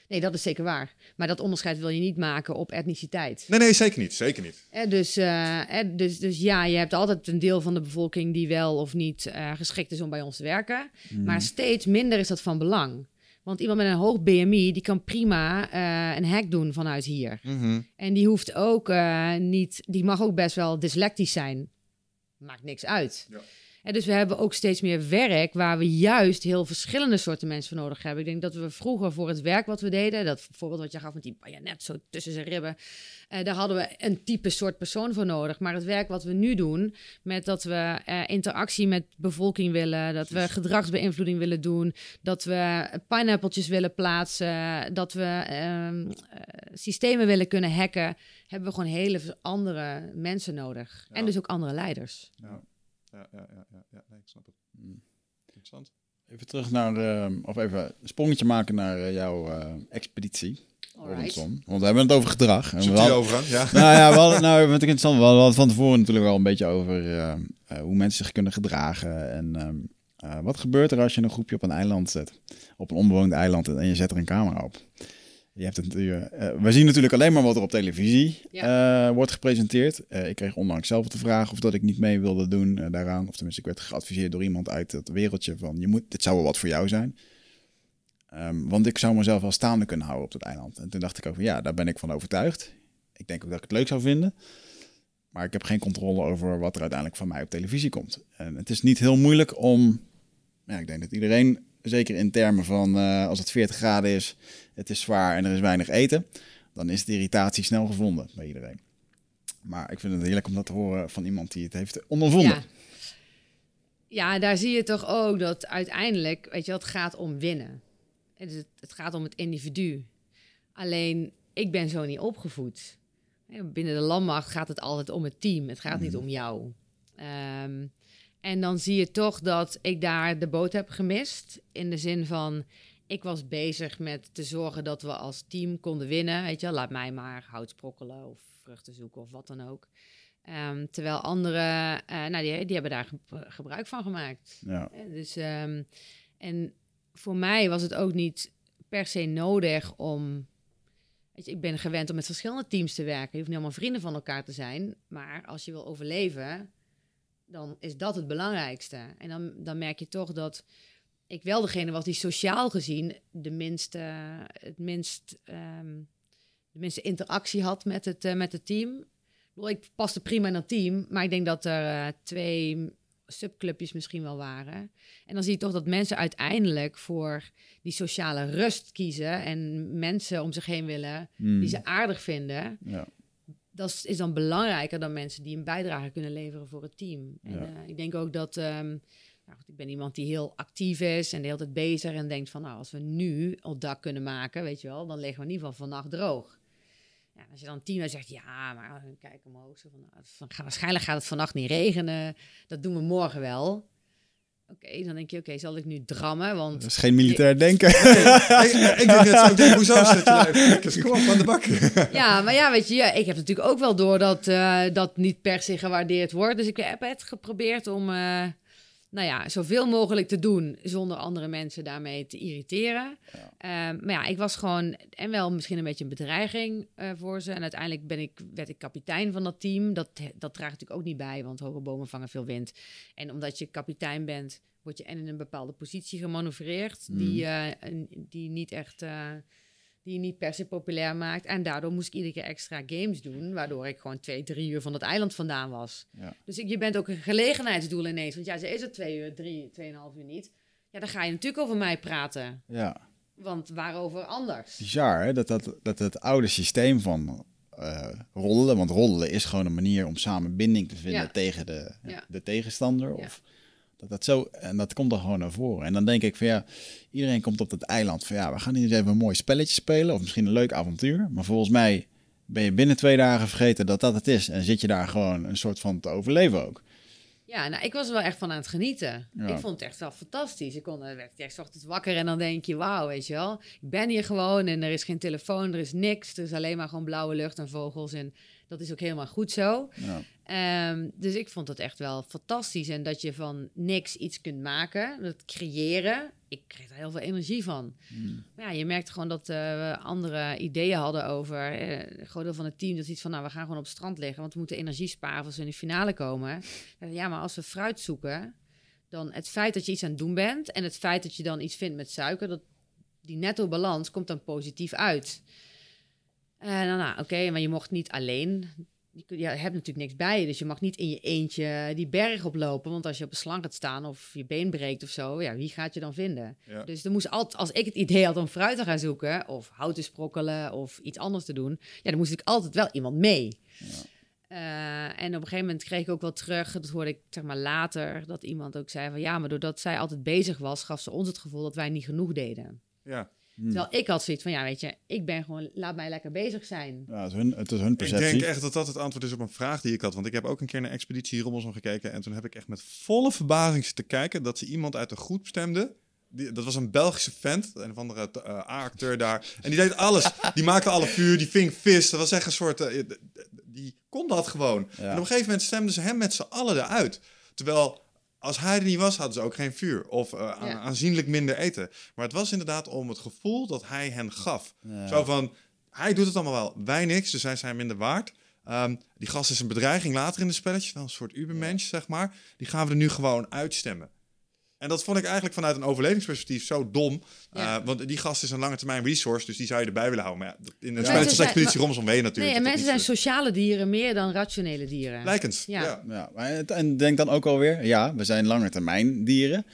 Nee, dat is zeker waar. Maar dat onderscheid wil je niet maken op etniciteit. Nee, nee, zeker niet. Zeker niet. Eh, dus, eh, eh, dus, dus ja, je hebt altijd een deel van de bevolking die wel of niet eh, geschikt is om bij ons te werken. Maar steeds minder is dat van belang. Want iemand met een hoog BMI, die kan prima eh, een hack doen vanuit hier. Mhm. En die hoeft ook eh, niet, die mag ook best wel dyslectisch zijn. Maakt niks uit. Ja. En dus we hebben ook steeds meer werk waar we juist heel verschillende soorten mensen voor nodig hebben. Ik denk dat we vroeger voor het werk wat we deden, dat voorbeeld wat je gaf met die bajonet zo tussen zijn ribben, eh, daar hadden we een type soort persoon voor nodig. Maar het werk wat we nu doen, met dat we eh, interactie met bevolking willen, dat we gedragsbeïnvloeding willen doen, dat we pineappeltjes willen plaatsen, dat we ehm, eh, systemen willen kunnen hacken, hebben we gewoon hele andere mensen nodig. En dus ook andere leiders. Ja, ja, ja, ja, ja, ja. Nee, ik snap het. Mm. Interessant. Even terug naar, of even een sprongetje maken naar eh, jouw eh, expeditie. Robinson. Want we hebben het over gedrag. En we ja. nou ja, we hadden, nou, wat ik interessant, we hadden van tevoren natuurlijk wel een beetje over eh, eh, hoe mensen zich kunnen gedragen. En ehm, eh, wat gebeurt er als je een groepje op een eiland zet? Op een onbewoond eiland en je zet er een camera op. Je hebt het natuurlijk, eh, we zien natuurlijk alleen maar wat er op televisie eh, wordt gepresenteerd. Eh, ik kreeg onlangs zelf de vraag of dat ik niet mee wilde doen eh, daaraan. Of tenminste, ik werd geadviseerd door iemand uit het wereldje van... Je moet, dit zou wel wat voor jou zijn. Ehm, want ik zou mezelf wel staande kunnen houden op dat eiland. En toen dacht ik over, ja, daar ben ik van overtuigd. Ik denk ook dat ik het leuk zou vinden. Maar ik heb geen controle over wat er uiteindelijk van mij op televisie komt. En het is niet heel moeilijk om... Ja, ik denk dat iedereen, zeker in termen van eh, als het 40 graden is, het is zwaar en er is weinig eten, dan is de irritatie snel gevonden bij iedereen. Maar ik vind het heerlijk om dat te horen van iemand die het heeft ondervonden. Ja. ja, daar zie je toch ook dat uiteindelijk, weet je, het gaat om winnen. Het, het gaat om het individu. Alleen, ik ben zo niet opgevoed. Binnen de landmacht gaat het altijd om het team. Het gaat niet om jou. Ehm, en dan zie je toch dat ik daar de boot heb gemist. In de zin van, ik was bezig met te zorgen dat we als team konden winnen. Weet je, laat mij maar hout sprokkelen of vruchten zoeken of wat dan ook. Ehm, terwijl anderen, eh, nou, die, die hebben daar ge- gebruik van gemaakt. Ja. Eh, Dus, ehm, en voor mij was het ook niet per se nodig om. Weet je, ik ben gewend om met verschillende teams te werken. Je hoeft niet allemaal vrienden van elkaar te zijn. Maar als je wil overleven, dan is dat het belangrijkste. En dan, dan merk je toch dat ik wel degene was die sociaal gezien de minste, het minst, ehm, de minste interactie had met het, eh, met het team. Ik, paste prima in dat team, maar ik denk dat er eh, twee subclubjes misschien wel waren. En dan zie je toch dat mensen uiteindelijk voor die sociale rust kiezen en mensen om zich heen willen Hmm. die ze aardig vinden. Ja. Dat is- dan belangrijker dan mensen die een bijdrage kunnen leveren voor het team. En Ja. eh, ik denk ook dat, ehm, nou goed, ik ben iemand die heel actief is en de hele tijd bezig en denkt van, nou, als we nu het dak kunnen maken, weet je wel, dan liggen we in ieder geval vannacht droog. Ja, als je dan hebt, zegt, ja, maar eh, kijk omhoog. Zo van, nou, waarschijnlijk gaat het vannacht niet regenen. Dat doen we morgen wel. Oké, dan denk je, oké, zal ik nu drammen? Want Dat is geen militair denken. ik, ik denk net zo, ik denk, hoezo je lijf? Kikkers, Kom op, aan de bak. ja, maar ja, weet je, ja, ik heb natuurlijk ook wel door dat eh, dat niet per se gewaardeerd wordt. Dus ik heb het geprobeerd om, eh, nou ja, zoveel mogelijk te doen zonder andere mensen daarmee te irriteren. Ehm, maar ja, ik was gewoon, en wel misschien een beetje een bedreiging eh, voor ze. En uiteindelijk ben ik, werd ik kapitein van dat team. Dat, dat draagt natuurlijk ook niet bij, want hoge bomen vangen veel wind. En omdat je kapitein bent, word je en in een bepaalde positie gemanoeuvreerd, die, eh, een- die niet echt... eh, die niet per se populair maakt. En daardoor moest ik iedere keer extra games doen, waardoor ik gewoon twee, drie uur van het eiland vandaan was. Ja. Dus ik, je bent ook een gelegenheidsdoel ineens. Want ja, ze is er twee uur, drie, tweeënhalf uur niet. Ja, dan ga je natuurlijk over mij praten. ja. Want waarover anders? Bizar, hè? Dat, dat, dat het oude systeem van eh roddelen, want roddelen is gewoon een manier om samen binding te vinden Ja. tegen de, Ja. de tegenstander. Of dat, dat zo, en dat komt er gewoon naar voren. En dan denk ik van ja, iedereen komt op dat eiland van ja, we gaan hier eens even een mooi spelletje spelen of misschien een leuk avontuur. Maar volgens mij ben je binnen twee dagen vergeten dat dat het is en zit je daar gewoon een soort van te overleven ook. Ja, nou, ik was er wel echt van aan het genieten. Ja. Ik vond het echt wel fantastisch. Ik kon, eh, werd echt 's ochtends wakker en dan denk je, wauw, weet je wel. Ik ben hier gewoon en er is geen telefoon, er is niks. Er is alleen maar gewoon blauwe lucht en vogels. En dat is ook helemaal goed zo. Ja. Ehm, dus ik vond het echt wel fantastisch. En dat je van niks iets kunt maken, dat creëren. Ik kreeg er heel veel energie van. Maar ja, je merkte gewoon dat eh, we andere ideeën hadden over. eh, een groot deel van het team dat iets van, nou, we gaan gewoon op het strand liggen, want we moeten energie sparen als we in de finale komen. Ja, maar als we fruit zoeken, dan het feit dat je iets aan het doen bent en het feit dat je dan iets vindt met suiker, dat die netto balans komt dan positief uit. En dan, nou, oké, maar je mocht niet alleen. Je, hebt natuurlijk niks bij je, dus je mag niet in je eentje die berg oplopen. Want als je op een slang gaat staan of je been breekt of zo, ja, wie gaat je dan vinden? Ja. Dus er moest altijd, als ik het idee had om fruit te gaan zoeken, of hout te sprokkelen, of iets anders te doen, ja, dan moest ik altijd wel iemand mee. Eh, en op een gegeven moment kreeg ik ook wel terug, dat hoorde ik zeg maar later, dat iemand ook zei van ja, maar doordat zij altijd bezig was, gaf ze ons het gevoel dat wij niet genoeg deden. Ja. Terwijl ik had zoiets van ja, weet je, ik ben gewoon, laat mij lekker bezig zijn. Ja, het, is hun, het is hun Ik perceptie. denk echt dat dat het antwoord is op een vraag die ik had. Want ik heb ook een keer naar Expeditie Robinson gekeken. En toen heb ik echt met volle verbazing zitten kijken dat ze iemand uit de groep stemde die, dat was een Belgische vent, een of andere eh, A-acteur daar. En die deed alles. Die maakte alle vuur, die ving vis. Dat was echt een soort... eh, die kon dat gewoon. Ja. En op een gegeven moment stemden ze hem met z'n allen eruit. Terwijl... Als hij er niet was, hadden ze ook geen vuur. Of eh, Ja. aanzienlijk minder eten. Maar het was inderdaad om het gevoel dat hij hen gaf. Ja. Zo van, hij doet het allemaal wel. Wij niks, dus zij zijn minder waard. Ehm, die gast is een bedreiging later in de spelletje. Wel een soort ubermensch, zeg maar. Die gaan we er nu gewoon uitstemmen. En dat vond ik eigenlijk vanuit een overlevingsperspectief zo dom. Ja. Eh, want die gast is een lange termijn resource, dus die zou je erbij willen houden. Maar ja, in een Mensen spelletje als zijn- Expeditie Robinson weet natuurlijk. Nee, en mensen zijn sociale dieren meer dan rationele dieren. zo- Lijkend, Ja. ja. Ja, maar het- en denk dan ook alweer, ja, we zijn lange termijn dieren.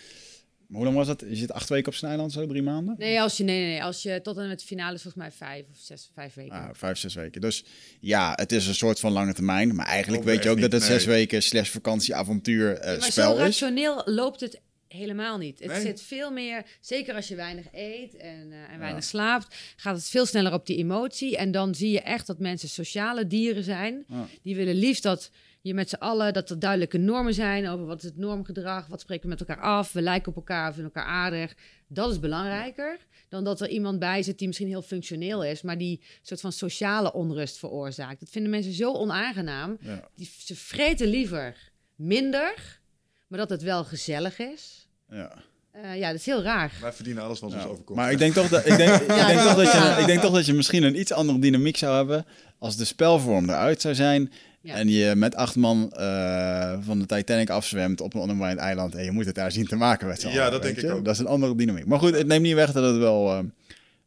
Maar hoe lang was dat? Je zit acht weken op zijn eiland, zo drie maanden? Nee, als je, nee, nee, nee, als je tot en met de finale is volgens mij vijf of zes, vijf weken. Ah, vijf, zes weken. Dus ja, het is een soort van lange termijn. Maar eigenlijk weet je ook dat het zes weken slash vakantieavontuur eh, maar zo spel is. rationeel loopt het helemaal niet. Het Nee. zit veel meer, zeker als je weinig eet en, eh, en weinig slaapt, gaat het veel sneller op die emotie. En dan zie je echt dat mensen sociale dieren zijn. Ja. Die willen liefst dat je met z'n allen, dat er duidelijke normen zijn over wat is het normgedrag, wat spreken we met elkaar af, we lijken op elkaar, we vinden elkaar aardig. Dat is belangrijker dan dat er iemand bij zit die misschien heel functioneel is, maar die een soort van sociale onrust veroorzaakt. Dat vinden mensen zo onaangenaam. Ja. Die, ze vreten liever minder, maar dat het wel gezellig is. Ja. Eh, ja, dat is heel raar. Wij verdienen alles wat ons overkomt. Maar ik denk, toch dat, ik, denk, ik, Ja, denk toch dat je, ik denk toch dat je misschien een iets andere dynamiek zou hebben als de spelvorm eruit zou zijn. Ja. En je met acht man eh, van de Titanic afzwemt op een onbewoond eiland. En je moet het daar zien te maken met z'n Ja, dat denk ik ook. Dat is een andere dynamiek. Maar goed, het neemt niet weg dat het wel... ehm,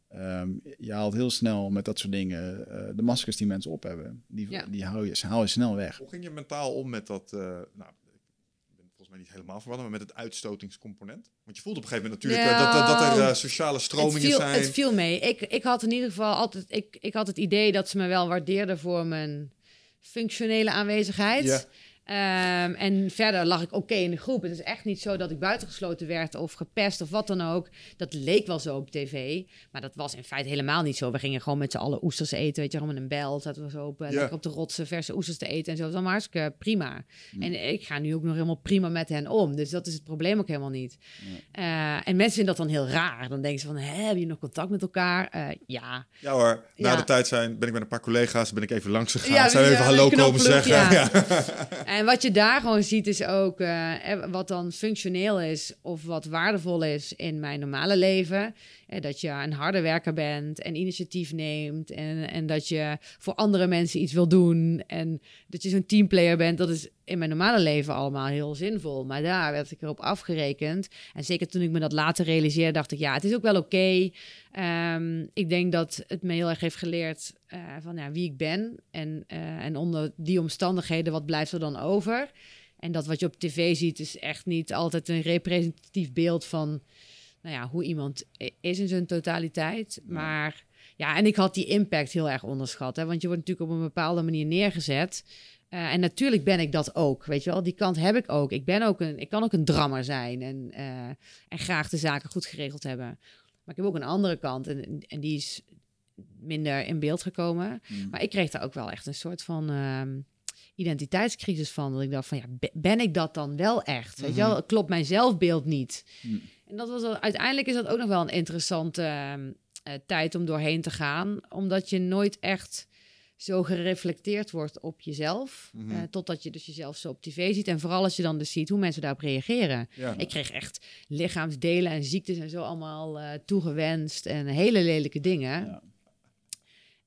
ehm, je haalt heel snel met dat soort dingen eh, de maskers die mensen op hebben. Die, Ja. die hou, je, haal je snel weg. Hoe ging je mentaal om met dat, eh, nou, volgens mij niet helemaal verwant, maar met het uitstotingscomponent? Want je voelt op een gegeven moment natuurlijk eh, dat, dat, dat er eh, sociale Het stromingen viel, zijn. het viel mee. Ik, ik had in ieder geval altijd, ik, ik had het idee dat ze me wel waardeerden voor mijn functionele aanwezigheid. Ja. Ehm, en verder lag ik oké in de groep. Het is echt niet zo dat ik buitengesloten werd of gepest of wat dan ook. Dat leek wel zo op tv. Maar dat was in feite helemaal niet zo. We gingen gewoon met z'n allen oesters eten. Weet je, gewoon met een bel. Zaten we zo op, eh, Ja. lekker op de rotsen verse oesters te eten. En zo. Dat was allemaal hartstikke prima. En ik ga nu ook nog helemaal prima met hen om. Dus dat is het probleem ook helemaal niet. Eh, en mensen vinden dat dan heel raar. Dan denken ze van, Hè, heb je nog contact met elkaar? Eh, ja. Ja hoor, na Ja. de tijd zijn, ben ik met een paar collega's, ben ik even langs gegaan. Ja, zijn ja, even hallo komen zeggen. ja. En wat je daar gewoon ziet is ook eh, eh, wat dan functioneel is of wat waardevol is in mijn normale leven. Dat je een harde werker bent en initiatief neemt en, en dat je voor andere mensen iets wil doen en dat je zo'n teamplayer bent. Dat is in mijn normale leven allemaal heel zinvol. Maar daar werd ik erop afgerekend. En zeker toen ik me dat later realiseerde, dacht ik ja, het is ook wel oké. Ehm, ik denk dat het me heel erg heeft geleerd eh, van ja, wie ik ben. En, eh, en onder die omstandigheden, wat blijft er dan over? En dat wat je op tv ziet, is echt niet altijd een representatief beeld van nou ja, hoe iemand is in zijn totaliteit. Maar ja, en ik had die impact heel erg onderschat. Hè? Want je wordt natuurlijk op een bepaalde manier neergezet. Eh, en natuurlijk ben ik dat ook, weet je wel. Die kant heb ik ook. Ik, ben ook een, ik kan ook een drammer zijn en, eh, en graag de zaken goed geregeld hebben. Maar ik heb ook een andere kant en, en die is minder in beeld gekomen. Maar ik kreeg daar ook wel echt een soort van ehm, identiteitscrisis van. Dat ik dacht van, ja, be- ben ik dat dan wel echt? Weet je wel, klopt mijn zelfbeeld niet? En dat was wel, uiteindelijk is dat ook nog wel een interessante ehm, eh, tijd om doorheen te gaan. Omdat je nooit echt zo gereflecteerd wordt op jezelf. Mhm. eh, totdat je dus jezelf zo op tv ziet. En vooral als je dan dus ziet hoe mensen daarop reageren. Ja. Ik kreeg echt lichaamsdelen en ziektes en zo allemaal eh, toegewenst. En hele lelijke dingen. Ja.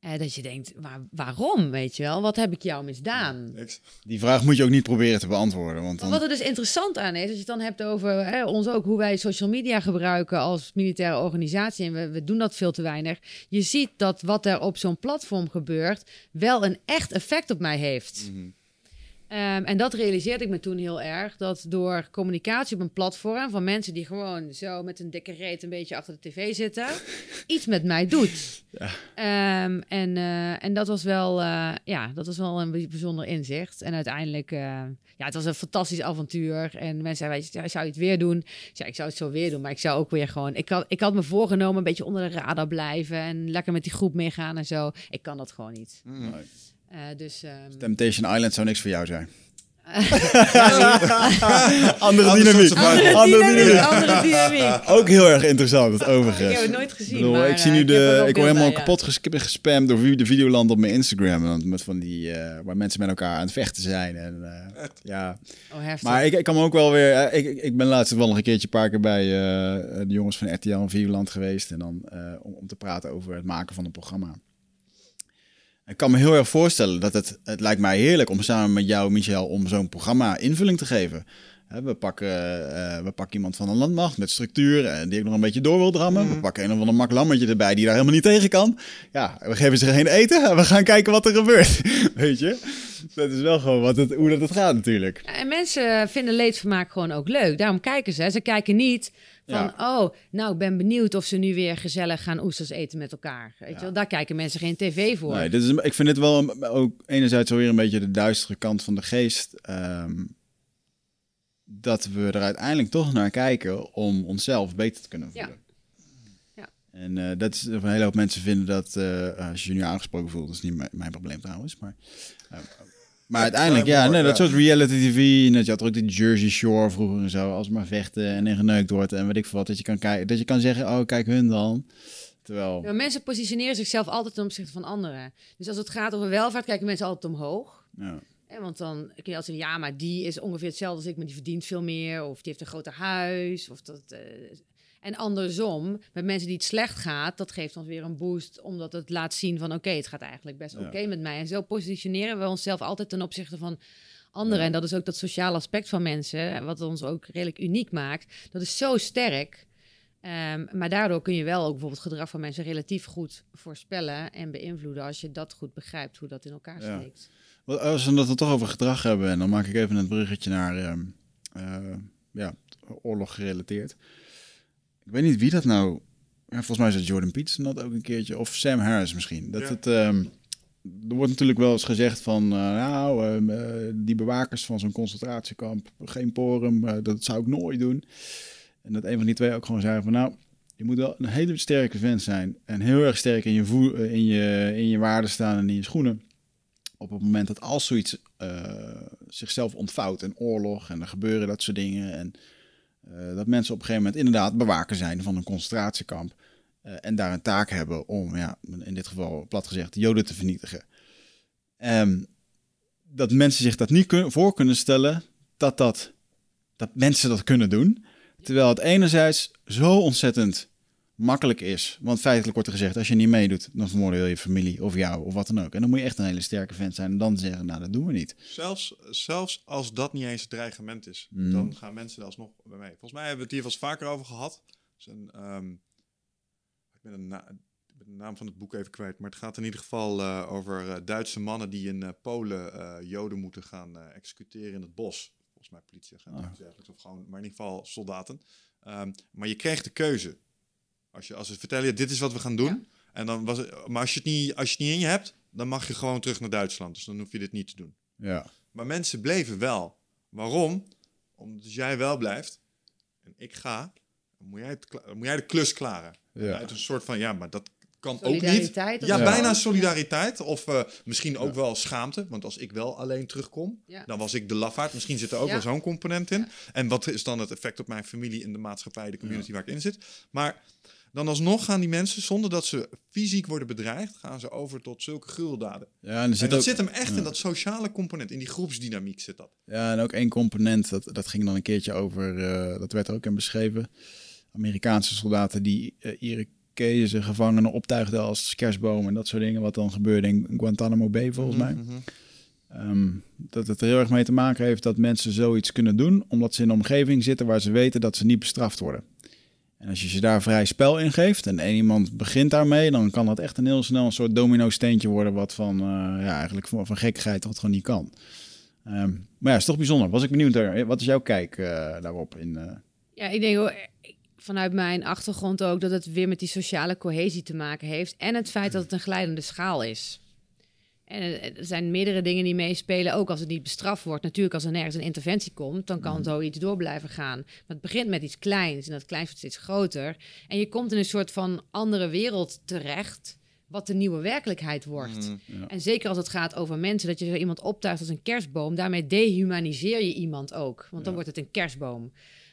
Eh, dat je denkt, waarom, weet je wel? Wat heb ik jou misdaan? Die vraag moet je ook niet proberen te beantwoorden. Want dan, wat er dus interessant aan is, als je het dan hebt over hè, ons ook, hoe wij social media gebruiken als militaire organisatie, en we, we doen dat veel te weinig. Je ziet dat wat er op zo'n platform gebeurt, wel een echt effect op mij heeft. Mhm. Ehm, en dat realiseerde ik me toen heel erg. Dat door communicatie op een platform van mensen die gewoon zo met een dikke reet een beetje achter de tv zitten, iets met mij doet. Ehm, en, eh, en dat was wel, eh, ja, dat was wel een bij- bijzonder inzicht. En uiteindelijk, eh, ja, het was een fantastisch avontuur. En mensen zeiden, "Ja, zou je het weer doen? Ik zei, ik zou het zo weer doen, maar ik zou ook weer gewoon, ik had, ik had me voorgenomen een beetje onder de radar blijven en lekker met die groep meegaan en zo. Ik kan dat gewoon niet. Mhm. Eh, dus ehm, Temptation Island zou niks voor jou zijn. eh, Andere dynamiek. Andere Andere dynamiek, dynamiek. andere dynamiek. Ook heel erg interessant, het Ik overigens. heb het nooit gezien, Ik, bedoel, maar, ik zie eh, nu ik er de, ik word helemaal ja. kapot ges- gespamd door de Videoland op mijn Instagram. Met van die, eh, waar mensen met elkaar aan het vechten zijn. En, eh, ja. Oh. Maar ik, ik kan me ook wel weer... eh, ik, ik- ben laatst wel nog een keertje een paar keer bij eh, de jongens van RTL en Videoland geweest. En dan eh, om, om te praten over het maken van een programma. Ik kan me heel erg voorstellen dat het... Het lijkt mij heerlijk om samen met jou, Michel, om zo'n programma invulling te geven. Hè, we, pakken, eh, we pakken iemand van een landmacht met structuur en die ik nog een beetje door wil drammen. We pakken een of ander mak lammetje erbij die daar helemaal niet tegen kan. Ja, we geven ze geen eten en we gaan kijken wat er gebeurt. Weet je? Dat is wel gewoon wat het, hoe dat het gaat natuurlijk. En mensen vinden leedvermaak gewoon ook leuk. Daarom kijken ze. Ze kijken niet van, oh, nou, ik ben benieuwd of ze nu weer gezellig gaan oesters eten met elkaar. Weet je wel? Daar kijken mensen geen tv voor. Nee, dit is, ik vind het wel een- ook enerzijds alweer een beetje de duistere kant van de geest. ehm, dat we er uiteindelijk toch naar kijken om onszelf beter te kunnen voelen. Ja. En eh, dat is, een hele hoop mensen vinden dat, eh, als je je nu aangesproken voelt, dat is niet mijn, mijn probleem trouwens. Maar, eh, maar uiteindelijk, ja, nee, dat soort reality tv. Net, je had er ook die Jersey Shore vroeger en zo. Als maar vechten en er geneukt wordt en weet ik veel wat. Dat je kan, kijken, dat je kan zeggen, oh, kijk hun dan. Terwijl, Ja, mensen positioneren zichzelf altijd ten opzichte van anderen. Dus als het gaat over welvaart, kijken mensen altijd omhoog. ja. Hè, want dan kun je altijd zeggen, ja, maar die is ongeveer hetzelfde als ik, maar die verdient veel meer. Of die heeft een groter huis. Of dat, eh, en andersom, met mensen die het slecht gaat, dat geeft ons weer een boost, omdat het laat zien van, oké, het gaat eigenlijk best Ja. oké met mij. En zo positioneren we onszelf altijd ten opzichte van anderen. En dat is ook dat sociale aspect van mensen, wat ons ook redelijk uniek maakt. Dat is zo sterk. Ehm, maar daardoor kun je wel ook bijvoorbeeld gedrag van mensen relatief goed voorspellen en beïnvloeden als je dat goed begrijpt hoe dat in elkaar Ja. steekt. Als we het toch over gedrag hebben, en dan maak ik even een bruggetje naar ehm, eh, ja, oorlog gerelateerd. Ik weet niet wie dat nou. Ja, volgens mij is het Jordan Peterson dat ook een keertje, of Sam Harris misschien. Dat Ja. het, ehm, er wordt natuurlijk wel eens gezegd van, eh, nou, ehm, eh, die bewakers van zo'n concentratiekamp, geen porum, eh, dat zou ik nooit doen. En dat een van die twee ook gewoon zei van, nou, je moet wel een hele sterke vent zijn en heel erg sterk in je, voe- eh, in je, in je waarden staan en in je schoenen op het moment dat als zoiets zichzelf ontvouwt, en oorlog en er gebeuren dat soort dingen, en eh, dat mensen op een gegeven moment inderdaad bewaker zijn van een concentratiekamp eh, en daar een taak hebben om, ja, in dit geval plat gezegd, de Joden te vernietigen. Ehm, dat mensen zich dat niet kun- voor kunnen stellen dat, dat, dat mensen dat kunnen doen. Terwijl het enerzijds zo ontzettend makkelijk is. Want feitelijk wordt er gezegd, als je niet meedoet, dan vermoorden we je familie of jou of wat dan ook. En dan moet je echt een hele sterke vent zijn en dan zeggen, nou dat doen we niet. Zelfs, zelfs als dat niet eens het dreigement is, Mm. dan gaan mensen er alsnog bij mee. Volgens mij hebben we het hier wel eens vaker over gehad. Dus een, ehm, ik, ben de naam van het boek even kwijt, maar het gaat in ieder geval eh, over eh, Duitse mannen die in eh, Polen Joden moeten gaan executeren in het bos. Volgens mij politieagenten of dergelijks, of gewoon, maar in ieder geval soldaten. Ehm, maar je kreeg de keuze. Als, je, als ze vertellen je, dit is wat we gaan doen. Ja. En dan was het, maar als je, het niet, als je het niet in je hebt, dan mag je gewoon terug naar Duitsland. Dus dan hoef je dit niet te doen. Ja, Maar mensen bleven wel. Waarom? Omdat als jij wel blijft en ik ga, dan moet jij, het, kla- dan moet jij de klus klaren. Ja. Uit een soort van, ja, maar dat kan ook niet. Ja, zo. bijna solidariteit. Of eh, misschien ook wel schaamte. Want als ik wel alleen terugkom, Ja. dan was ik de lafaard. Misschien zit er ook Ja. wel zo'n component in. En wat is dan het effect op mijn familie in de maatschappij, de community waar ik in zit? Maar dan alsnog gaan die mensen, zonder dat ze fysiek worden bedreigd, gaan ze over tot zulke gruweldaden. ja en, dat ook, zit hem echt in dat sociale component, in die groepsdynamiek zit dat. ja, en ook één component, dat, dat ging dan een keertje over, eh, dat werd er ook in beschreven. Amerikaanse soldaten die uh, Irakezen gevangenen optuigden als kerstboom en dat soort dingen. Wat dan gebeurde in Guantanamo Bay volgens mij. Mhm. Ehm, dat het er heel erg mee te maken heeft dat mensen zoiets kunnen doen, omdat ze in een omgeving zitten waar ze weten dat ze niet bestraft worden. En als je ze daar vrij spel in geeft en één iemand begint daarmee, dan kan dat echt een heel snel een soort domino-steentje worden, wat van, eh, ja, eigenlijk van, van gekkigheid wat gewoon niet kan. Ehm, maar ja, is toch bijzonder. Was ik benieuwd, wat is jouw kijk eh, daarop? In, eh, Ja, ik denk vanuit mijn achtergrond ook dat het weer met die sociale cohesie te maken heeft. En het feit dat het een glijdende schaal is. En er zijn meerdere dingen die meespelen, ook als het niet bestraft wordt. Natuurlijk, als er nergens een interventie komt, dan kan zoiets door blijven gaan. Maar het begint met iets kleins en dat kleins wordt steeds groter. En je komt in een soort van andere wereld terecht, wat de nieuwe werkelijkheid wordt. Mm. Ja. En zeker als het gaat over mensen, dat je zo iemand optuigt als een kerstboom, daarmee dehumaniseer je iemand ook. Want dan wordt het een kerstboom.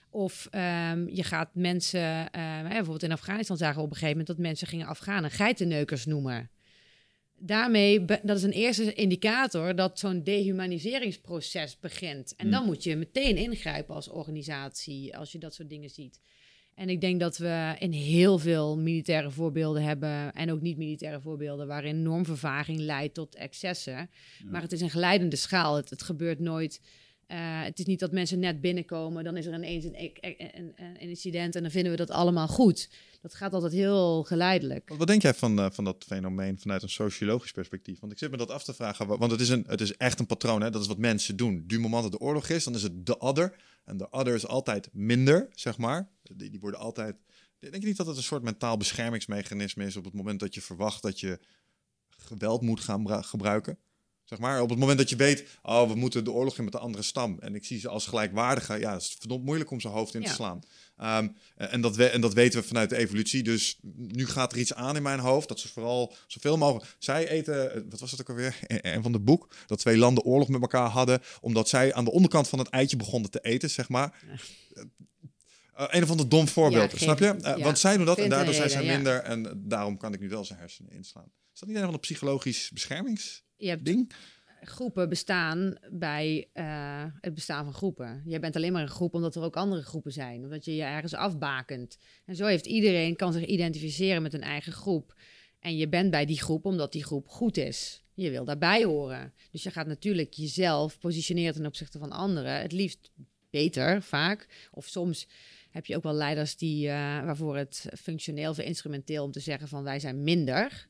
Of ehm, je gaat mensen, hè, bijvoorbeeld in Afghanistan zagen we op een gegeven moment dat mensen gingen Afghanen geitenneukers noemen. Daarmee, dat is een eerste indicator dat zo'n dehumaniseringsproces begint. En Mm. dan moet je meteen ingrijpen als organisatie, als je dat soort dingen ziet. En ik denk dat we in heel veel militaire voorbeelden hebben, en ook niet-militaire voorbeelden, waarin normvervaging leidt tot excessen. Maar het is een glijdende schaal. Het, het gebeurt nooit. eh, het is niet dat mensen net binnenkomen, dan is er ineens een, een, een, een incident en dan vinden we dat allemaal goed. Dat gaat altijd heel geleidelijk. Wat, denk jij van, eh, van dat fenomeen vanuit een sociologisch perspectief? Want ik zit me dat af te vragen, wa- want het is, een, het is echt een patroon, hè? dat is wat mensen doen. Du moment dat de oorlog is, dan is het de other. En de other is altijd minder, zeg maar. Die, die worden altijd... Denk je niet dat het een soort mentaal beschermingsmechanisme is op het moment dat je verwacht dat je geweld moet gaan gebruiken? Zeg maar, op het moment dat je weet, oh, we moeten de oorlog in met de andere stam. En ik zie ze als gelijkwaardige. Ja, het is verdomd moeilijk om zijn hoofd in te Ja. slaan. Ehm, en, dat we, en dat weten we vanuit de evolutie. Dus nu gaat er iets aan in mijn hoofd. Dat ze vooral zoveel mogelijk. Zij eten, eh, wat was het ook alweer? En van de boek. Dat twee landen oorlog met elkaar hadden. Omdat zij aan de onderkant van het eitje begonnen te eten, zeg maar. Eh, een of ander dom voorbeeld, Ja, geen- snap je? Eh, ja. Want zij doen dat en daardoor zijn zij ja. minder. En daarom kan ik nu wel zijn hersenen inslaan. Is dat niet een van de psychologisch beschermingsding? Je hebt groepen bestaan bij eh, het bestaan van groepen. Jij bent alleen maar een groep omdat er ook andere groepen zijn. Omdat je je ergens afbakent. En zo heeft iedereen, kan zich identificeren met een eigen groep. En je bent bij die groep omdat die groep goed is. Je wil daarbij horen. Dus je gaat natuurlijk jezelf positioneren ten opzichte van anderen. Het liefst beter, vaak. Of soms heb je ook wel leiders die, eh, waarvoor het functioneel of instrumenteel om te zeggen van wij zijn minder.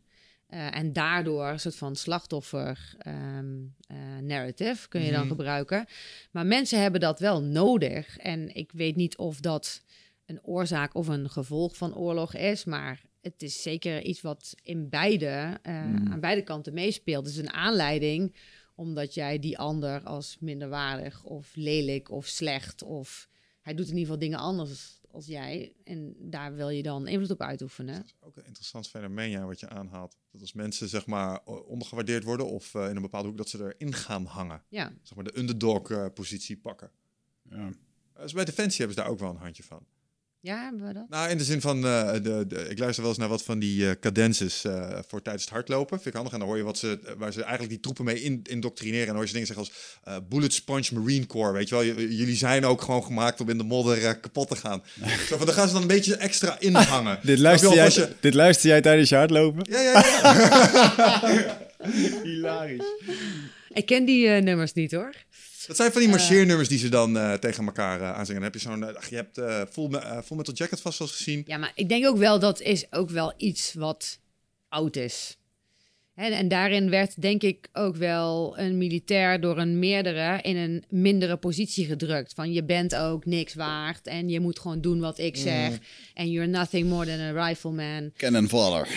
Eh, en daardoor een soort van slachtoffer ehm, eh, narrative kun je dan Mhm. gebruiken. Maar mensen hebben dat wel nodig. En ik weet niet of dat een oorzaak of een gevolg van oorlog is. Maar het is zeker iets wat in beide, eh, Mm. aan beide kanten meespeelt. Het is een aanleiding omdat jij die ander als minderwaardig of lelijk of slecht of hij doet in ieder geval dingen anders als jij. En daar wil je dan invloed op uitoefenen. Dat is ook een interessant fenomeen ja, wat je aanhaalt. Dat als mensen zeg maar ondergewaardeerd worden of eh, in een bepaalde hoek dat ze erin gaan hangen. Ja, Zeg maar de underdog eh, positie pakken. Ja. Dus bij Defensie hebben ze daar ook wel een handje van. Ja hebben we dat? Nou, in de zin van, eh, de, de, ik luister wel eens naar wat van die eh cadences eh, voor tijdens het hardlopen. Vind ik handig. En dan hoor je wat ze, waar ze eigenlijk die troepen mee in, indoctrineren. En dan hoor je ze dingen zeggen als eh, Bullet Sponge Marine Corps. Weet je wel, J- jullie zijn ook gewoon gemaakt om in de modder kapot te gaan. Zo van, dan gaan ze dan een beetje extra inhangen. Dit, luister jij, je- dit luister jij tijdens je hardlopen? Ja, ja, ja. Hilarisch. Ik ken die eh, nummers niet hoor. Dat zijn van die marcheernummers die ze dan eh, tegen elkaar eh, aanzingen. Dan heb je zo'n, eh, je hebt eh full, eh, full Metal Jacket vast wel eens gezien. Ja, maar ik denk ook wel dat is ook wel iets wat oud is. Hè, en daarin werd denk ik ook wel een militair door een meerdere in een mindere positie gedrukt. Van je bent ook niks waard en je moet gewoon doen wat ik zeg. En you're nothing more than a rifleman. Cannon Fodder.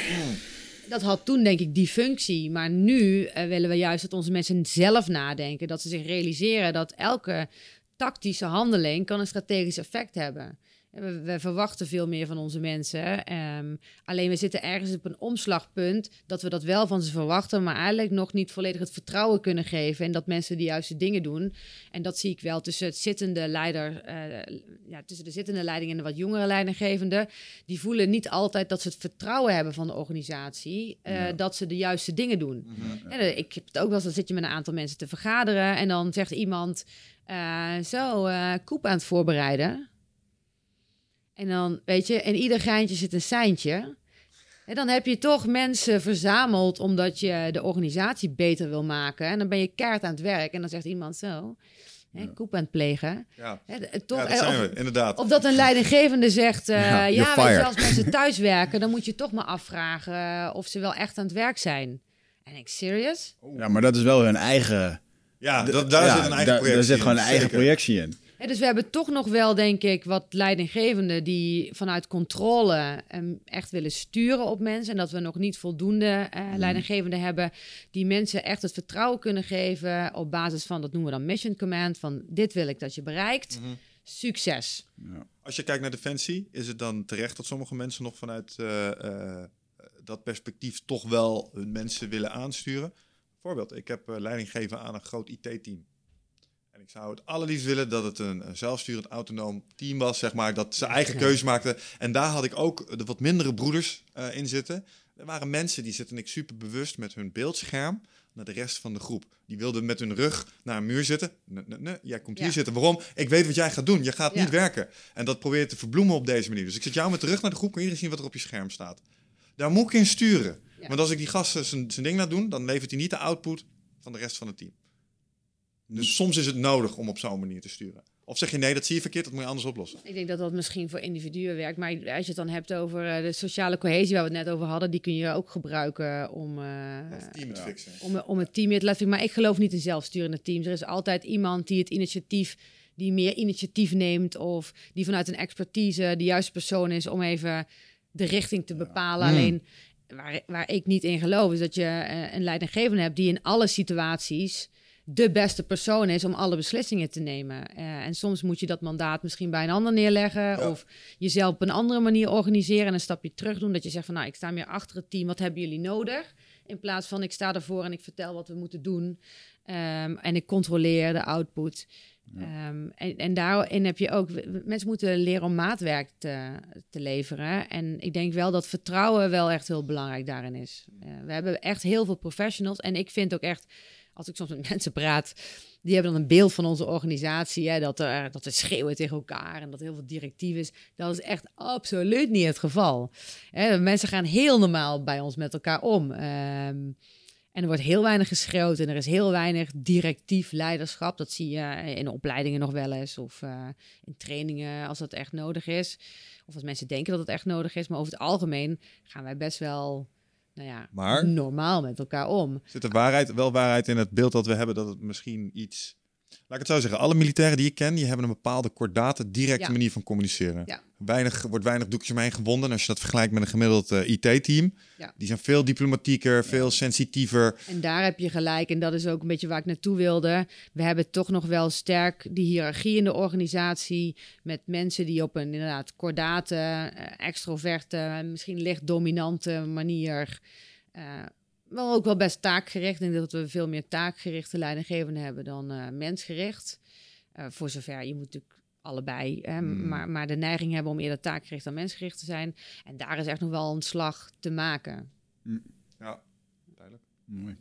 Dat had toen denk ik die functie. Maar nu eh, willen we juist dat onze mensen zelf nadenken. Dat ze zich realiseren dat elke tactische handeling kan een strategisch effect hebben. We, we verwachten veel meer van onze mensen. Ehm, alleen we zitten ergens op een omslagpunt dat we dat wel van ze verwachten, maar eigenlijk nog niet volledig het vertrouwen kunnen geven en dat mensen de juiste dingen doen. En dat zie ik wel tussen het zittende leider, eh, ja, tussen de zittende leiding en de wat jongere leidinggevende. Die voelen niet altijd dat ze het vertrouwen hebben van de organisatie, eh, dat ze de juiste dingen doen. Ja, ik heb het ook wel eens, dan zit je met een aantal mensen te vergaderen en dan zegt iemand, eh, zo, eh koep aan het voorbereiden. En dan, weet je, in ieder geintje zit een seintje. En dan heb je toch mensen verzameld omdat je de organisatie beter wil maken. En dan ben je kaart aan het werk. En dan zegt iemand zo, hè, koep aan het plegen. Ja, Hè, toch, ja dat eh, zijn of, we, inderdaad. of dat een leidinggevende zegt, eh, Ja, ja, weet je, als mensen thuis werken, dan moet je toch maar afvragen eh, of ze wel echt aan het werk zijn. En ik, serious? Ja, maar dat is wel hun eigen... ja, dat, daar ja, zit een eigen projectie Daar zit gewoon in, een eigen projectie in. Dus we hebben toch nog wel, denk ik, wat leidinggevenden die vanuit controle em, echt willen sturen op mensen. En dat we nog niet voldoende eh leidinggevenden hebben die mensen echt het vertrouwen kunnen geven op basis van, dat noemen we dan mission command, van dit wil ik dat je bereikt. Succes. Als je kijkt naar Defensie, is het dan terecht dat sommige mensen nog vanuit eh, eh, dat perspectief toch wel hun mensen willen aansturen. Voorbeeld, ik heb eh, leiding gegeven aan een groot IT-team. Ik zou het allerliefst willen dat het een, een zelfsturend autonoom team was, zeg maar, dat ze eigen keuze maakten. En daar had ik ook de wat mindere broeders eh, in zitten. Er waren mensen die zitten ik super bewust met hun beeldscherm naar de rest van de groep. Die wilden met hun rug naar een muur zitten. Nee, nee, nee, jij komt hier zitten. Waarom? Ik weet wat jij gaat doen. Je gaat Ja. niet werken. En dat probeer je te verbloemen op deze manier. Dus ik zet jou met de rug naar de groep. Kun je zien wat er op je scherm staat. Daar moet ik in sturen. Ja. Want als ik die gasten zijn zijn ding laat doen, dan levert hij niet de output van de rest van het team. Dus soms is het nodig om op zo'n manier te sturen. Of zeg je nee, dat zie je verkeerd, dat moet je anders oplossen. Ik denk dat dat misschien voor individuen werkt. Maar als je het dan hebt over eh, de sociale cohesie waar we het net over hadden, die kun je ook gebruiken om, eh, Het team het fixen. om, om het team te laten. Maar ik geloof niet in zelfsturende teams. Er is altijd iemand die het initiatief, die meer initiatief neemt of die vanuit een expertise de juiste persoon is om even de richting te bepalen. Hmm. Alleen waar, waar ik niet in geloof is dat je eh, een leidinggevende hebt die in alle situaties de beste persoon is om alle beslissingen te nemen. Eh, en soms moet je dat mandaat misschien bij een ander neerleggen Ja. of jezelf op een andere manier organiseren en een stapje terug doen. Dat je zegt van nou, ik sta meer achter het team. Wat hebben jullie nodig? In plaats van ik sta ervoor en ik vertel wat we moeten doen. Ehm, en ik controleer de output. Ehm, en, en daarin heb je ook, mensen moeten leren om maatwerk te, te leveren. En ik denk wel dat vertrouwen wel echt heel belangrijk daarin is. Eh, we hebben echt heel veel professionals. En ik vind ook echt, als ik soms met mensen praat, die hebben dan een beeld van onze organisatie. Hè, dat, er, dat we schreeuwen tegen elkaar en dat er heel veel directief is. Dat is echt absoluut niet het geval. Hè, mensen gaan heel normaal bij ons met elkaar om. Ehm, en er wordt heel weinig geschreeuwd en er is heel weinig directief leiderschap. Dat zie je in opleidingen nog wel eens of eh, in trainingen als dat echt nodig is. Of als mensen denken dat het echt nodig is. Maar over het algemeen gaan wij best wel nou ja, Maar? normaal met elkaar om. Zit er waarheid, wel waarheid in het beeld dat we hebben dat het misschien iets... Laat ik het zo zeggen, alle militairen die ik ken, die hebben een bepaalde kordate, directe Ja. manier van communiceren. Ja. Weinig, wordt weinig doekjes omheen gewonden. En als je dat vergelijkt met een gemiddeld eh, IT-team, Ja. die zijn veel diplomatieker, veel sensitiever. En daar heb je gelijk. En dat is ook een beetje waar ik naartoe wilde. We hebben toch nog wel sterk die hiërarchie in de organisatie. Met mensen die op een inderdaad kordate, eh, extroverte, misschien licht dominante manier. eh, wel ook wel best taakgericht. Ik denk dat we veel meer taakgerichte leidinggevenden hebben dan eh, mensgericht. Eh, voor zover je moet natuurlijk allebei. Hè, Hmm. maar, maar de neiging hebben om eerder taakgericht dan mensgericht te zijn. En daar is echt nog wel een slag te maken. Ja, duidelijk. Mooi.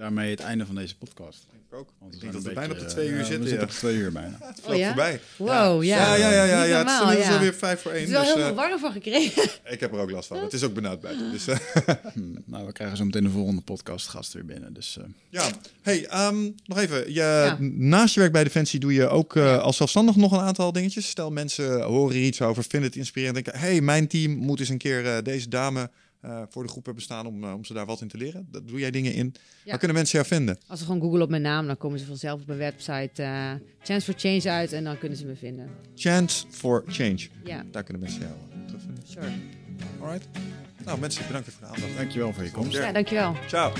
Daarmee het einde van deze podcast. Ik ook. Want Ik we denk zijn dat we een bijna op de beetje, twee eh, uur ja, zitten. We zitten ja. op twee uur bijna. Het Oh ja? voorbij. Wow, ja. Ja, ja, ja, ja. Ja. Het is inmiddels alweer vijf voor Er één. is wel Dus, heel veel eh, warm van gekregen. ik heb er ook last van. Het is ook benauwd buiten. Dus, eh, Hm, nou, we krijgen zo meteen de volgende podcast gast weer binnen. Dus eh, Ja, hey, ehm, nog even. Je, Ja. Naast je werk bij Defensie doe je ook eh, als zelfstandig nog een aantal dingetjes. Stel mensen horen hier iets over, vinden het inspirerend. Denken, hey, mijn team moet eens een keer eh, deze dame eh, voor de groep hebben staan om, eh, om ze daar wat in te leren. Dat doe jij dingen in. Waar kunnen mensen jou vinden? Als ze gewoon googlen op mijn naam, dan komen ze vanzelf op mijn website eh, Chance for Change uit en dan kunnen ze me vinden. Chance for Change. Ja, Daar kunnen mensen jou terugvinden. sure. Alright. Nou mensen, bedankt voor de aandacht. dankjewel voor je komst. Ja, dankjewel. Ciao.